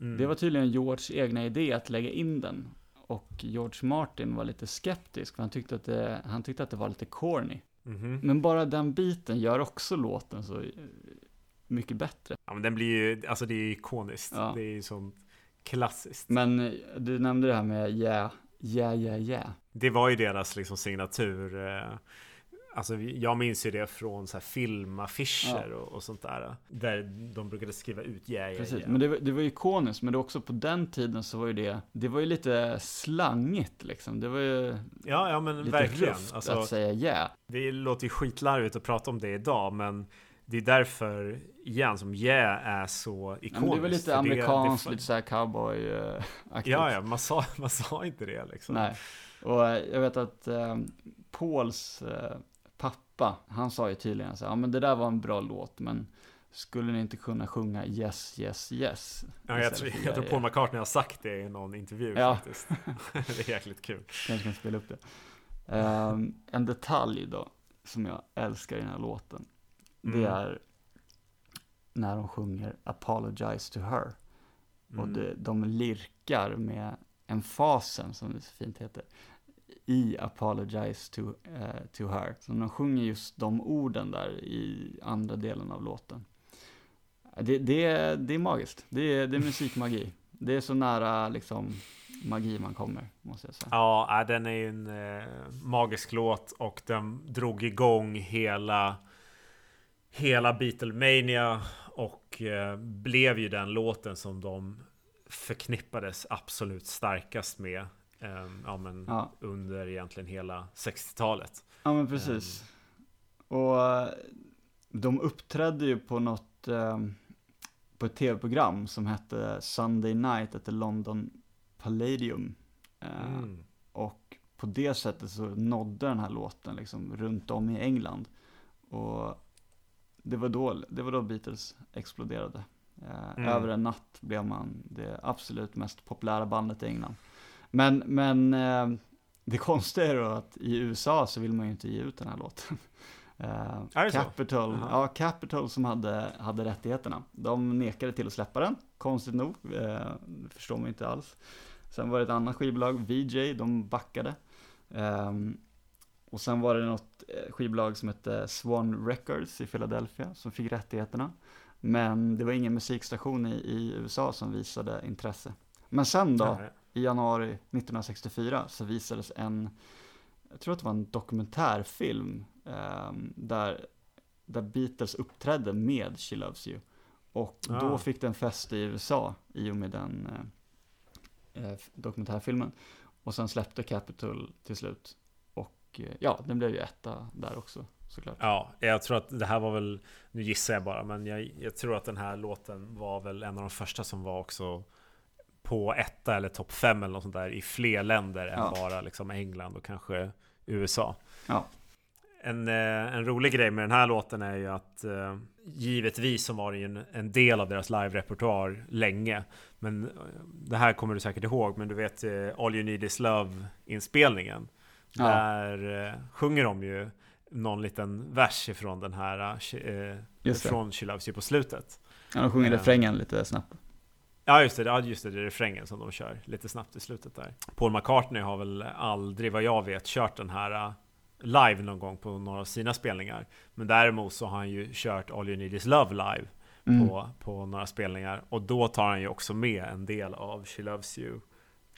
mm. Det var tydligen Georges egna idé att lägga in den. Och George Martin var lite skeptisk, för han tyckte att det, han tyckte att det var lite corny. -hmm. Men bara den biten gör också låten så eh, mycket bättre. Ja men den blir ju, alltså det är ju ikoniskt. Ja. Det är ju sånt klassiskt. Men eh, du nämnde det här med yeah, Yeah, yeah, yeah. Det var ju deras liksom signatur. Eh, alltså jag minns ju det från så här filmaffischer ja. och, och, sånt där. Där de brukade skriva ut yeah, yeah, Precis, yeah. men det, det var ikoniskt, men det var också på den tiden så var ju det, det var ju lite slangigt liksom. Det var ju ja, ja, men lite verkligen. Alltså, att säga yeah. Det låter ju skitlarvigt att prata om det idag, men det är därför, igen, som Yeah är så ikoniskt. Men det var lite amerikanskt, det, det lite såhär cowboy aktigt. Ja, ja, man sa, man sa inte det liksom. Nej, och eh, jag vet att eh, Pauls eh, pappa, han sa ju tydligen så ja men det där var en bra låt, men skulle ni inte kunna sjunga Yes, yes, yes? Ja, jag, tror, jag tror Paul McCartney har sagt det i någon intervju ja. faktiskt. det är jäkligt kul. Kanske kan spela upp det. Um, en detalj då, som jag älskar i den här låten, mm. det är när de sjunger Apologize to her. Mm. Och det, de lirkar med emfasen, som det så fint heter, i Apologize to, uh, to her. Så de sjunger just de orden där i andra delen av låten. Det, det, det är magiskt, det är, det är musikmagi. Det är så nära liksom magi man kommer, måste jag säga. Ja, den är ju en eh, magisk låt och den drog igång hela hela Beatlemania och eh, blev ju den låten som de förknippades absolut starkast med eh, ja, men ja. under egentligen hela 60-talet. Ja men precis. Um, och eh, de uppträdde ju på något på ett tv-program som hette Sunday Night at the London Palladium. Mm. Och på det sättet så nådde den här låten liksom runt om i England. Och det var då, det var då Beatles exploderade. Eh, mm. Över en natt blev man det absolut mest populära bandet i England. Men, men eh, det konstiga är då att i USA så vill man ju inte ge ut den här låten. Uh, Capital, uh -huh. ja, Capital som hade, hade rättigheterna. De nekade till att släppa den, konstigt nog. Uh, förstår man inte alls. Sen var det ett annat skivbolag, VJ, de backade. Um, och sen var det något eh, skivbolag som hette Swan Records i Philadelphia som fick rättigheterna. Men det var ingen musikstation i, i USA som visade intresse. Men sen då, i januari 1964, så visades en, jag tror att det var en dokumentärfilm, eh, där, där Beatles uppträdde med She Loves You. Och ah. då fick den fäste i USA i och med den eh, eh dokumentärfilmen. Och sen släppte Capitol till slut Eh, ja, den blev ju etta där också såklart. Ja, jag tror att det här var väl, nu gissar jag bara, men jag, jag tror att den här låten var väl en av de första som var också på etta eller topp fem eller något sånt där i fler länder än bara liksom England och kanske USA. Ja. En, eh, en rolig grej med den här låten är ju att eh, givetvis så var det ju en, en del av deras live-repertoar länge. Men det här kommer du säkert ihåg, men du vet All You Need Is Love-inspelningen. Ja. Där eh, sjunger de ju någon liten vers ifrån den här, eh, från She Loves You på slutet. Ja, de sjunger eh. refrängen lite snabbt. Ja just det, ja, just det, det är refrängen som de kör lite snabbt i slutet där. Paul McCartney har väl aldrig vad jag vet kört den här uh, live någon gång på några av sina spelningar. Men däremot så har han ju kört All You Need Is Love live mm. på, på några spelningar. Och då tar han ju också med en del av She Loves You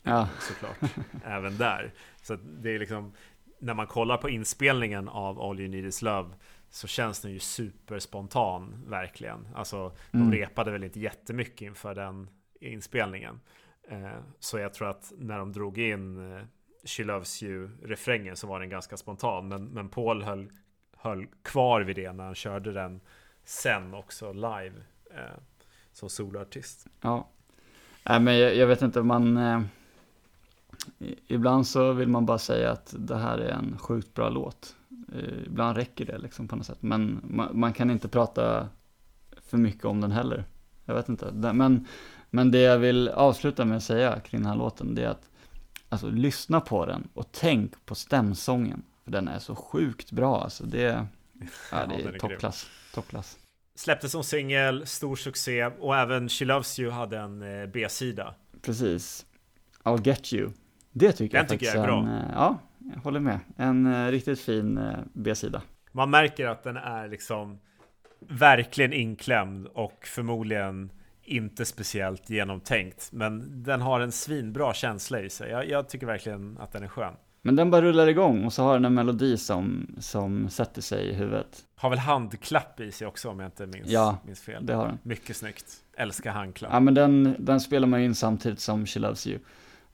ja. såklart. även där. Så det är liksom, när man kollar på inspelningen av All You Need Is Love så känns den ju superspontan verkligen. Alltså mm. de repade väl inte jättemycket inför den inspelningen. Eh, så jag tror att när de drog in eh, She Loves You-refrängen så var den ganska spontan. Men, men Paul höll, höll kvar vid det när han körde den sen också live eh, som soloartist. Ja, äh, men jag, jag vet inte, man eh, Ibland så vill man bara säga att det här är en sjukt bra låt. Eh, ibland räcker det liksom på något sätt. Men man, man kan inte prata för mycket om den heller. Jag vet inte. Men, men det jag vill avsluta med att säga kring den här låten, det är att alltså, lyssna på den och tänk på stämsången. För den är så sjukt bra alltså. Det, ja, det är, är toppklass. toppklass. Släpptes som singel, stor succé och även She Loves You hade en eh, B-sida. Precis. I'll Get You det tycker Den jag tycker jag är bra. En, eh, ja, jag håller med. En uh, riktigt fin uh, B-sida. Man märker att den är liksom verkligen inklämd och förmodligen inte speciellt genomtänkt. Men den har en svinbra känsla i sig. Jag, jag, tycker verkligen att den är skön. Men den bara rullar igång och så har den en melodi som, som sätter sig i huvudet. Har väl handklapp i sig också om jag inte minns, ja, minns fel. det har den. Mycket snyggt. Älskar handklapp. Ja, men den, den spelar man in samtidigt som She Loves You.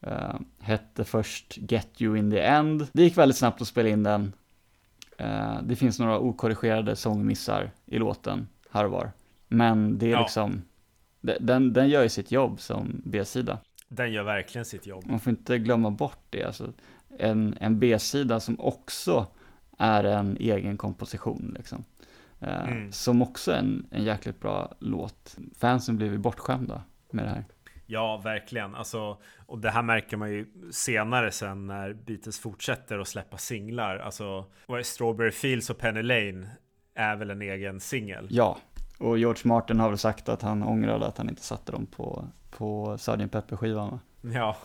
Uh, hette först Get You In The End. Det gick väldigt snabbt att spela in den. Uh, det finns några okorrigerade sångmissar i låten, här och var. Men det är ja. liksom, den, den gör ju sitt jobb som B-sida. Den gör verkligen sitt jobb. Man får inte glömma bort det. Alltså, en, en B-sida som också är en egen komposition. Liksom. Eh, mm. Som också är en, en jäkligt bra låt. Fansen blev ju bortskämda med det här. Ja, verkligen. Alltså, och det här märker man ju senare sen när Beatles fortsätter att släppa singlar. Alltså, Strawberry Fields och Penny Lane är väl en egen singel? Ja, och George Martin har väl sagt att han ångrade att han inte satte dem på, på Sgt. Pepper-skivan. Ja,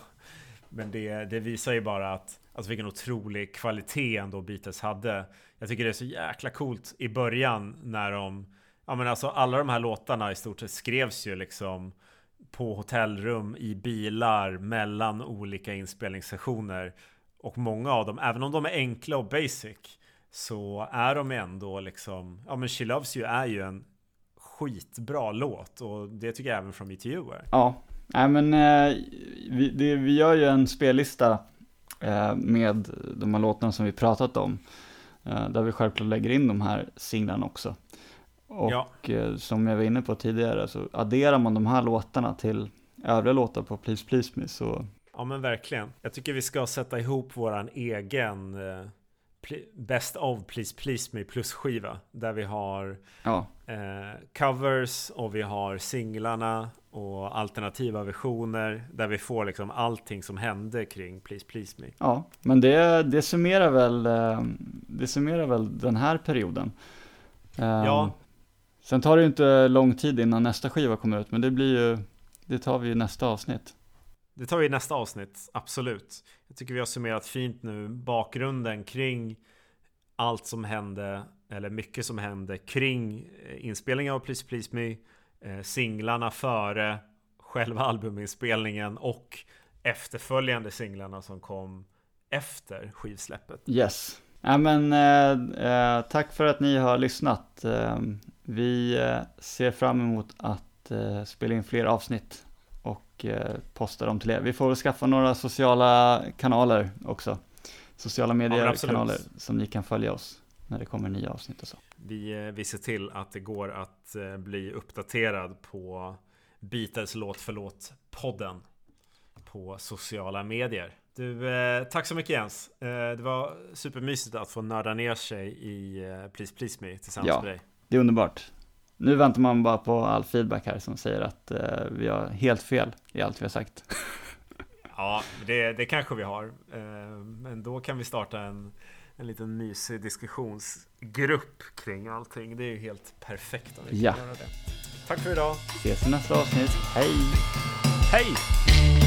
men det, det visar ju bara att Alltså vilken otrolig kvalitet ändå Beatles hade. Jag tycker det är så jäkla coolt i början när de Ja men alltså alla de här låtarna i stort sett skrevs ju liksom på hotellrum, i bilar, mellan olika inspelningssessioner. Och många av dem, även om de är enkla och basic, så är de ändå liksom, ja men She Loves You är ju en skitbra låt och det tycker jag även från ETU är. Ja, nej men eh, vi, det, vi gör ju en spellista eh, med de här låtarna som vi pratat om. Eh, där vi självklart lägger in de här singlarna också. Och ja. Eh, som jag var inne på tidigare så adderar man de här låtarna till övriga låtar på Please Please Me så Ja men verkligen. Jag tycker vi ska sätta ihop våran egen eh, Best of Please Please Me plus skiva. Där vi har ja. eh, covers och vi har singlarna och alternativa versioner. Där vi får liksom allting som hände kring Please Please Me. Ja, men det, det, summerar, väl, eh, det summerar väl den här perioden. Ja. Sen tar det ju inte lång tid innan nästa skiva kommer ut, men det blir ju, det tar vi i nästa avsnitt. Det tar vi i nästa avsnitt, absolut. Jag tycker vi har summerat fint nu bakgrunden kring allt som hände, eller mycket som hände kring eh, inspelningen av Please Please Me, eh, singlarna före själva albuminspelningen och efterföljande singlarna som kom efter skivsläppet. Yes. Ja, men, eh, eh, tack för att ni har lyssnat. Eh, vi eh, ser fram emot att spela in fler avsnitt och posta dem till er. Vi får väl skaffa några sociala kanaler också. Sociala medier-kanaler ja, som ni kan följa oss när det kommer nya avsnitt och så. Vi, vi ser till att det går att bli uppdaterad på Beatles låt för låt-podden på sociala medier. Du, eh, tack så mycket Jens. Eh, det var supermysigt att få nörda ner sig i eh, Please Please Me tillsammans ja, med dig. det är underbart. Nu väntar man bara på all feedback här som säger att eh, vi har helt fel i allt vi har sagt. ja, det, det kanske vi har. Eh, men då kan vi starta en, en liten mysig diskussionsgrupp kring allting. Det är ju helt perfekt om vi kan ja. göra det. Tack för idag. Ses i nästa avsnitt. Hej! Hej!